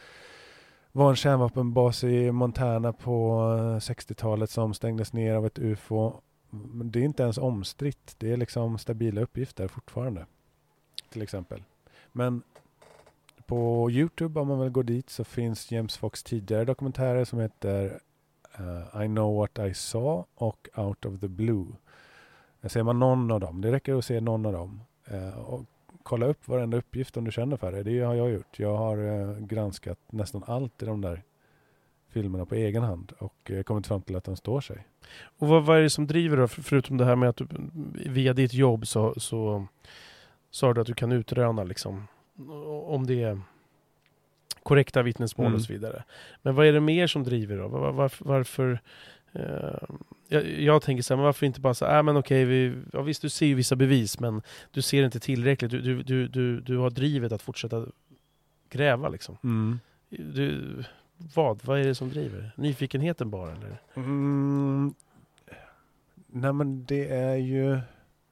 var en kärnvapenbas i Montana på eh, 60-talet som stängdes ner av ett UFO. Det är inte ens omstritt. Det är liksom stabila uppgifter fortfarande. Till exempel. Men på Youtube om man vill gå dit så finns James Fox tidigare dokumentärer som heter uh, I know what I saw och Out of the Blue. Ser man någon av dem, det räcker att se någon av dem. Uh, och kolla upp varenda uppgift om du känner för det. Det har jag gjort. Jag har uh, granskat nästan allt i de där filmerna på egen hand och uh, kommit fram till att de står sig. Och vad, vad är det som driver då? Förutom det här med att du via ditt jobb så, så sa du att du kan utröna liksom om det är korrekta vittnesmål Mm. och så vidare. Men vad är det mer som driver då? Var, varför, varför eh, jag, jag tänker så här, men varför inte bara säga, äh, men okej, vi, ja, visst du ser ju vissa bevis men du ser inte tillräckligt. Du, du, du, du, du har drivet att fortsätta gräva liksom. Mm. Du, vad? Vad är det som driver? Nyfikenheten bara eller? Mm. Nej men det är ju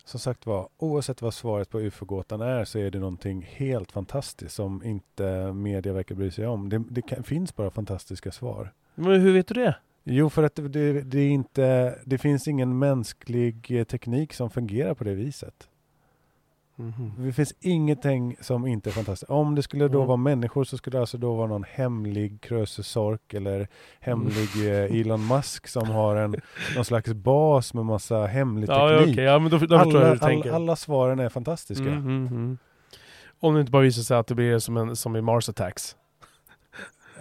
som sagt var, oavsett vad svaret på ufo-gåtan är så är det någonting helt fantastiskt som inte media verkar bry sig om. Det, det kan, finns bara fantastiska svar. Men hur vet du det? Jo, för att det, det, är inte, det finns ingen mänsklig eh, teknik som fungerar på det viset. Mhm. Det finns ingenting som inte är fantastiskt. Om det skulle då Mm. vara människor så skulle det alltså då vara någon hemlig Krösus Sork eller hemlig eh, Elon Musk som har en någon slags bas med massa hemlig Ja, teknik. ja men då, då alla svaren är fantastiska. Mm, mm, mm. Om det inte bara visar sig att det blir som, en, som i Mars Attacks.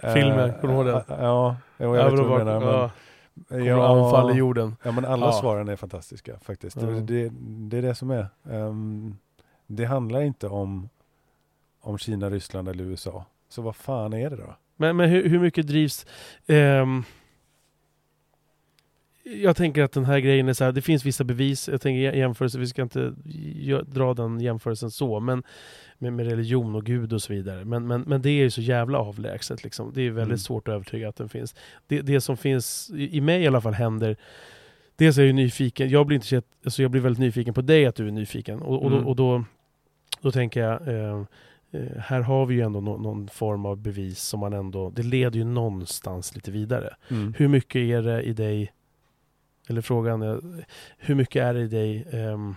Filmer, Eh, kommer du ihåg den? Ja, jo, jag Ja, vet då vad du menar. ja, Men, kommer anfall i jorden. Ja men alla Ja. svaren är fantastiska faktiskt. Ja. Det, det, det är det som är. Ehm, det handlar inte om, om Kina, Ryssland eller USA. Så vad fan är det då? Men, men hur, hur mycket drivs... ehm, jag tänker att den här grejen är så här, det finns vissa bevis, jag tänker jä- jämförelse, vi ska inte dra den jämförelsen så, men med, med religion och Gud och så vidare. Men, men, men det är ju så jävla avlägset liksom. Det är väldigt Mm. svårt att övertyga att den finns. Det, det som finns, i, i mig i alla fall, händer Dels är jag ju nyfiken, jag blir, inte, så- alltså jag blir väldigt nyfiken på dig att du är nyfiken. Och, och, Mm. då, och då, då tänker jag, eh, eh, här har vi ju ändå nå- någon form av bevis som man ändå, det leder ju någonstans lite vidare. Mm. Hur mycket är det i dig, eller frågan är, hur mycket är det i dig um,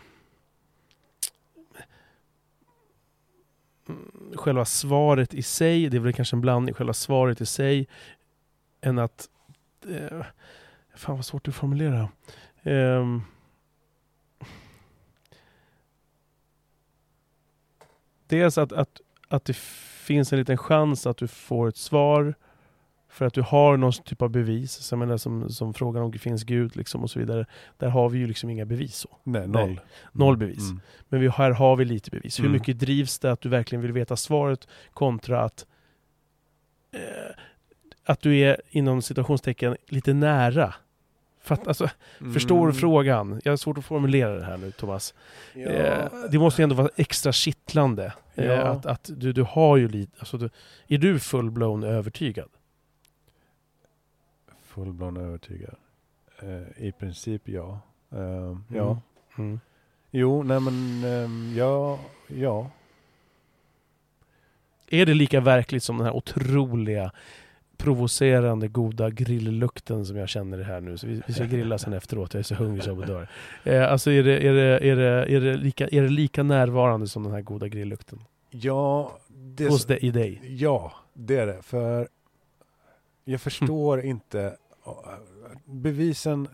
själva svaret i sig, det är väl kanske en blandning, själva svaret i sig, än att, eh, fan vad svårt att formulera. Ehm, dels att, att, att det finns en liten chans att du får ett svar för att du har någon typ av bevis. Så menar, som, som frågan om det finns Gud liksom och så vidare. Där har vi ju liksom inga bevis. så. Nej, noll. Nej, noll bevis. Mm. Men vi, här har vi lite bevis. Hur Mm. mycket drivs det att du verkligen vill veta svaret kontra att eh, att du är inom citationstecken lite nära Fatt, alltså, Förstår du frågan? Jag har svårt att formulera det här nu Thomas. Ja. Eh, det måste ju ändå vara extra kittlande. Eh, Ja. att, att du, du har ju lite, alltså du, är du full-blown övertygad? Fullblom övertygad. Eh, I princip ja. Eh, Ja. Mm. Mm. Jo, nej men ehm, ja, ja. Är det lika verkligt som den här otroliga provocerande goda grilllukten som jag känner här nu? Så vi, vi ska grilla sen efteråt, jag är så hungrig så jag dör. Eh, alltså är det, är, det, är, det, är, det lika, är det lika närvarande som den här goda grilllukten? Ja, det, Hos dig, i dig? ja, det är det. För jag förstår inte. Bevisen,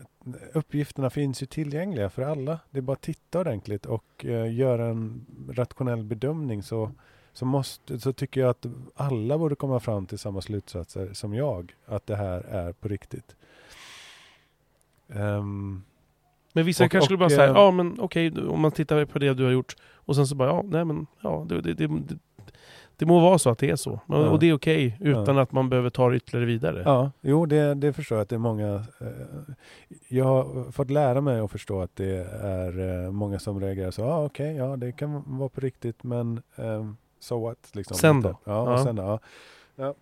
uppgifterna finns ju tillgängliga för alla. Det är bara att titta ordentligt och eh, göra en rationell bedömning så, så, måste, så tycker jag att alla borde komma fram till samma slutsatser som jag. Att det här är på riktigt. Ehm, Men vissa Och- kanske skulle och, bara säga, eh, ja men okej, du- om man tittar på det du har gjort och sen så bara, ja, nej men, ja, det, det, det, det, må vara så att det är så. Men, Ja. Och det är okej, utan Ja. att man behöver ta det ytterligare vidare. Ja, jo det, det förstår jag att det är många. Eh, jag har fått lära mig att förstå att det är eh, många som reagerar så. Ah, okej, ja det kan vara på riktigt, men um, so what? Liksom, Sen då? Ja, och Ja. sen då? Ja, ja.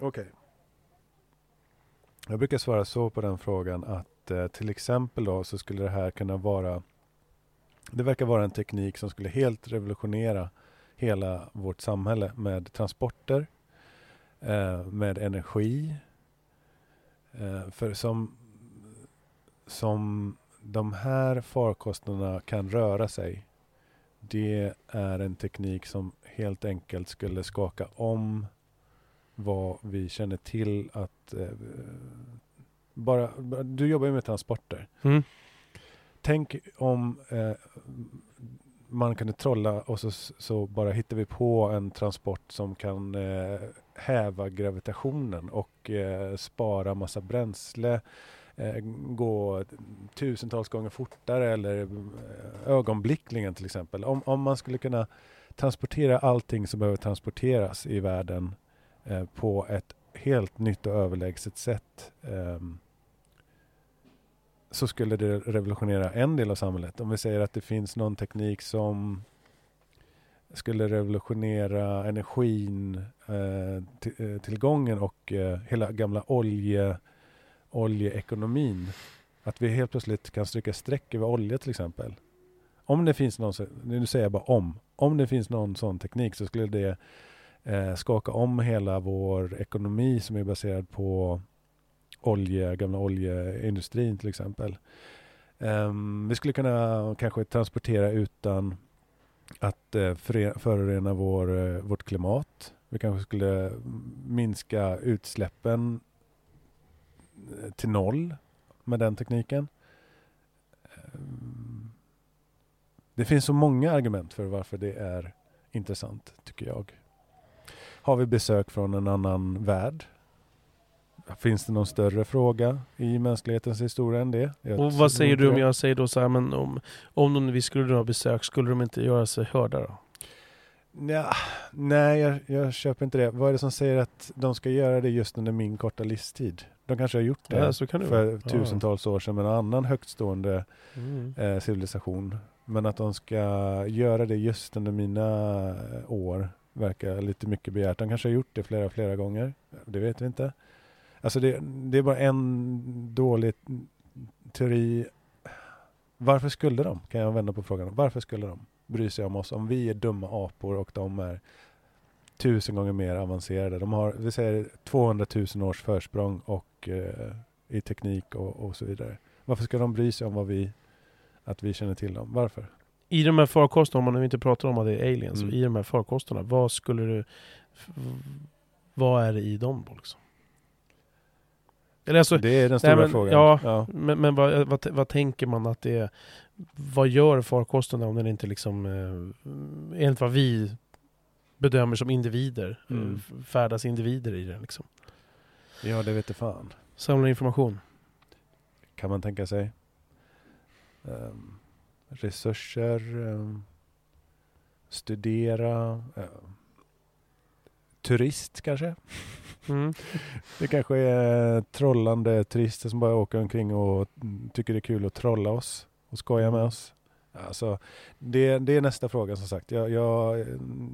okej. Jag brukar svara så på den frågan att eh, till exempel då så skulle det här kunna vara. Det verkar vara en teknik som skulle helt revolutionera hela vårt samhälle med transporter, eh, med energi. Eh, för som, som de här farkosterna kan röra sig, det är en teknik som helt enkelt skulle skaka om vad vi känner till att eh, bara, du jobbar ju med transporter. Mm. Tänk om eh, man kunde trolla och så, så bara hittar vi på en transport som kan eh, häva gravitationen och eh, spara massa bränsle, eh, gå tusentals gånger fortare eller eh, ögonblickligen till exempel. Om, om man skulle kunna transportera allting som behöver transporteras i världen eh, på ett helt nytt och överlägset sätt ehm, så skulle det revolutionera en del av samhället. Om vi säger att det finns någon teknik som skulle revolutionera energin, eh, eh tillgången och eh, hela gamla olje, oljeekonomin. Att vi helt plötsligt kan stryka streck över olja till exempel. Om det finns någon, nu säger jag bara om, om det finns någon sån teknik så skulle det eh, skaka om hela vår ekonomi som är baserad på olje, gamla oljeindustrin till exempel. Ehm, vi skulle kunna kanske transportera utan att eh, förorena vår, eh, vårt klimat. Vi kanske skulle minska utsläppen eh, till noll med den tekniken. Ehm, det finns så många argument för varför det är intressant, tycker jag. Har vi besök från en annan värld? Finns det någon större fråga i mänsklighetens historia än det? Jag Och vad säger du om jag säger då så här, men om, om de, vi skulle ha besök, skulle de inte göra sig hörda då? Nja, nej, jag, jag köper inte det. Vad är det som säger att de ska göra det just under min korta livstid? De kanske har gjort det Ja, det för. Ja. tusentals år sedan med en annan högtstående Mm. eh, civilisation. Men att de ska göra det just under mina eh, år verkar lite mycket begärt. De kanske har gjort det flera, flera gånger. Det vet vi inte. Alltså det, det är bara en dålig teori. Varför skulle de? Kan jag vända på frågan. Varför skulle de bry sig om oss om vi är dumma apor och de är tusen gånger mer avancerade. De har, vi säger 200 000 års försprång och eh, i teknik och, och så vidare. Varför ska de bry sig om vad vi, att vi känner till dem? Varför? I de här farkosterna, om man nu inte pratar om att det är aliens, Mm. i de här farkosterna, vad skulle du... Vad är det i dem liksom? Eller alltså, det är den stora men, frågan. ja. ja. men, men vad, vad, vad tänker man att det är? Vad gör farkosterna om den inte liksom, eh, enligt vad vi bedömer som individer, Mm. eh, färdas individer i den liksom? ja, det vet det fan. Samlar information. Kan man tänka sig. Ehm, resurser. ehm, studera. ehm, turist kanske. Mm. Det kanske är trollande turister som bara åker omkring och tycker det är kul att trolla oss och skoja med oss. Alltså, det, det är nästa fråga som sagt. Jag, jag,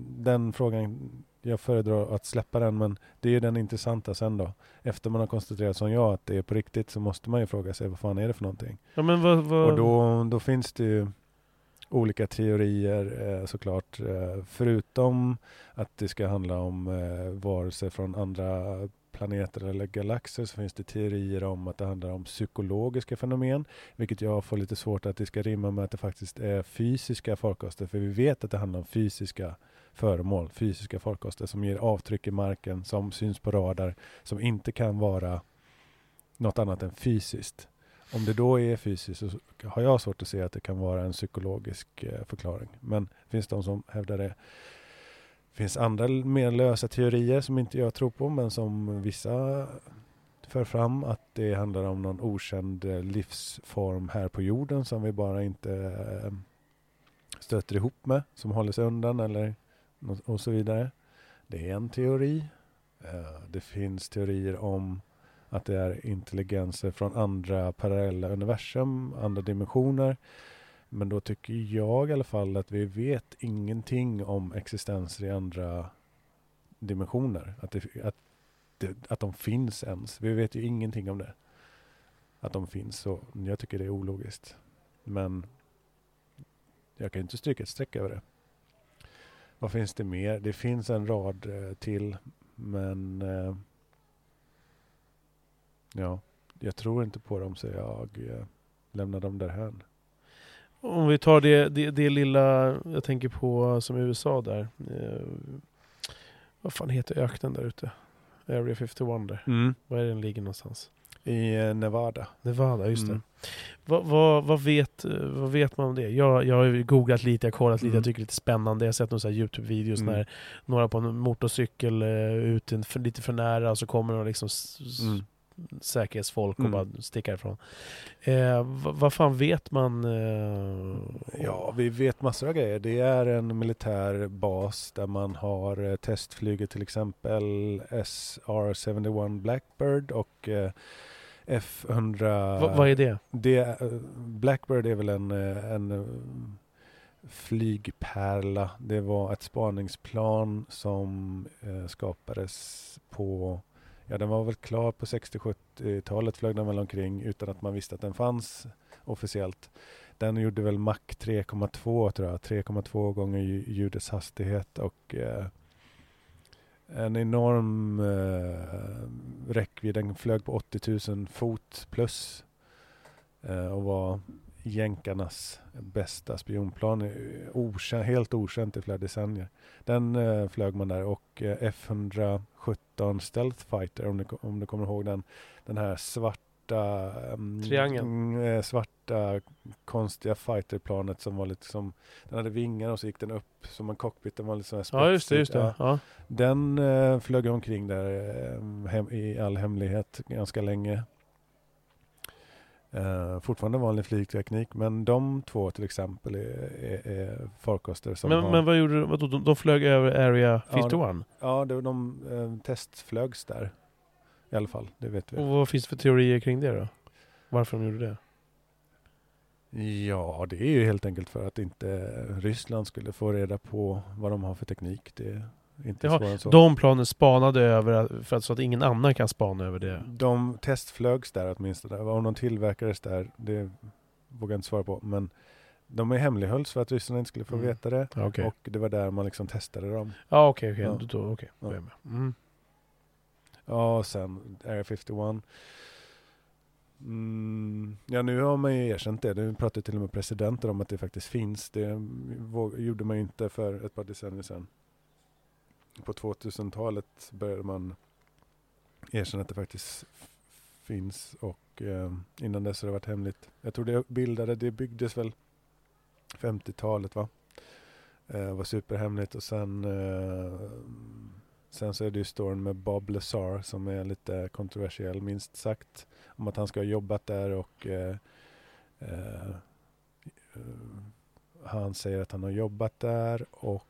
den frågan, jag föredrar att släppa den men det är den intressanta sen då. Efter man har konstaterat som jag att det är på riktigt så måste man ju fråga sig vad fan är det för någonting? Ja, vad, vad... Och då, då finns det ju olika teorier eh, såklart. Eh, förutom att det ska handla om eh, varelser från andra planeter eller galaxer så finns det teorier om att det handlar om psykologiska fenomen. Vilket jag får lite svårt att det ska rimma med att det faktiskt är fysiska farkoster. För vi vet att det handlar om fysiska föremål, fysiska farkoster som ger avtryck i marken, som syns på radar, som inte kan vara något annat än fysiskt. Om det då är fysiskt så har jag svårt att se att det kan vara en psykologisk eh, förklaring. Men det finns de som hävdar det. Det finns andra mer lösa teorier som inte jag tror på men som vissa för fram att det handlar om någon okänd eh, livsform här på jorden som vi bara inte eh, stöter ihop med, som håller sig undan eller och så vidare. Det är en teori. Det finns teorier om att det är intelligenser från andra parallella universum, andra dimensioner. Men då tycker jag i alla fall att vi vet ingenting om existenser i andra dimensioner. Att, det, att, det, att de finns ens. Vi vet ju ingenting om det. Att de finns. Så jag tycker det är ologiskt. Men jag kan inte stryka ett streck över det. Vad finns det mer? Det finns en rad eh, till. Men eh, Ja, jag tror inte på dem så jag eh, lämnar dem därhän. Om vi tar det, det, det, lilla, jag tänker på som USA där. Eh, vad fan heter öknen där ute? Area 51 där. Mm. Var är den ligger någonstans? I eh, Nevada. Nevada, just mm. det. Vad, vad, vad, vet, vad vet man om det? Jag, jag har googlat lite, jag har kollat lite, mm. jag tycker det är lite spännande. Jag har sett några Youtube-videos mm. när några på en motorcykel uh, ut för, lite för nära och så kommer de liksom mm säkerhetsfolk och mm. bara sticka ifrån. Eh, vad fan vet man? Eh, ja, vi vet massor av grejer. Det är en militär bas där man har eh, testflyget till exempel SR-71 Blackbird och eh, F100... Va, vad är det? det? Eh, Blackbird är väl en, eh, en flygpärla. Det var ett spaningsplan som skapades på ja, den var väl klar på 60-70-talet flög den väl omkring utan att man visste att den fanns officiellt. Den gjorde väl Mach 3,2 tror jag, 3,2 gånger ljudets hastighet och eh, en enorm eh, räckvidd. Den flög på 80 000 fot plus eh, och var jänkarnas bästa spionplan. Eh, okänd, helt okänt i flera decennier. Den eh, flög man där och eh, F100 2017 Stealth Fighter, om du, om du kommer ihåg den, den här svarta Triangeln. svarta konstiga fighterplanet som var lite som, den hade vingar och så gick den upp som en cockpit, den var lite sån här spetsig. Ja, just det, just det. Ja. Ja. Den eh, flög omkring där hem, i all hemlighet ganska länge. Uh, fortfarande vanlig flygteknik, men de två till exempel är, är, är farkoster som men, har... Men vad gjorde vadå, de? De flög över Area 51? Ja, ja de, de uh, testflögs där. I alla fall, det vet vi. Och vad finns det för teorier kring det då? Varför de gjorde det? Ja, det är ju helt enkelt för att inte Ryssland skulle få reda på vad de har för teknik. Det, inte Jaha, så. De planen spanade över för att, så att ingen annan kan spana över det? De testflögs där åtminstone. Om de tillverkades där, det vågar jag inte svara på. Men de är hemlighölls för att ryssarna inte skulle få mm. veta det. Okay. Och det var där man liksom testade dem. Ah, okay, okay. Ja, okej. Okay. okay. Ja. Mm. Ja, och sen Area 51. Mm, ja, nu har man ju erkänt det. Nu pratar till och med presidenter om att det faktiskt finns. Det gjorde man ju inte för ett par decennier sedan på 2000-talet började man erkänna att det faktiskt finns och eh, innan dess har det varit hemligt. Jag tror det bildade, det byggdes väl 50-talet va? Eh, var superhemligt och sen eh, Sen så är det ju storyn med Bob Lazar som är lite kontroversiell minst sagt. Om att han ska ha jobbat där och eh, eh, han säger att han har jobbat där och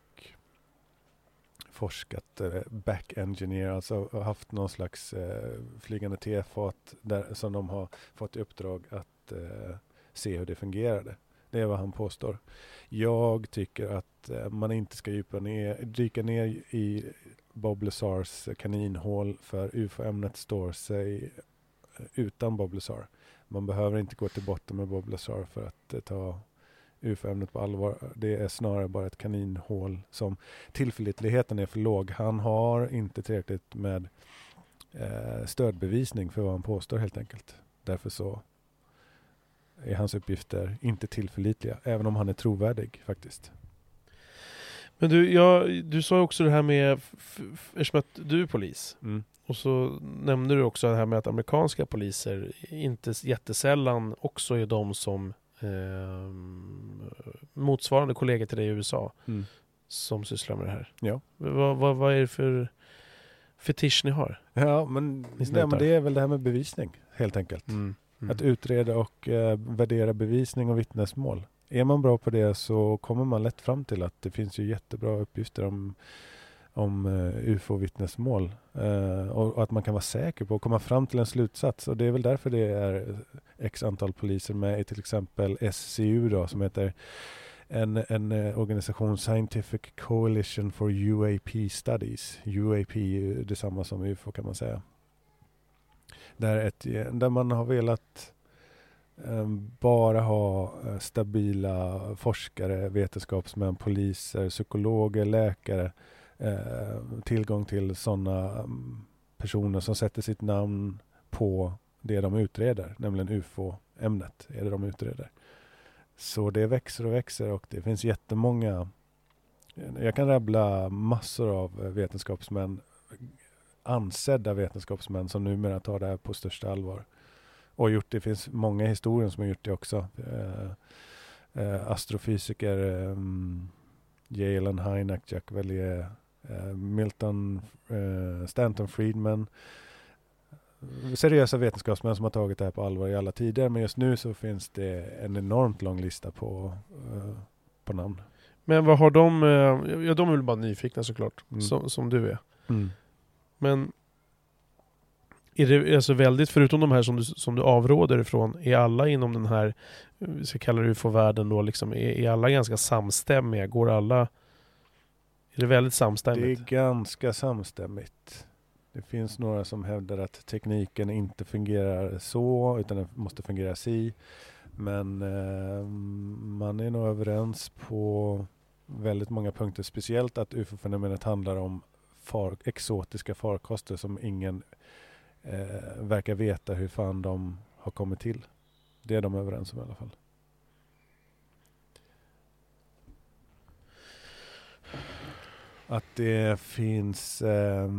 forskat, eh, back engineer, alltså haft någon slags eh, flygande tefat där, som de har fått i uppdrag att eh, se hur det fungerade. Det är vad han påstår. Jag tycker att eh, man inte ska djupa ner, dyka ner i Bob Lazars kaninhål för UFO-ämnet står sig eh, utan Bob Lazar. Man behöver inte gå till botten med Bob Lazar för att eh, ta UFO-ämnet på allvar. Det är snarare bara ett kaninhål som tillförlitligheten är för låg. Han har inte tillräckligt med eh, stödbevisning för vad han påstår helt enkelt. Därför så är hans uppgifter inte tillförlitliga, även om han är trovärdig faktiskt. Men du, jag, du sa också det här med, eftersom att du är polis, mm. och så nämnde du också det här med att amerikanska poliser inte jättesällan också är de som eh, motsvarande kollegor till dig i USA mm. som sysslar med det här. Ja. Vad, vad, vad är det för fetisch ni har? Ja, men, nej, men det är väl det här med bevisning helt enkelt. Mm. Mm. Att utreda och eh, värdera bevisning och vittnesmål. Är man bra på det så kommer man lätt fram till att det finns ju jättebra uppgifter om, om eh, ufo-vittnesmål. Eh, och, att man kan vara säker på att komma fram till en slutsats. Och det är väl därför det är eh, x antal poliser med i till exempel SCU då, som heter en, en organisation Scientific Coalition for UAP Studies. UAP är detsamma som UFO kan man säga. Där, ett, där man har velat bara ha stabila forskare, vetenskapsmän, poliser, psykologer, läkare. Eh, tillgång till sådana mm, personer som sätter sitt namn på det de utreder, nämligen UFO-ämnet är det de utreder. Så det växer och växer och det finns jättemånga jag kan rabbla massor av vetenskapsmän ansedda vetenskapsmän som numera tar det här på största allvar. Och gjort det finns många historier som har gjort det också. Eh, eh astrofysiker, eh, mm, Jalen Hynek, Jack Valier, Milton, eh, Stanton Friedman. Seriösa vetenskapsmän som har tagit det här på allvar i alla tider. Men just nu så finns det en enormt lång lista på, eh, på namn. Men vad har de, ja de är väl bara nyfikna såklart, mm. som, som du är. Mm. Men är det alltså väldigt, förutom de här som du, som du avråder ifrån, är alla inom den här, vi ska kalla det UFO-världen då, liksom, är, är alla ganska samstämmiga? Går alla... Är det väldigt samstämmigt? Det är ganska samstämmigt. Det finns några som hävdar att tekniken inte fungerar så, utan den måste fungera si. Men eh, man är nog överens på väldigt många punkter, speciellt att UFO-fenomenet handlar om far, exotiska farkoster som ingen eh, verkar veta hur fan de har kommit till. Det är de överens om i alla fall. Att det finns eh,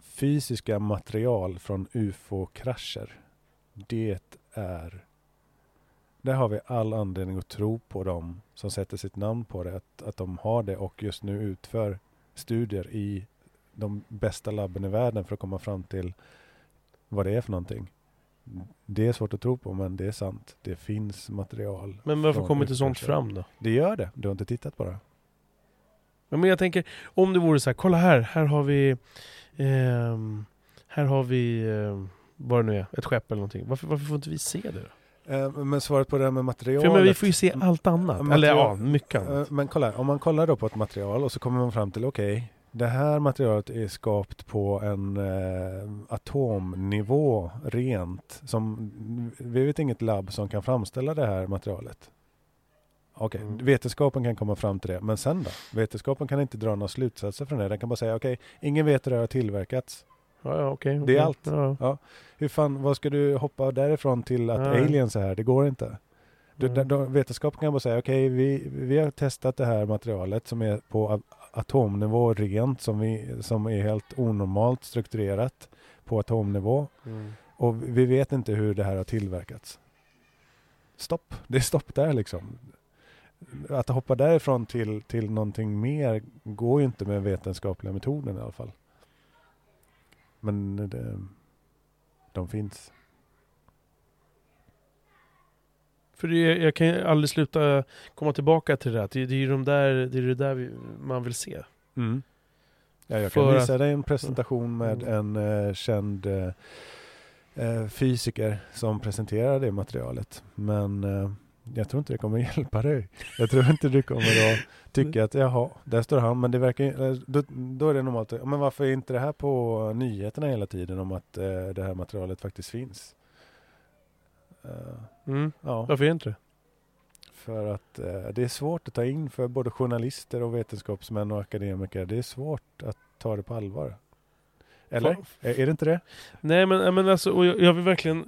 fysiska material från UFO-krascher. Det är där har vi all anledning att tro på dem som sätter sitt namn på det, att, att de har det och just nu utför studier i de bästa labben i världen för att komma fram till vad det är för någonting. Det är svårt att tro på men det är sant. Det finns material. Men varför kommer inte sånt fram då? Det gör det. Du har inte tittat på det. Men jag tänker, om det vore så här, kolla här, här har vi eh, Här har vi, eh, vad det nu är, ett skepp eller någonting. Varför, varför får inte vi se det då? Eh, men svaret på det här med materialet. För men vi får ju se allt annat. Material, Eller ja, mycket annat. Eh, men kolla, om man kollar då på ett material och så kommer man fram till okej, okay, det här materialet är skapat på en eh, atomnivå rent. Som, vi vet inget labb som kan framställa det här materialet. Okej, okay, mm. vetenskapen kan komma fram till det. Men sen då? Vetenskapen kan inte dra några slutsatser från det. Den kan bara säga okej, okay, ingen vet hur det har tillverkats. Ja, ja, okay, det är allt. Ja. ja. Hur fan, vad ska du hoppa därifrån till att Nej. aliens är här? Det går inte. Du, mm. då, vetenskapen kan bara säga, okej, vi, vi har testat det här materialet som är på atomnivå rent, som, vi, som är helt onormalt strukturerat på atomnivå. Mm. Och vi vet inte hur det här har tillverkats. Stopp, det är stopp där liksom. Att hoppa därifrån till, till någonting mer går ju inte med vetenskapliga metoden i alla fall. Men det, de finns. För det, jag kan aldrig sluta komma tillbaka till det där. Det, det är ju de där, det, är det där man vill se. Mm. Ja, jag För kan att- visa dig en presentation med Mm. en eh, känd eh, eh, fysiker som presenterar det materialet. Men eh, jag tror inte det kommer hjälpa dig. Jag tror inte du kommer att tycka att jaha, där står han. Men det verkar, eh, då, då är det normalt, men varför är inte det här på nyheterna hela tiden om att eh, det här materialet faktiskt finns? Eh, Mm. ja. Varför är inte det? För att eh, det är svårt att ta in för både journalister och vetenskapsmän och akademiker. Det är svårt att ta det på allvar. Eller? Fa- Är, det inte det? Nej men, men alltså, och jag, jag vill verkligen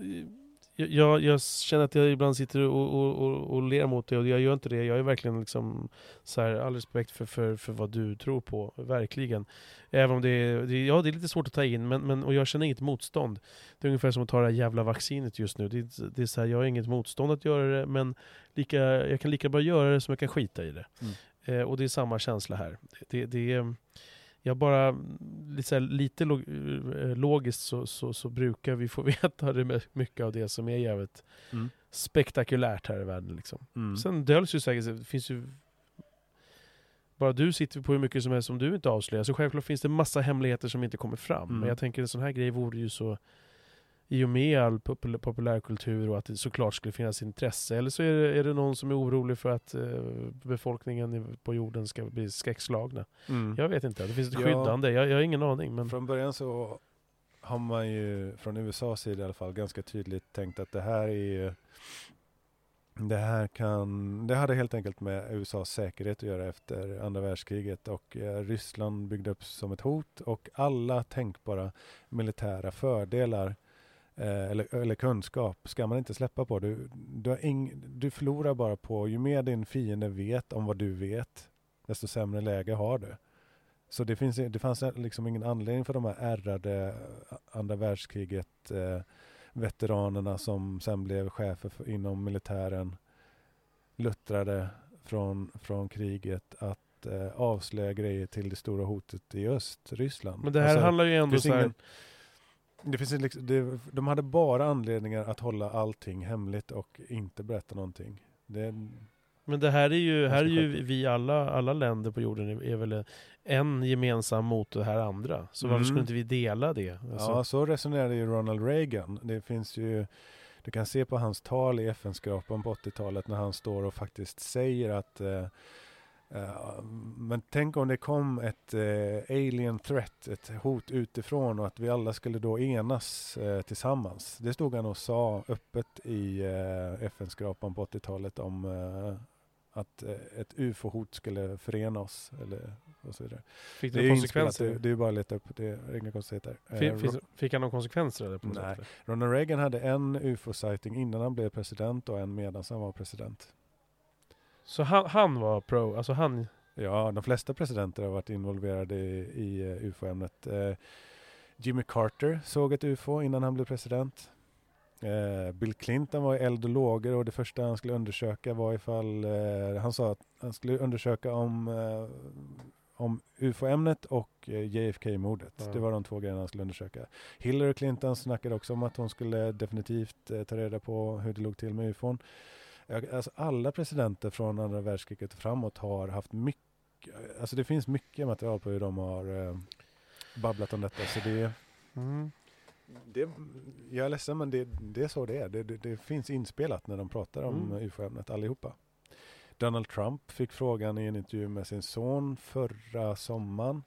jag, jag, känner att jag ibland sitter och, och, och, och ler mot det och jag gör inte det. Jag är verkligen liksom så här, all respekt för, för, för vad du tror på, verkligen. Även om det är, det, ja, det är lite svårt att ta in, men, men, och jag känner inget motstånd. Det är ungefär som att ta det här jävla vaccinet just nu. Det, det är så här, jag har inget motstånd att göra det, men lika, jag kan lika bra göra det som jag kan skita i det. Mm. Eh, och det är samma känsla här. Det, det är, jag bara, lite, så här, lite log, eh, logiskt så, så, så brukar vi få veta mycket av det som är jävligt Mm. spektakulärt här i världen. Liksom. Mm. Sen döljs ju säkert, det finns ju bara du sitter på hur mycket som helst som du inte avslöjar, så självklart finns det massa hemligheter som inte kommer fram. Mm. Men jag tänker en sån här grej vore ju så i och med all popul- populärkultur och att det såklart skulle finnas intresse. Eller så är det, är det någon som är orolig för att eh, befolkningen på jorden ska bli skräckslagna. Mm. Jag vet inte, det finns ett Ja. skyddande. Jag, jag har ingen aning. Men... Från början så har man ju från USAs sida i alla fall ganska tydligt tänkt att det här är det här kan, det hade helt enkelt med USAs säkerhet att göra efter andra världskriget och eh, Ryssland byggde upp som ett hot och alla tänkbara militära fördelar eller, eller kunskap ska man inte släppa på. Du, du, ing, du förlorar bara på, ju mer din fiende vet om vad du vet, desto sämre läge har du. Så det, finns, det fanns liksom ingen anledning för de här ärrade eh, andra världskriget eh, veteranerna som sen blev chefer för, inom militären luttrade från, från kriget att eh, avslöja grejer till det stora hotet i öst, Ryssland. Men det här Alltså, handlar ju ändå så här, ingen, det finns liksom, det, de hade bara anledningar att hålla allting hemligt och inte berätta någonting. Det, Men det här är ju, här är ju vi alla, alla länder på jorden är, är väl en gemensam mot det här andra. Så varför Mm. skulle inte vi dela det? Alltså, Ja, så resonerade ju Ronald Reagan. Det finns ju, du kan se på hans tal i FN-skrapan på 80-talet när han står och faktiskt säger att eh, eh, men tänk om det kom ett eh, alien threat, ett hot utifrån och att vi alla skulle då enas eh, tillsammans. Det stod han och sa öppet i FN-skrapan på 80-talet om att ett ufo-hot skulle förena oss. Eller, och så vidare. fick Det det konsekvenser? det, det är bara att leta upp, det är inga konstigheter. Fi- Ro- finns, fick han några konsekvenser eller? På något Nej. Ronald Reagan hade en ufo-sighting innan han blev president och en medan han var president. Så han, han var pro, alltså han... Ja, de flesta presidenter har varit involverade i, i eh, ufo-ämnet. Eh, Jimmy Carter såg ett ufo innan han blev president. Eh, Bill Clinton var eld och lågor och det första han skulle undersöka var ifall, eh, han sa att han skulle undersöka om, eh, om ufo-ämnet och eh, JFK-mordet. Ja. Det var de två grejerna han skulle undersöka. Hillary Clinton snackade också om att hon skulle definitivt eh, ta reda på hur det låg till med ufon. Jag, alltså alla presidenter från andra världskriget framåt har haft mycket, alltså det finns mycket material på hur de har eh, babblat om detta. Så det, Mm. det, jag är ledsen men det, det är så det är. Det, det, det finns inspelat när de pratar om Mm. ufo-ämnet allihopa. Donald Trump fick frågan i en intervju med sin son förra sommaren.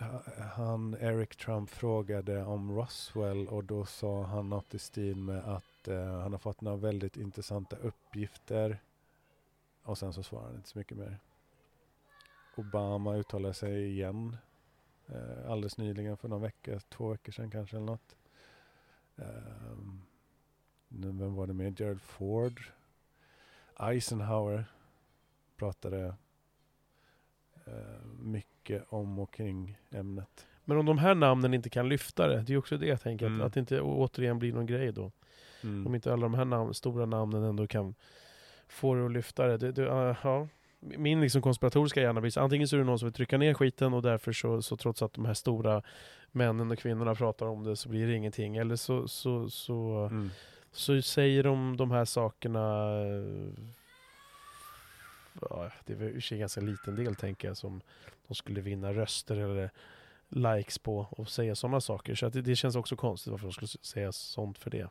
Ha- han, Eric Trump frågade om Roswell och då sa han något i stil med att eh, han har fått några väldigt intressanta uppgifter. Och sen så svarade han inte så mycket mer. Obama uttalade sig igen eh, alldeles nyligen för någon vecka, två veckor sedan kanske eller något. Nu, vem var det med? Gerald Ford. Eisenhower pratade eh, mycket om och kring ämnet. Men om de här namnen inte kan lyfta det, det är också det jag tänker, Mm. att, att det inte återigen blir någon grej då. Mm. Om inte alla de här namn, stora namnen ändå kan få det att lyfta det. det, det uh, ja. Min liksom konspiratoriska hjärna blir antingen så är det någon som vill trycka ner skiten och därför så, så trots att de här stora männen och kvinnorna pratar om det så blir det ingenting. Eller så, så, så, Mm. så säger de de här sakerna ja, det är väl en ganska liten del tänker jag som de skulle vinna röster eller likes på och säga sådana saker. Så det, det känns också konstigt varför de skulle säga sånt för det.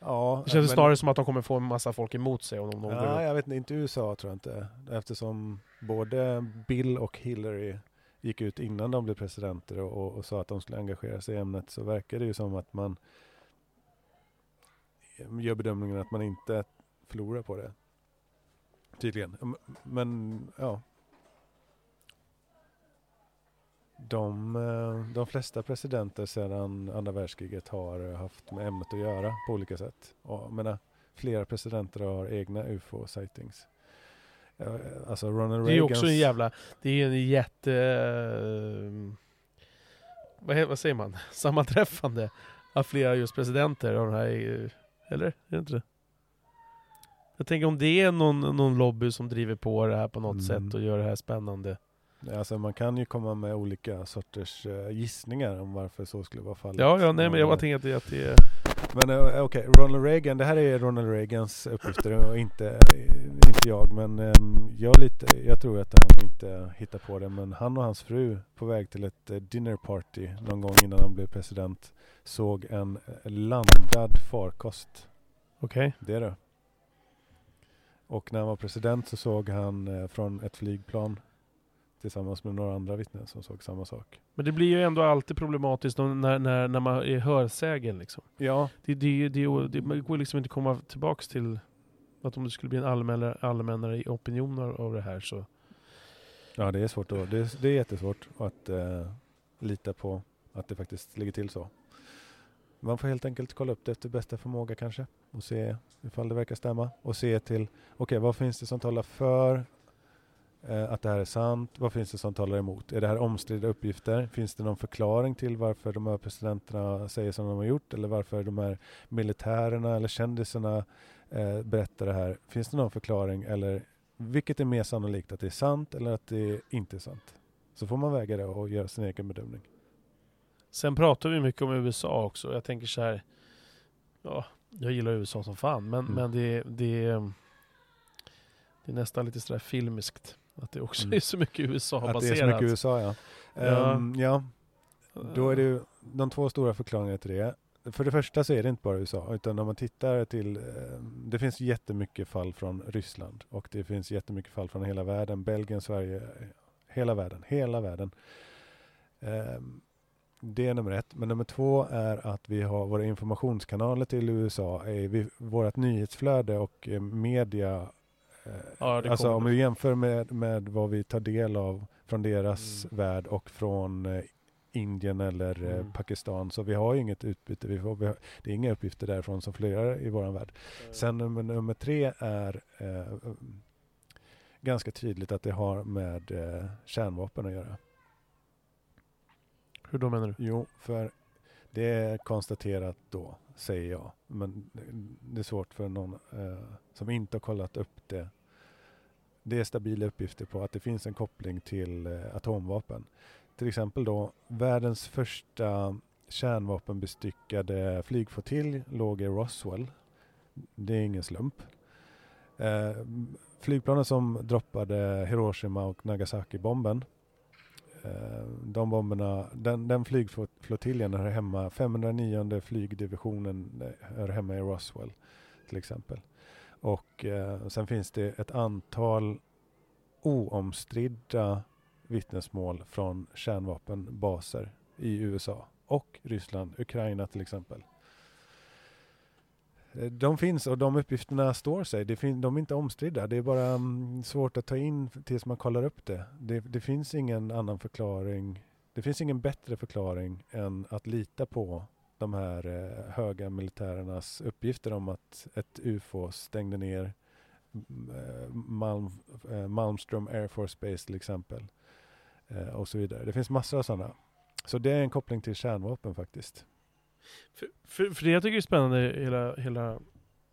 Ja, Det känns men- snarare som att de kommer få en massa folk emot sig om de, de Ja, jag vet inte, inte USA tror jag inte. Eftersom både Bill och Hillary gick ut innan de blev presidenter och, och, och sa att de skulle engagera sig i ämnet så verkar det ju som att man gör bedömningen att man inte förlorar på det. Tydligen. Men ja. De, eh, de flesta presidenter sedan andra världskriget har haft med ämnet att göra på olika sätt. Och, menar, flera presidenter har egna ufo-sightings. Eh, Alltså Ronald Det är också en Reagans- jävla... Det är en jätte... eh, Vad, vad säger man? Sammanträffande av flera just presidenter av den här... eh, Eller? Är det inte det? Jag tänker om det är någon, någon lobby som driver på det här på något Mm. sätt och gör det här spännande. Alltså man kan ju komma med olika sorters eh, gissningar om varför så skulle vara fallet. Ja, ja, nej men jag bara Men, tänker att det, är... Men eh, okej, Ronald Reagan, det här är Ronald Reagans uppgifter och inte, eh, inte jag. Men ehm, jag, lite, jag tror att han inte hittar på det. Men han och hans fru på väg till ett eh, dinner party någon gång innan han blev president såg en eh, landad farkost. Okej. Det är det. Och när han var president så såg han eh, från ett flygplan tillsammans med några andra vittnen som såg samma sak. Men det blir ju ändå alltid problematiskt när, när, när man är hörsägen liksom. Ja, Det, det, det, det, man går liksom inte komma tillbaks till att om det skulle bli en allmännare, allmännare opinion av det här så... ja det är svårt att, det, är, det är jättesvårt att eh, lita på att det faktiskt ligger till så. Man får helt enkelt kolla upp det efter bästa förmåga kanske och se ifall det verkar stämma och se till, okej vad finns det som talar för eh, att det här är sant? Vad finns det som talar emot? Är det här omstridda uppgifter? Finns det någon förklaring till varför de här presidenterna säger som de har gjort eller varför de här militärerna eller kändisarna eh, berättar det här? Finns det någon förklaring eller vilket är mer sannolikt att det är sant eller att det inte är sant? Så får man väga det och göra sin egen bedömning. Sen pratar vi mycket om USA också. Jag tänker så här. Ja, jag gillar USA som fan. Men, Mm. men det, det, det är nästan lite sådär filmiskt. Att det också Mm. är så mycket Att det USA-baserat. är så mycket USA ja. Ja. Ehm, ja, då är det ju de två stora förklaringarna till det. För det första så är det inte bara USA, utan om man tittar till, eh, det finns jättemycket fall från Ryssland och det finns jättemycket fall från hela världen, Belgien, Sverige, hela världen, hela världen. Ehm, det är nummer ett. Men nummer två är att vi har våra informationskanaler till USA, är vi, vårt nyhetsflöde och eh, media eh, Ja, alltså kommer. om vi jämför med, med vad vi tar del av från deras Mm. värld och från eh, Indien eller eh, Mm. Pakistan. Så vi har ju inget utbyte. Vi får, vi har, det är inga uppgifter därifrån som florerar i vår värld. Sen nummer, nummer tre är eh, ganska tydligt att det har med eh, kärnvapen att göra. Hur då menar du? Jo, för det är konstaterat då, säger jag. Men det är svårt för någon eh, som inte har kollat upp det. Det är stabila uppgifter på att det finns en koppling till eh, atomvapen. Till exempel då världens första kärnvapenbestyckade flygflottilj låg i Roswell. Det är ingen slump. Eh, flygplanen som droppade Hiroshima och Nagasaki-bomben Eh, de bomberna, den, den flygflottiljen hör hemma, 509 flygdivisionen eh, hör hemma i Roswell till exempel. Och eh, sen finns det ett antal oomstridda vittnesmål från kärnvapenbaser i USA och Ryssland, Ukraina till exempel. Eh, de finns och de uppgifterna står sig. Det fin- de är inte omstridda. Det är bara mm, svårt att ta in tills man kollar upp det. det. Det finns ingen annan förklaring. Det finns ingen bättre förklaring än att lita på de här eh, höga militärernas uppgifter om att ett UFO stängde ner mm, eh, Malm, eh, Malmström Air Force Base till exempel. Eh, och så vidare. Det finns massor av sådana. Så det är en koppling till kärnvapen faktiskt. För, för, för det jag tycker är spännande hela, hela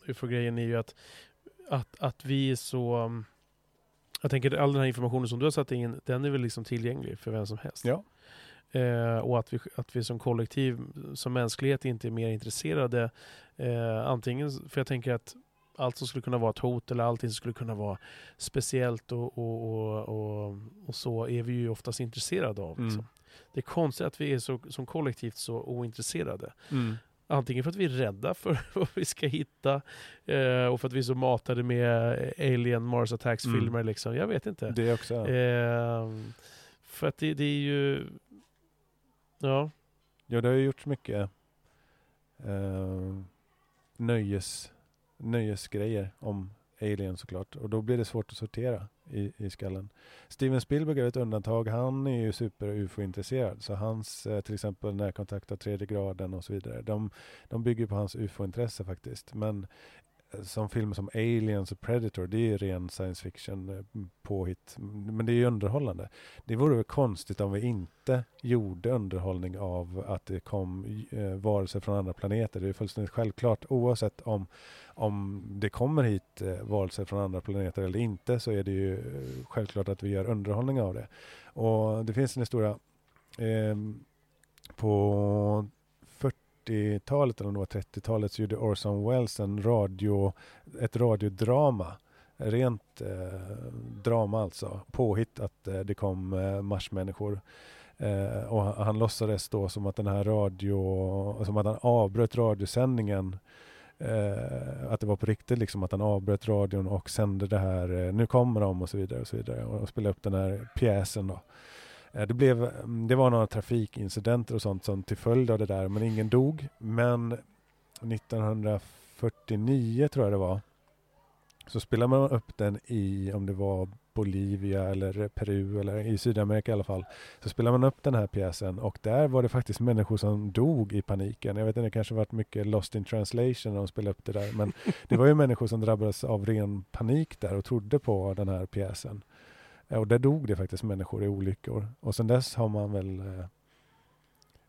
UFO-grejen är ju att, att, att vi är så... um, Jag tänker all den här informationen som du har satt in, den är väl liksom tillgänglig för vem som helst. Ja. Eh, och att vi, att vi som kollektiv, som mänsklighet, inte är mer intresserade. Eh, antingen, för jag tänker att allt som skulle kunna vara ett hot eller allting som skulle kunna vara speciellt och, och, och, och, och så är vi ju oftast intresserade av. Liksom. Mm. Det är konstigt att vi är så, som kollektivt så ointresserade. Mm. Antingen för att vi är rädda för vad vi ska hitta eh, och för att vi är så matade med Alien, Mars Attacks-filmer. Mm. Liksom. Jag vet inte. Det också. Eh, för att det, det är ju... Ja. Ja, det har ju gjorts mycket eh, nöjes, nöjesgrejer om Alien såklart. Och då blir det svårt att sortera i, i skallen. Steven Spielberg är ett undantag. Han är ju super-ufo-intresserad. Så hans, eh, till exempel närkontakt av tredje graden och så vidare. De, de bygger på hans ufo-intresse faktiskt. Men som filmer som Aliens och Predator, det är ju ren science fiction eh, påhitt. Men det är ju underhållande. Det vore väl konstigt om vi inte gjorde underhållning av att det kom eh, varelser från andra planeter. Det är fullständigt självklart oavsett om, om det kommer hit eh, varelser från andra planeter eller inte så är det ju eh, självklart att vi gör underhållning av det. Och det finns en historia eh, på 40-talet eller om det var 30-talet så gjorde Orson Welles en radio, ett radiodrama rent eh, drama alltså, påhitt att eh, det kom eh, marsmänniskor. Eh, och han, han låtsades då som att den här radio, som att han avbröt radiosändningen eh, att det var på riktigt liksom att han avbröt radion och sände det här, eh, nu kommer de och så vidare och så vidare och spelade upp den här pjäsen då. Eh, det, blev, det var några trafikincidenter och sånt som till följd av det där, men ingen dog. Men 1949 tror jag det var, så spelade man upp den i, om det var Bolivia eller Peru eller i Sydamerika i alla fall. Så spelade man upp den här pjäsen och där var det faktiskt människor som dog i paniken. Jag vet inte, det kanske varit mycket lost in translation när de spelade upp det där. Men det var ju människor som drabbades av ren panik där och trodde på den här pjäsen. Eh, Och där dog det faktiskt människor i olyckor. Och sen dess har man väl eh,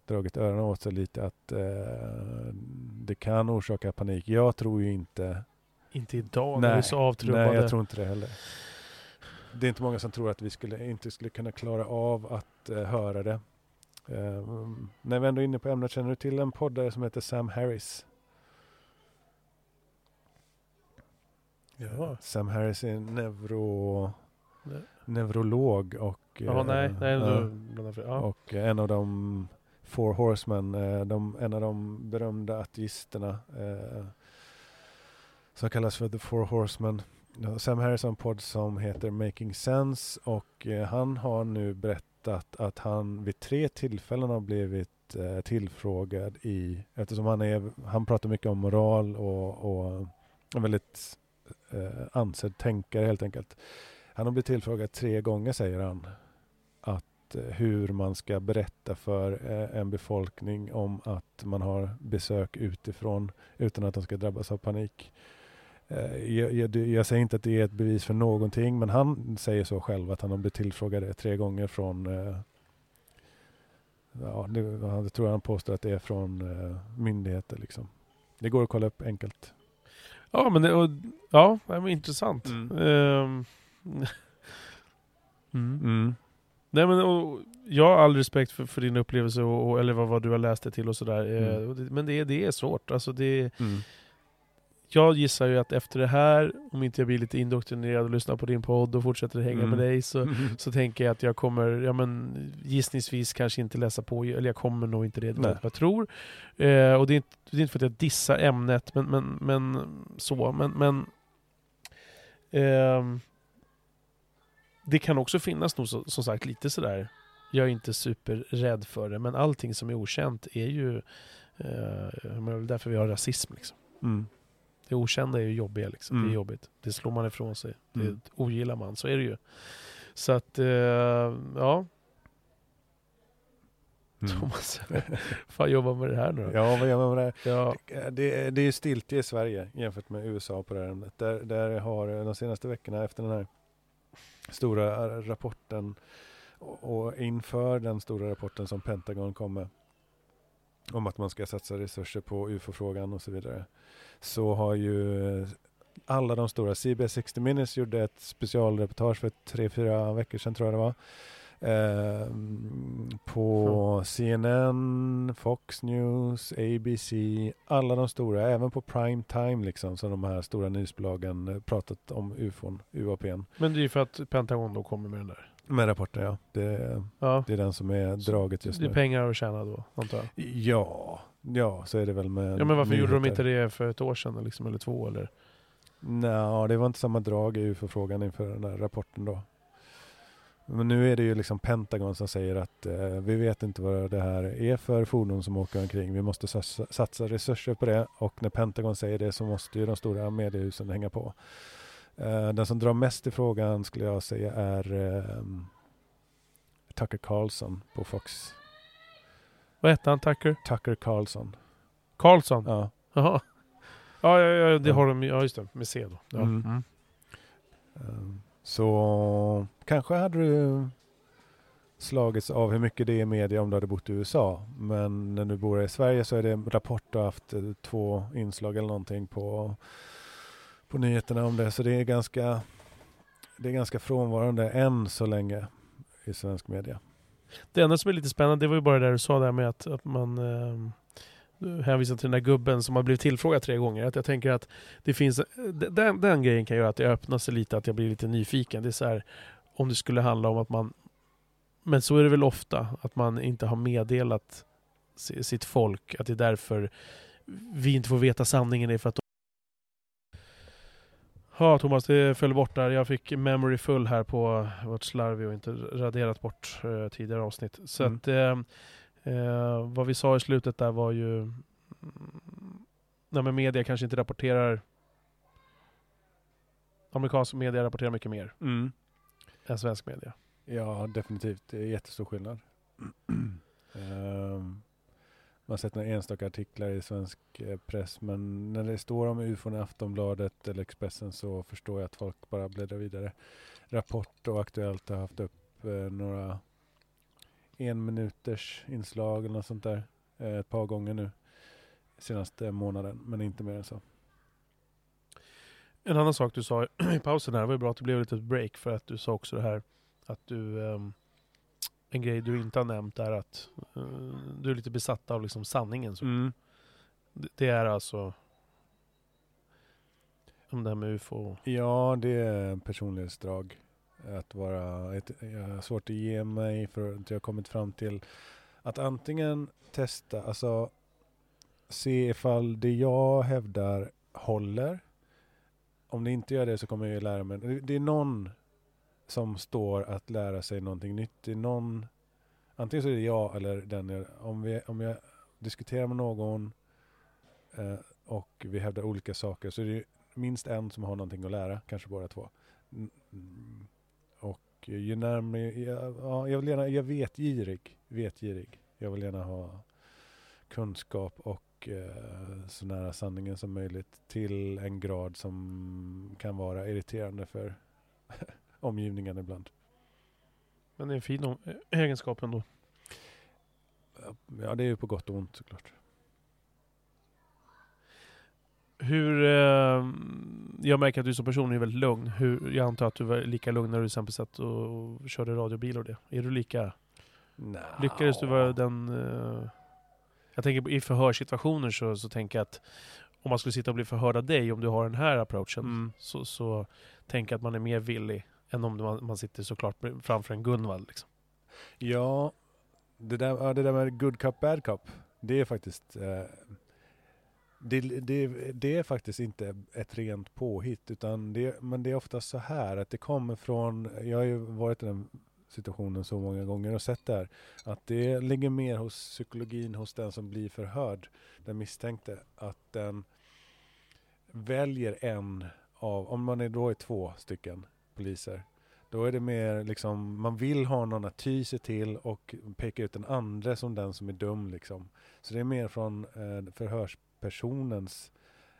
dragit öronen åt sig lite att eh, det kan orsaka panik. Jag tror ju inte Inte idag när vi är så avtrubbade. Nej, jag tror inte det heller. Det är inte många som tror att vi skulle, inte skulle kunna klara av att eh, höra det. Eh, när vi ändå är inne på ämnet, känner du till en poddare som heter Sam Harris? Ja. Sam Harris är en neuro, Nej. Neurolog och, Ja, nej, nej, blandar jag- ja. och en av de Four Horsemen, eh, de, en av de berömda ateisterna eh, som kallas för The Four Horsemen. Sam Harris har en podd som heter Making Sense och eh, han har nu berättat att han vid tre tillfällen har blivit eh, tillfrågad i, eftersom han, är, han pratar mycket om moral och, och en väldigt eh, ansedd tänkare helt enkelt. Han har blivit tillfrågad tre gånger säger han att eh, hur man ska berätta för eh, en befolkning om att man har besök utifrån utan att de ska drabbas av panik. Eh, Jag, jag, jag säger inte att det är ett bevis för någonting men han säger så själv att han har blivit tillfrågad tre gånger från Ja, det, jag tror han påstår att det är från eh, myndigheter liksom. Det går att kolla upp enkelt. Ja, men det, och, ja, det var intressant. Mm. Ehm, mm. Nej, men, och, jag har all respekt för, för din upplevelse, och, och, eller vad, vad du har läst det till och sådär. Mm. Eh, det- Men det, det är svårt. Alltså det, Mm. jag gissar ju att efter det här, om inte jag blir lite indoktrinerad och lyssnar på din podd och fortsätter hänga Mm. med dig, så, så tänker jag att jag kommer, ja men gissningsvis kanske inte läsa på, eller jag kommer nog inte det, det vad jag tror. Eh, och det är, inte, det är inte för att jag dissar ämnet, men, men, men så, men, men ehm, det kan också finnas nog så, som sagt lite sådär, jag är inte superrädd för det, men allting som är okänt är ju, eh, det väl därför vi har rasism liksom. Mm. Det okända är ju jobbiga liksom. Det Mm. är jobbigt. Det slår man ifrån sig. Mm. Det ogillar man. Så är det ju. Så att, eh, ja. Mm. Thomas, fan jobba med det här nu då. Ja, vad gör man med det här? Ja. Det, det är stiltje i Sverige jämfört med USA på det här ämnet. Där, där har de senaste veckorna efter den här stora eh, rapporten och, inför den stora rapporten som Pentagon kom med om att man ska satsa resurser på UFO-frågan och så vidare. Så har ju alla de stora, CBS 60 Minutes gjorde ett specialreportage för tre, fyra veckor sedan tror jag det var. Eh, på CNN, Fox News, ABC, alla de stora, även på prime time liksom, så de här stora nyhetsbolagen eh, pratat om ufon, UAPn. Men det är ju för att Pentagon då kommer med den där. Med rapporten ja. Det, Ja. det är den som är draget just Det är nu. pengar att tjäna då, antar jag. Ja, ja så är det väl med Ja men varför gjorde de nyheter. inte det för ett år sedan liksom, eller två eller? Nå, det var inte samma drag i UFO-frågan inför den här rapporten då. Men nu är det ju liksom Pentagon som säger att eh, vi vet inte vad det här är för fordon som åker omkring. Vi måste satsa, resurser på det och när Pentagon säger det så måste ju de stora mediehusen hänga på. Eh, den som drar mest i frågan skulle jag säga är eh, Tucker Carlson på Fox. Vad hette han? Tucker? Tucker Carlson. Karlsson? Ja. Jaha. Ja, ja, ja, det Ja. har de Ja, just det. Med C då. Ja. Mm. Mm. Ehm, så kanske hade du slagits av hur mycket det är i media om du hade bott i USA. Men när du bor i Sverige så är det Rapport och haft eh, två inslag eller någonting på, på nyheterna om det. Så det är ganska, det är ganska frånvarande än så länge i svensk media. Det enda som är lite spännande, det var ju bara det du sa där med att, att man eh, hänvisar till den där gubben som har blivit tillfrågad tre gånger. Att jag tänker att det finns, den, den grejen kan göra att det öppnar sig lite, att jag blir lite nyfiken. Det är så här, om det skulle handla om att man, men så är det väl ofta, att man inte har meddelat si- sitt folk att det är därför vi inte får veta sanningen. är för att Ja Thomas, det föll bort där. Jag fick memory full här på vårt slarvig och inte raderat bort eh, tidigare avsnitt. Så Mm. att eh, eh, vad vi sa i slutet där var ju mm, Nej men media kanske inte rapporterar Amerikansk media rapporterar mycket mer än svensk media. Ja, definitivt. Det är jättestor skillnad. Ehm, man har sett några enstaka artiklar i svensk eh, press, men när det står om ufon i Aftonbladet eller Expressen så förstår jag att folk bara bläddrar vidare. Rapport och Aktuellt har haft upp eh, några en minuters inslag eller något sånt där eh, ett par gånger nu senaste månaden, men inte mer än så. En annan sak du sa i pausen här, det var ju bra att det blev ett litet break för att du sa också det här att du ehm, en grej du inte har nämnt är att eh, du är lite besatt av liksom sanningen. Så det, det är alltså om det här med ufo. Ja, det är en personlighetsdrag. Att vara ett, jag har svårt att ge mig för att jag har kommit fram till att antingen testa, alltså se ifall det jag hävdar håller. Om det inte gör det så kommer jag ju lära mig. Det- är någon som står att lära sig någonting nytt. Det är någon, antingen så är det jag eller den jag, om, vi, om jag diskuterar med någon eh, och vi hävdar olika saker så är det minst en som har någonting att lära, kanske båda två. Mm. Och ju närmare, ja, jag vill gärna, jag vet girig, vet girig. Jag vill gärna ha kunskap och eh, så nära sanningen som möjligt till en grad som kan vara irriterande för omgivningen ibland. Men det är en fin egenskap ändå. Ja, det är ju på gott och ont såklart. Hur, eh, jag märker att du som person är väldigt lugn. Hur, jag antar att du var lika lugn när du till exempel satt och körde radiobil och det. Är du lika? Nja. Lyckades du vara den... Eh, jag tänker på, i förhörssituationer så, så tänker jag att om man skulle sitta och bli förhörd av dig, om du har den här approachen, Mm. så, så tänker jag att man är mer villig än om man, man sitter såklart framför en Gunvald. Liksom. Ja, det där, det där med good cup, bad cup, det är faktiskt eh, det, det, det är faktiskt inte ett rent påhitt, utan det, men det är ofta så här att det kommer från, jag har ju varit i den situationen så många gånger och sett det här, att det ligger mer hos psykologin hos den som blir förhörd, den misstänkte, att den väljer en av, om man är då är två stycken poliser, då är det mer liksom, man vill ha någon att ty sig till och peka ut den andra som den som är dum liksom. Så det är mer från eh, förhörspersonens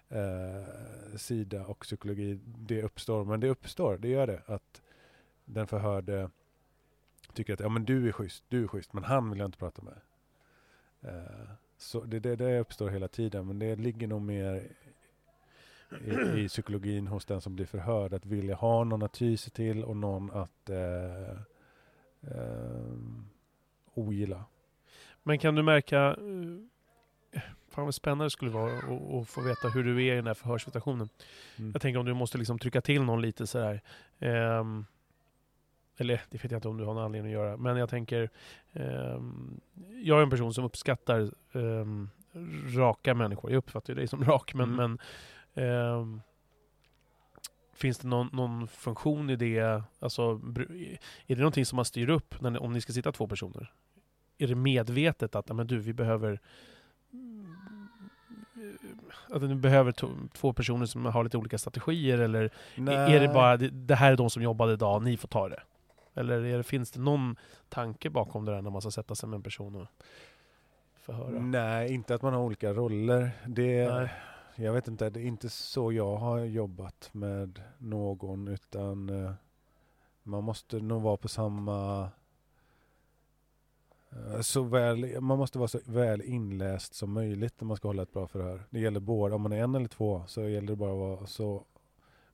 eh, sida och psykologi det uppstår. Men det uppstår, det gör det, att den förhörde tycker att ja men du är schysst, du är schysst, men han vill jag inte prata med. Eh, så det, det, det uppstår hela tiden, men det ligger nog mer i, i psykologin hos den som blir förhörd att vilja ha någon att ty sig till och någon att eh, eh, ogilla. Men kan du märka, eh, fan vad spännande det skulle vara att- få veta hur du är i den här förhörssituationen. Mm. Jag tänker om du måste liksom trycka till någon lite sådär. Ehm, eller det vet jag inte om du har någon anledning att göra. Men jag tänker, ehm, jag är en person som uppskattar ehm, raka människor. Jag uppfattar ju dig som rak, men, Mm. men ehm, Finns det någon, någon funktion i det? Alltså, är det någonting som man styr upp när, om ni ska sitta två personer? Är det medvetet att "Ja, men du, vi behöver att ni behöver två personer som har lite olika strategier eller är det bara det, det här är de som jobbade idag, ni får ta det? Eller är det, finns det någon tanke bakom det där när man ska sätta sig med en person och förhöra? Nej, inte att man har olika roller. Det, Nej. Jag vet inte, det är inte så jag har jobbat med någon utan eh, man måste nog vara på samma eh, så väl, man måste vara så väl inläst som möjligt när man ska hålla ett bra förhör. Det gäller båda, om man är en eller två så gäller det bara att vara så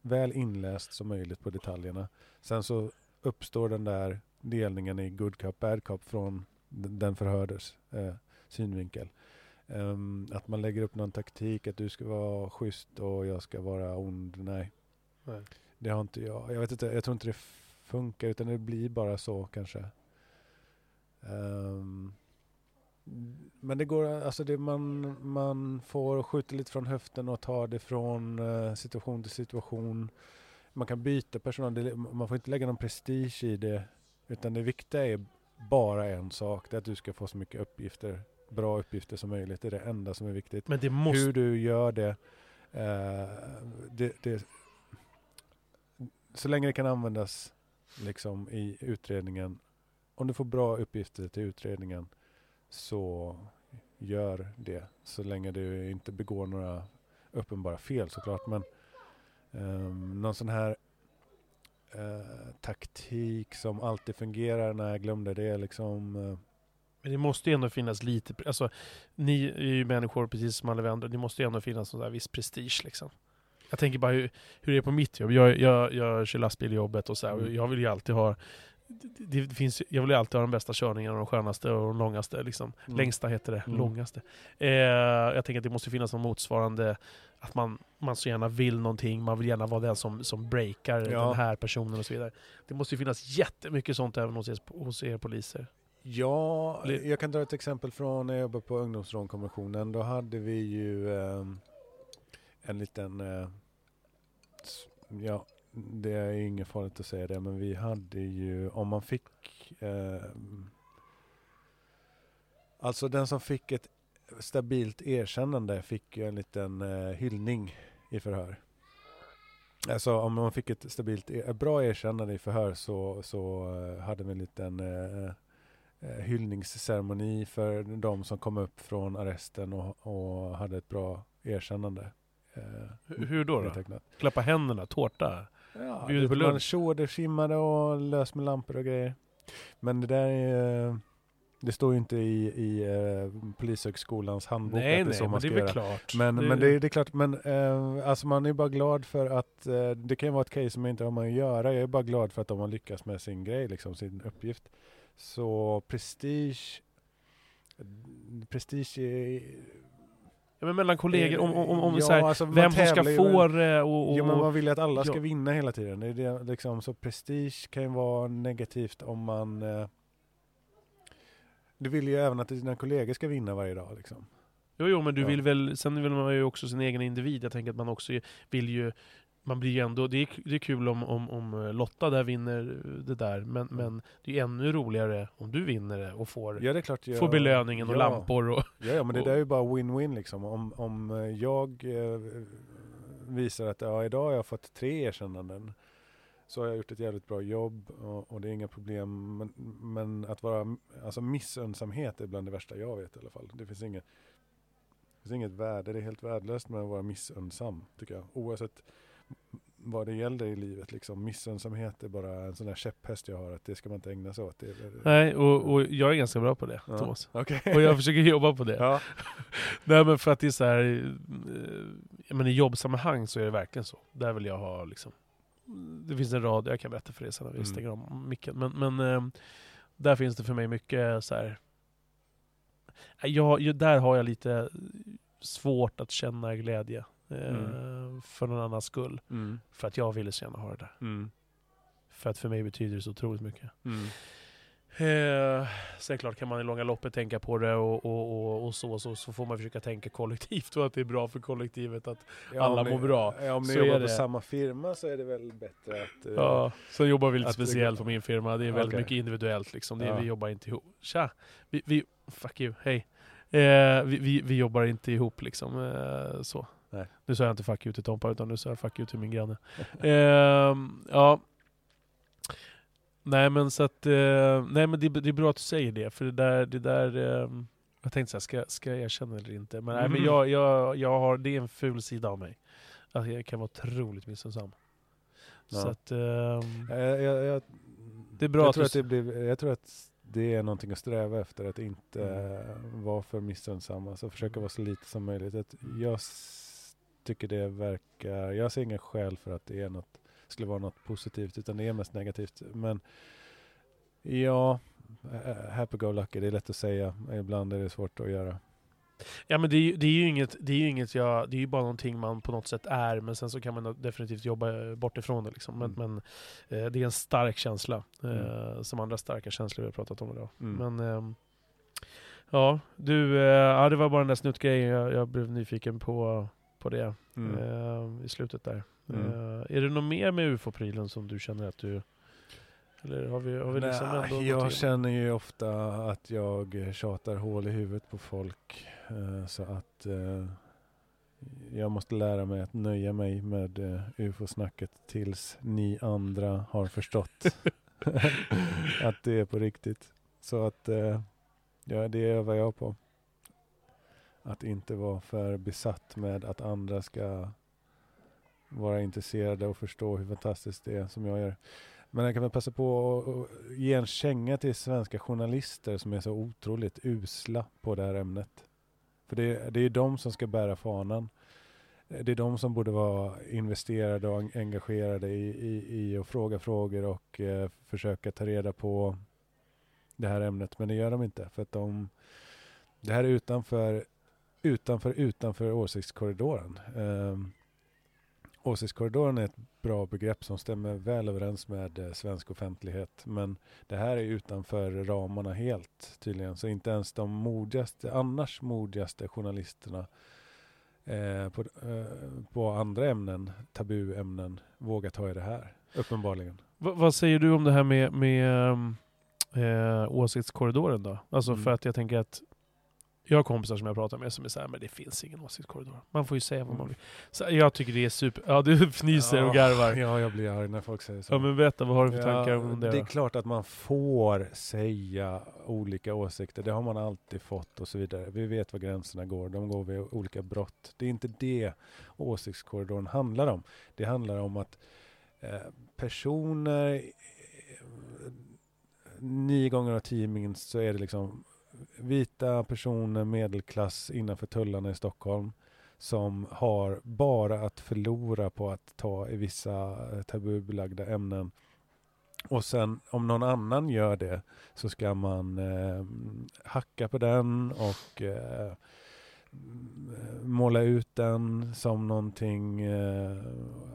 väl inläst som möjligt på detaljerna. Sen så uppstår den där delningen i good cop, bad cop från den förhördes eh, synvinkel. Ehm, att man lägger upp någon taktik, att du ska vara schysst och jag ska vara ond. Nej, Nej. det har inte jag. Jag vet inte, jag tror inte det funkar utan det blir bara så kanske. Ehm, men det går, alltså det man, man får skjuta lite från höften och ta det från eh, situation till situation. Man kan byta personal, man får inte lägga någon prestige i det. Utan det viktiga är bara en sak, det är att du ska få så mycket uppgifter, bra uppgifter som möjligt. Det är det enda som är viktigt. Men det måste... Hur du gör det, eh, det, det så länge det kan användas liksom i utredningen. Om du får bra uppgifter till utredningen så gör det. Så länge du inte begår några uppenbara fel såklart. Men um, någon sån här eh, taktik som alltid fungerar när jag glömde det liksom. Men det måste ju ändå finnas lite... Alltså, ni är ju människor precis som alla vi andra. Det måste ju ändå finnas sån där viss prestige liksom. Jag tänker bara hur, hur det är på mitt jobb. Jag, jag, jag kör lastbil i jobbet och så här, och Mm. jag vill ju alltid ha... Det, det finns, jag vill ju alltid ha de bästa körningarna, de skönaste och de långaste. Liksom. Mm. Längsta heter det, Mm. långaste. Eh, jag tänker att det måste finnas någon motsvarande, att man, man så gärna vill någonting, man vill gärna vara den som, som breakar Ja. den här personen och så vidare. Det måste ju finnas jättemycket sånt även hos er, hos er poliser. Ja, jag kan dra ett exempel från när jag jobbade på ungdomsrånkommissionen. Då hade vi ju ehm, en liten, eh, ja, det är inget farligt att säga det, men vi hade ju, om man fick, ehm, alltså den som fick ett stabilt erkännande fick ju en liten eh, hyllning i förhör. Alltså om man fick ett stabilt, ett bra erkännande i förhör så, så eh, hade vi en liten eh, eh, hyllningsceremoni för de som kom upp från arresten och, och hade ett bra erkännande. Eh, Hur, hur då? då? Klappa händerna, tårta? Ja, Bjuder på lunch. skimmade och lös med lampor och grejer. Men det där är, det står ju inte i, i eh, Polishögskolans handbok nej, att det är nej, så men man det ska är göra. klart. Men det, men det, det är klart, men eh, alltså man är bara glad för att eh, det kan ju vara ett case som inte har med att göra. Jag är bara glad för att de har lyckats med sin grej, liksom sin uppgift. Så prestige, prestige är... ja, men mellan kollegor, om, om, om, Ja, så här, alltså vem som ska få det och... och Jo men man vill ju att alla ska ja. vinna hela tiden. Det är det, liksom, så prestige kan ju vara negativt om man... Eh, du vill ju även att dina kollegor ska vinna varje dag liksom. Jo, jo, men du Ja. vill väl, sen vill man ju också sin egen individ. Jag tänker att man också vill ju, man blir ju ändå, det är, det är kul om, om, om Lotta där vinner det där, men, men det är ännu roligare om du vinner det och får, Ja det klart. Jag, får belöningen och ja. lampor och... Ja, ja men det och- där är ju bara win-win liksom. Om, om eh, jag eh, visar att ja, idag har jag fått tre erkännanden så har jag gjort ett jävligt bra jobb och, och det är inga problem. Men, men att vara, alltså missunnsamhet är bland det värsta jag vet i alla fall. Det finns inget, det finns inget värde, det är helt värdelöst med att vara missunnsam tycker jag. Oavsett vad det gäller i livet liksom. Missunnsamhet är bara en sån där käpphäst jag har att det ska man inte ägna sig åt. Det, det, Nej, och, och jag är ganska bra på det, Ja. Thomas. Okej. Och jag försöker jobba på det. ja. Nej men för att det är så här, eh, menar, i jobbsammanhang så är det verkligen så. Där vill jag ha liksom, det finns en rad, jag kan berätta för er sen när vi Mm. stänger om micken. Men, men eh, Där finns det för mig mycket så här. Jag, jag, där har jag lite svårt att känna glädje. Eh, Mm. För någon annans skull. Mm. För att jag ville så gärna ha det där. Mm. För att för mig betyder det så otroligt mycket. Mm. Eh, sen klart kan man i långa loppet tänka på det och, och, och, och så, så, så får man försöka tänka kollektivt och att det är bra för kollektivet att Alla om ni- mår bra. Ja, om ni Så jobbar på samma firma så är det väl bättre att... eh, Ja, sen jobbar vi lite speciellt på min firma. Det är väldigt Okej. mycket individuellt liksom. Det Ja. Vi jobbar inte ihop. Tja! Vi, vi, fuck you, hej. Eh, vi, vi, vi jobbar inte ihop liksom. Eh, så. Nej. Nu sa jag inte fuck you till Tompa utan nu sa jag fuck you till min granne. Ehm, ja. Nej men så att, eh, nej men det, det är bra att du säger det. För det där, det där ehm, jag tänkte såhär, ska, ska jag erkänna eller inte? Men, nej, men Mhm. jag, jag, jag har, det är en ful sida av mig. Att jag kan vara otroligt missunnsam. Så Ja. att, ehm, Jag, jag, jag, det är bra jag, att tror att det blir, jag tror att det är någonting att sträva efter, att inte Mm. eh, vara för missunnsamma. Så försöka vara så lite som möjligt. Att jag tycker det verkar, jag ser inga skäl för att det är något, skulle vara något positivt, utan det är mest negativt. Men ja, eh, happy-go-lucky, det är lätt att säga. Ibland är det svårt att göra. Ja men det är, det är ju inget, det är ju inget jag, det är ju bara någonting man på något sätt är, men sen så kan man definitivt jobba bort ifrån det liksom. Men, Mm. men eh, det är en stark känsla, eh, Mm. som andra starka känslor vi har pratat om idag. Mm. Men ehm, ja, du, eh, ja det var bara den där snuttgrejen jag, jag blev nyfiken på, på det Mm. eh, i slutet där. Mm. Eh, är det något mer med ufo-prylen som du känner att du, eller har vi, har vi liksom ändå jag känner ju ofta att jag tjatar hål i huvudet på folk. eh, Så att eh, jag måste lära mig att nöja mig med eh, ufo-snacket tills ni andra har förstått att det är på riktigt. Så att eh, ja, det övar jag på. Att inte vara för besatt med att andra ska vara intresserade och förstå hur fantastiskt det är som jag gör. Men jag kan väl passa på att ge en känga till svenska journalister som är så otroligt usla på det här ämnet. För det, det är de som ska bära fanan. Det är de som borde vara investerade och engagerade i, i, i att fråga frågor och eh, försöka ta reda på det här ämnet. Men det gör de inte. För att de, det här är utanför, utanför, utanför åsiktskorridoren. Um, åsiktskorridoren är ett bra begrepp som stämmer väl överens med eh, svensk offentlighet. Men det här är utanför ramarna helt tydligen. Så inte ens de modigaste, annars modigaste journalisterna eh, på, eh, på andra ämnen, tabuämnen, vågar ta i det här. Uppenbarligen. Va, vad säger du om det här med, med eh, åsiktskorridoren då? Alltså Mm. för att jag tänker att jag har kompisar som jag pratar med som är såhär, men det finns ingen åsiktskorridor. Man får ju säga vad man vill. Så jag tycker det är super... Ja, du fnyser och garvar. Ja, jag blir arg när folk säger så. Ja men berätta, vad har du för Ja, tankar om det, det är klart att man får säga olika åsikter. Det har man alltid fått och så vidare. Vi vet var gränserna går. De går vid olika brott. Det är inte det åsiktskorridoren handlar om. Det handlar om att eh, personer, eh, nio gånger av tio minst så är det liksom vita personer, medelklass innanför tullarna i Stockholm som har bara att förlora på att ta i vissa eh, tabubelagda ämnen. Och sen om någon annan gör det så ska man eh, hacka på den och eh, måla ut den som någonting, eh,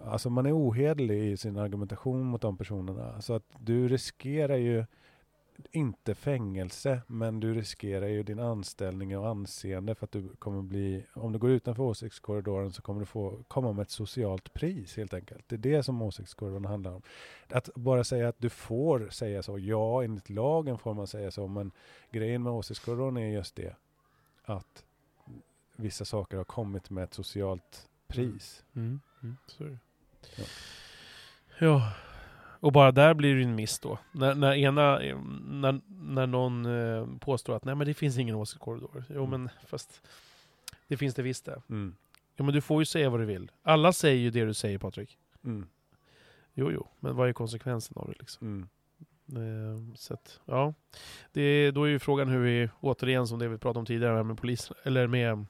alltså man är ohederlig i sin argumentation mot de personerna. Så att du riskerar ju inte fängelse, men du riskerar ju din anställning och anseende för att du kommer bli, om du går utanför åsiktskorridoren så kommer du få komma med ett socialt pris helt enkelt. Det är det som åsiktskorridoren handlar om. Att bara säga att du får säga så, ja enligt lagen får man säga så, men grejen med åsiktskorridoren är just det, att vissa saker har kommit med ett socialt pris. Mm. Mm. Så är det. Ja. Ja. Och bara där blir det en miss då. När, när, ena, eh, när, när någon eh, påstår att nej men det finns ingen åsiktskorridor. Jo Mm. men fast det finns det visst det. Mm. Jo men du får ju säga vad du vill. Alla säger ju det du säger Patrik. Mm. Jo jo, men vad är konsekvensen av det liksom? Mm. Eh, så att, ja. Det, då är ju frågan hur vi, återigen som det vi pratade om tidigare med polisen, eller med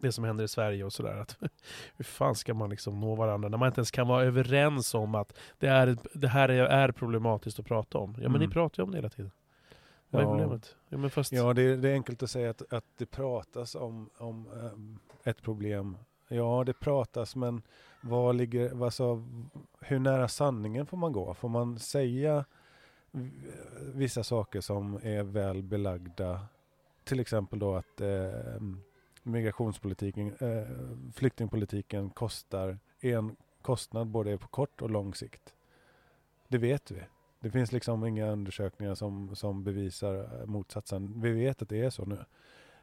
det som händer i Sverige och sådär. att Hur fan ska man liksom nå varandra när man inte ens kan vara överens om att det, är, det här är, är problematiskt att prata om? Ja men Mm. ni pratar ju om det hela tiden. Vad är Ja. problemet? Ja, men fast... Ja, det är, det är enkelt att säga att, att det pratas om, om ehm, ett problem. Ja, det pratas, men vad ligger, alltså, hur nära sanningen får man gå? Får man säga vissa saker som är väl belagda? Till exempel då att eh, migrationspolitiken, eh, flyktingpolitiken kostar en kostnad både på kort och lång sikt. Det vet vi. Det finns liksom inga undersökningar som, som bevisar eh, motsatsen. Vi vet att det är så nu.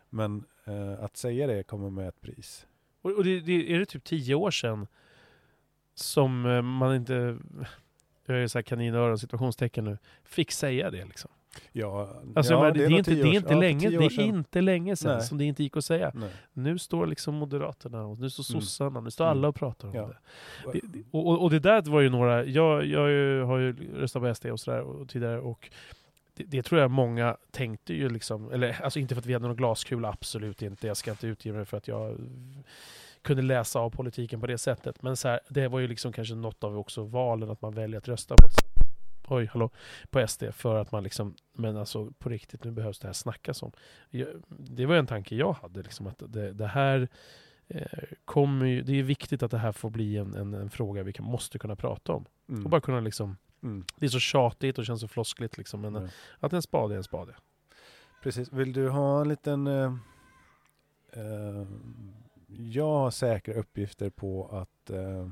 Men eh, att säga det kommer med ett pris. Och, och det, det, är det typ tio år sedan som eh, man inte, jag är så här kaninöron situationstecken nu, fick säga det liksom. Ja, Alltså, ja, men det, är nog inte, det är inte. Ja, länge, det är inte länge sedan Nej. som det inte gick att säga. Nej. Nu står liksom Moderaterna och nu står Mm. sossarna, nu står Mm. alla och pratar om Ja. det. det, det och, och, det där var ju några, jag, jag har ju- röstat på SD och sådär och tidigare och det, det tror jag många tänkte ju liksom, eller alltså inte för att vi hade någon glaskula, absolut inte. Jag ska inte utge mig för att jag kunde läsa av politiken på det sättet. Men så här, det var ju liksom kanske något av också valen att man väljer att rösta på ett, Oj, hallå, på SD för att man liksom, men alltså på riktigt, nu behövs det här snackas om. Det var en tanke jag hade, liksom att det, det här eh, kommer ju, det är viktigt att det här får bli en, en, en fråga vi kan, måste kunna prata om. Mm. Och bara kunna liksom, Mm. det är så tjatigt och känns så floskligt liksom, men Ja. att en spade är en spade. Precis. Vill du ha en liten... Eh, eh, jag har säkra uppgifter på att... Eh,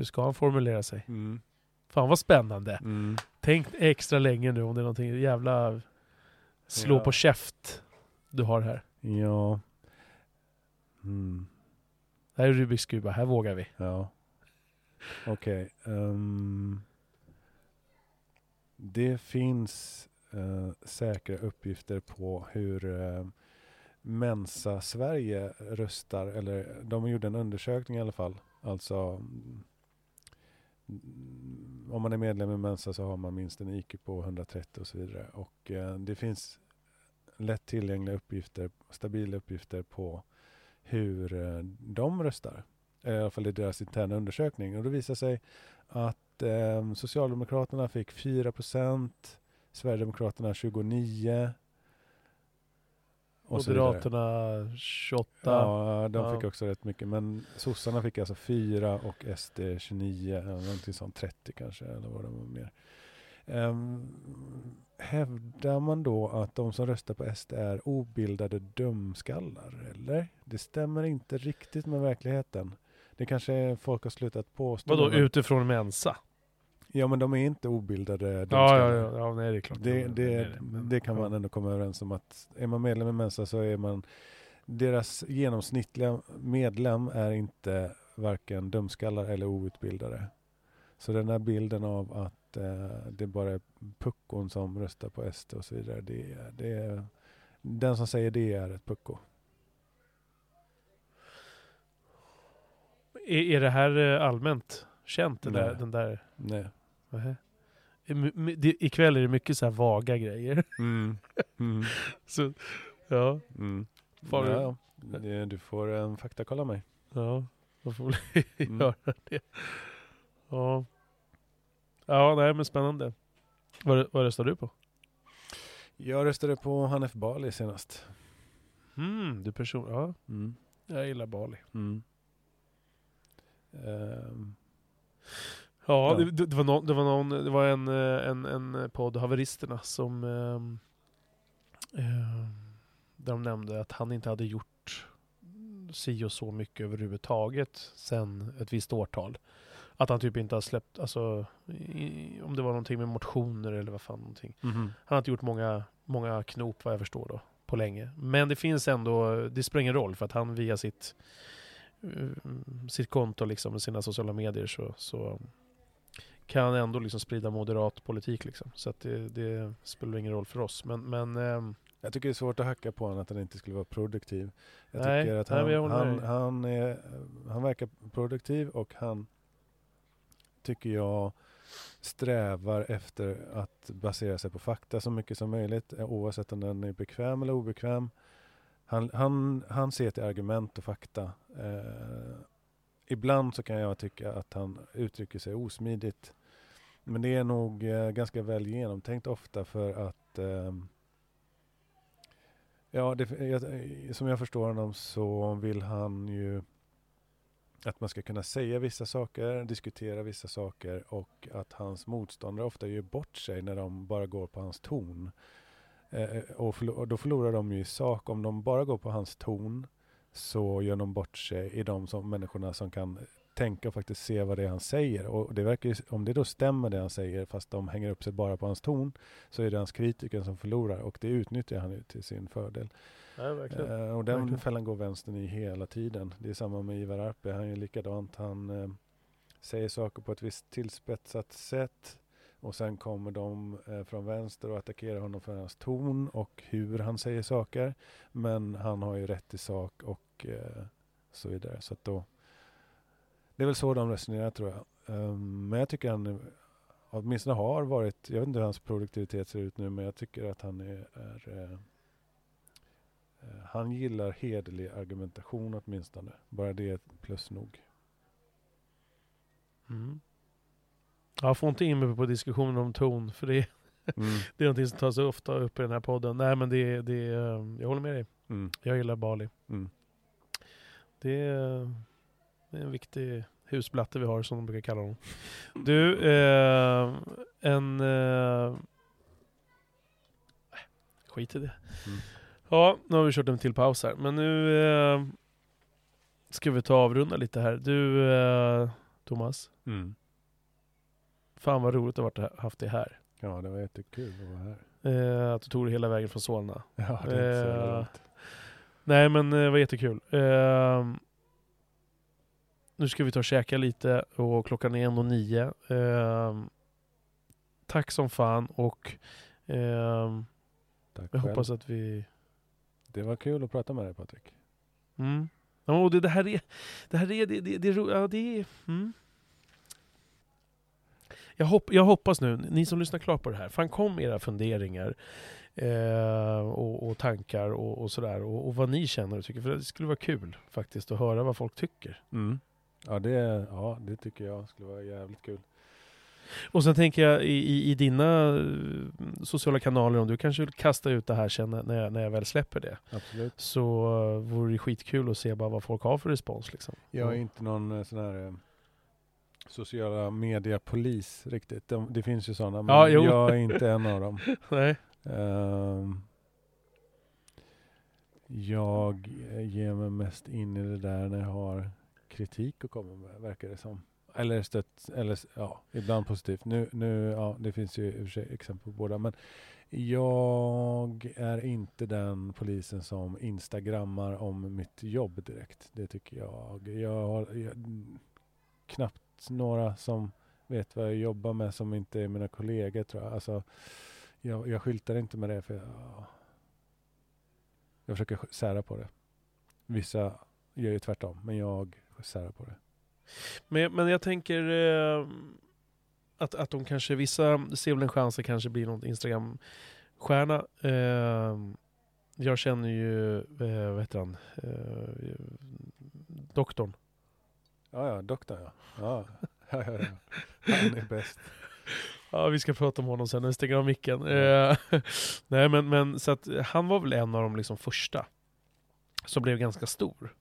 Hur ska han formulera sig? mm, Fan vad spännande. mm, Tänk extra länge nu om det är någonting jävla slå Ja. på käft du har här. ja. Mm, Det här är Rubiks kuba, här vågar vi. ja. Okej. ehm, det finns eh, säkra uppgifter på hur eh, Mensa Sverige röstar, eller de gjorde en undersökning i alla fall. Alltså om man är medlem i Mensa så har man minst en IQ på 130 och så vidare. Och eh, det finns lätt tillgängliga uppgifter, stabila uppgifter på hur eh, de röstar. Eh, I alla fall i deras interna undersökning. Och det visar sig att eh, Socialdemokraterna fick 4 Sverigedemokraterna 29. Moderaterna 28. Ja, de Ja. fick också rätt mycket. Men sossarna fick alltså 4 och SD 29, eller någonting sånt, 30 kanske, eller vad det var mer. Um, hävdar man då att de som röstar på SD är obildade dumskallar, eller? Det stämmer inte riktigt med verkligheten. Det kanske folk har slutat påstå. Vadå utifrån Mensa? Ja, men de är inte obildade Ja, ja, ja, ja, nej det är klart. Det, det, men- det kan man ändå komma överens om att är man medlem i Mensa så är man deras genomsnittliga medlem är inte varken dumskallar eller outbildade. Så den här bilden av att eh, det bara är puckon som röstar på SD och så vidare. Det, det är, den som säger det är ett pucko. Är, är det här eh, allmänt känt? Den där, Nej. den där Nej. Det- Ikväll är det mycket så här vaga grejer. Mm. Mm. så, ja, Mm. Får du- Ja, det, du får en faktakolla mig. ja, man får väl Mm. göra det. Ja. Ja, nej men spännande. Vad, vad röstar du på? Jag röstade på Hanif Bali senast. Mm, du person... Ja, Mm. jag gillar Bali. Mm. Ehm, Ja, Ja. Det, det, var någon, det var, någon, det var en, eh, en, en podd, Haveristerna, som ehm, där de nämnde att han inte hade gjort si och så mycket överhuvudtaget sen ett visst årtal. Att han typ inte har släppt, alltså, i, om det var någonting med motioner eller vad fan någonting. mhm. Han har inte gjort många, många knop vad jag förstår då, på länge. Men det finns ändå, det spelar ingen roll för att han via sitt, eh, sitt konto, liksom, sina sociala medier så, så kan ändå liksom sprida moderat politik. Liksom. Så att det, det spelar ingen roll för oss. Men, men ehm, Jag tycker det är svårt att hacka på honom att han inte skulle vara produktiv. Jag Nej, tycker att nej, han, med han, han, är, han verkar produktiv och han tycker jag strävar efter att basera sig på fakta så mycket som möjligt eh, oavsett om den är bekväm eller obekväm. Han, han, han ser till argument och fakta. Eh, ibland så kan jag tycka att han uttrycker sig osmidigt. Men det är nog eh, ganska väl genomtänkt ofta för att ehm, Ja, det, eh, jag, eh, som jag förstår honom så vill han ju att man ska kunna säga vissa saker, diskutera vissa saker och att hans motståndare ofta gör bort sig när de bara går på hans ton. Eh, eh och, förlo- och då förlorar de ju i sak. Om de bara går på hans ton så gör de bort sig i de som, människorna som kan tänka och faktiskt se vad det är han säger. Och det verkar ju, om det då stämmer det han säger fast de hänger upp sig bara på hans ton så är det hans kritiker som förlorar och det utnyttjar han ju till sin fördel. Ja, verkligen. Eh, och den Verkligen. fällan går vänstern i hela tiden. Det är samma med Ivar Arpi. Han är likadant. Han eh, säger saker på ett visst tillspetsat sätt. Och sen kommer de eh, från vänster och attackerar honom för hans ton och hur han säger saker. Men han har ju rätt i sak och eh, så vidare. Så att då, det är väl så de resonerar tror jag. Um, men jag tycker han är- åtminstone har varit, jag vet inte hur hans produktivitet ser ut nu, men jag tycker att han är, är eh, Eh, Han gillar hederlig argumentation åtminstone. Bara det är plus nog. Mm. Jag får inte in mig på diskussioner om ton, för det, det är någonting som tas ofta upp i den här podden. Nej men det, det eh, jag håller med dig. Mm. Jag gillar Bali. Mm. Det är, det är en viktig husblatte vi har som de brukar kalla honom. Du, eh, en... Eh, skit i det. Mm. Ja, nu har vi kört en till paus här. Men nu eh, ska vi ta avrunda lite här. Du, eh, Thomas. Mm. Fan vad roligt att ha haft dig här. Ja, det var jättekul att vara här. Eh, att du tog dig hela vägen från Solna. Ja, det är inte så Eh, långt. Nej men eh, det var jättekul. Nu ska vi ta och käka lite och klockan är ändå nio. Eh, tack som fan och eh, jag hoppas att vi... Det var kul att prata med dig Patrik. Mm. Och det, det här är... Det här är... Det, det, det, ja, det är mm. jag, hopp, jag hoppas nu, ni som lyssnar klart på det här, fan kom era funderingar eh, och, och tankar och, och sådär. Och, och vad ni känner och tycker. För det skulle vara kul faktiskt att höra vad folk tycker. Ja, det, ja, det tycker jag skulle vara jävligt kul. Och sen tänker jag i, i, i dina eh, sociala kanaler, om du kanske vill kasta ut det här sen när jag, när jag väl släpper det. Absolut. Så uh, vore det skitkul att se bara vad folk har för respons. Liksom. Jag är inte någon eh, sån här eh, sociala mediepolis riktigt. De, det finns ju sådana, men Ja, jag är inte en av dem. Nej. Ehm, jag ger mig mest in i det där när jag har kritik att komma med, verkar det som. Eller stött, eller ja, ibland positivt. Nu, nu, ja, det finns ju i och för sig exempel på båda, men jag är inte den polisen som instagrammar om mitt jobb direkt. Det tycker jag. Jag har jag, knappt några som vet vad jag jobbar med som inte är mina kollegor tror jag. Alltså, jag, jag skyltar inte med det för jag, jag försöker sära på det. Vissa gör ju tvärtom, men jag särar på det. Men, men jag tänker eh, att, att de kanske, vissa ser väl en chans att kanske bli någon Instagram-stjärna. Eh, jag känner ju, eh, vad heter han, eh, doktorn. Ja, ja, doktorn ja. Ja, ja, ja, ja. Han är bäst. Ja, vi ska prata om honom sen när vi stänger av micken. Eh, nej, men, men så att han var väl en av de liksom första som blev ganska stor.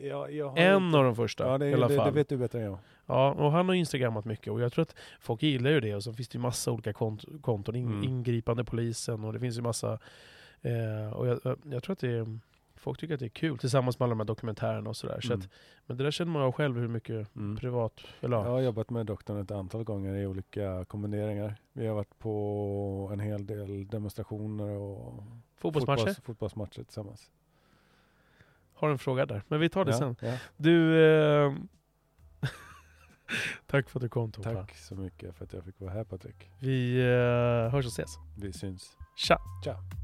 Ja, jag har En inte- av de första Ja, det, i alla det, fall. det vet du bättre än jag. Ja, och han har instagrammat mycket och jag tror att folk gillar ju det och så finns det ju massa olika kont- konton, in, Mm. ingripande polisen och det finns ju massa eh, och jag, jag, jag tror att det är, folk tycker att det är kul tillsammans med alla de här dokumentärerna och sådär. Så Mm. att, men det där känner man själv hur mycket Mm. privat, eller Jag ja. har jobbat med doktorn ett antal gånger i olika kombineringar. Vi har varit på en hel del demonstrationer och fotbollsmatcher. fotbolls, fotbollsmatcher tillsammans. Har en fråga där, men vi tar det ja, sen. Ja. Du, eh, tack för att du kom Tova. Tack så mycket för att jag fick vara här Patrik. Vi eh, hörs och ses. Vi syns. Tja! Ciao!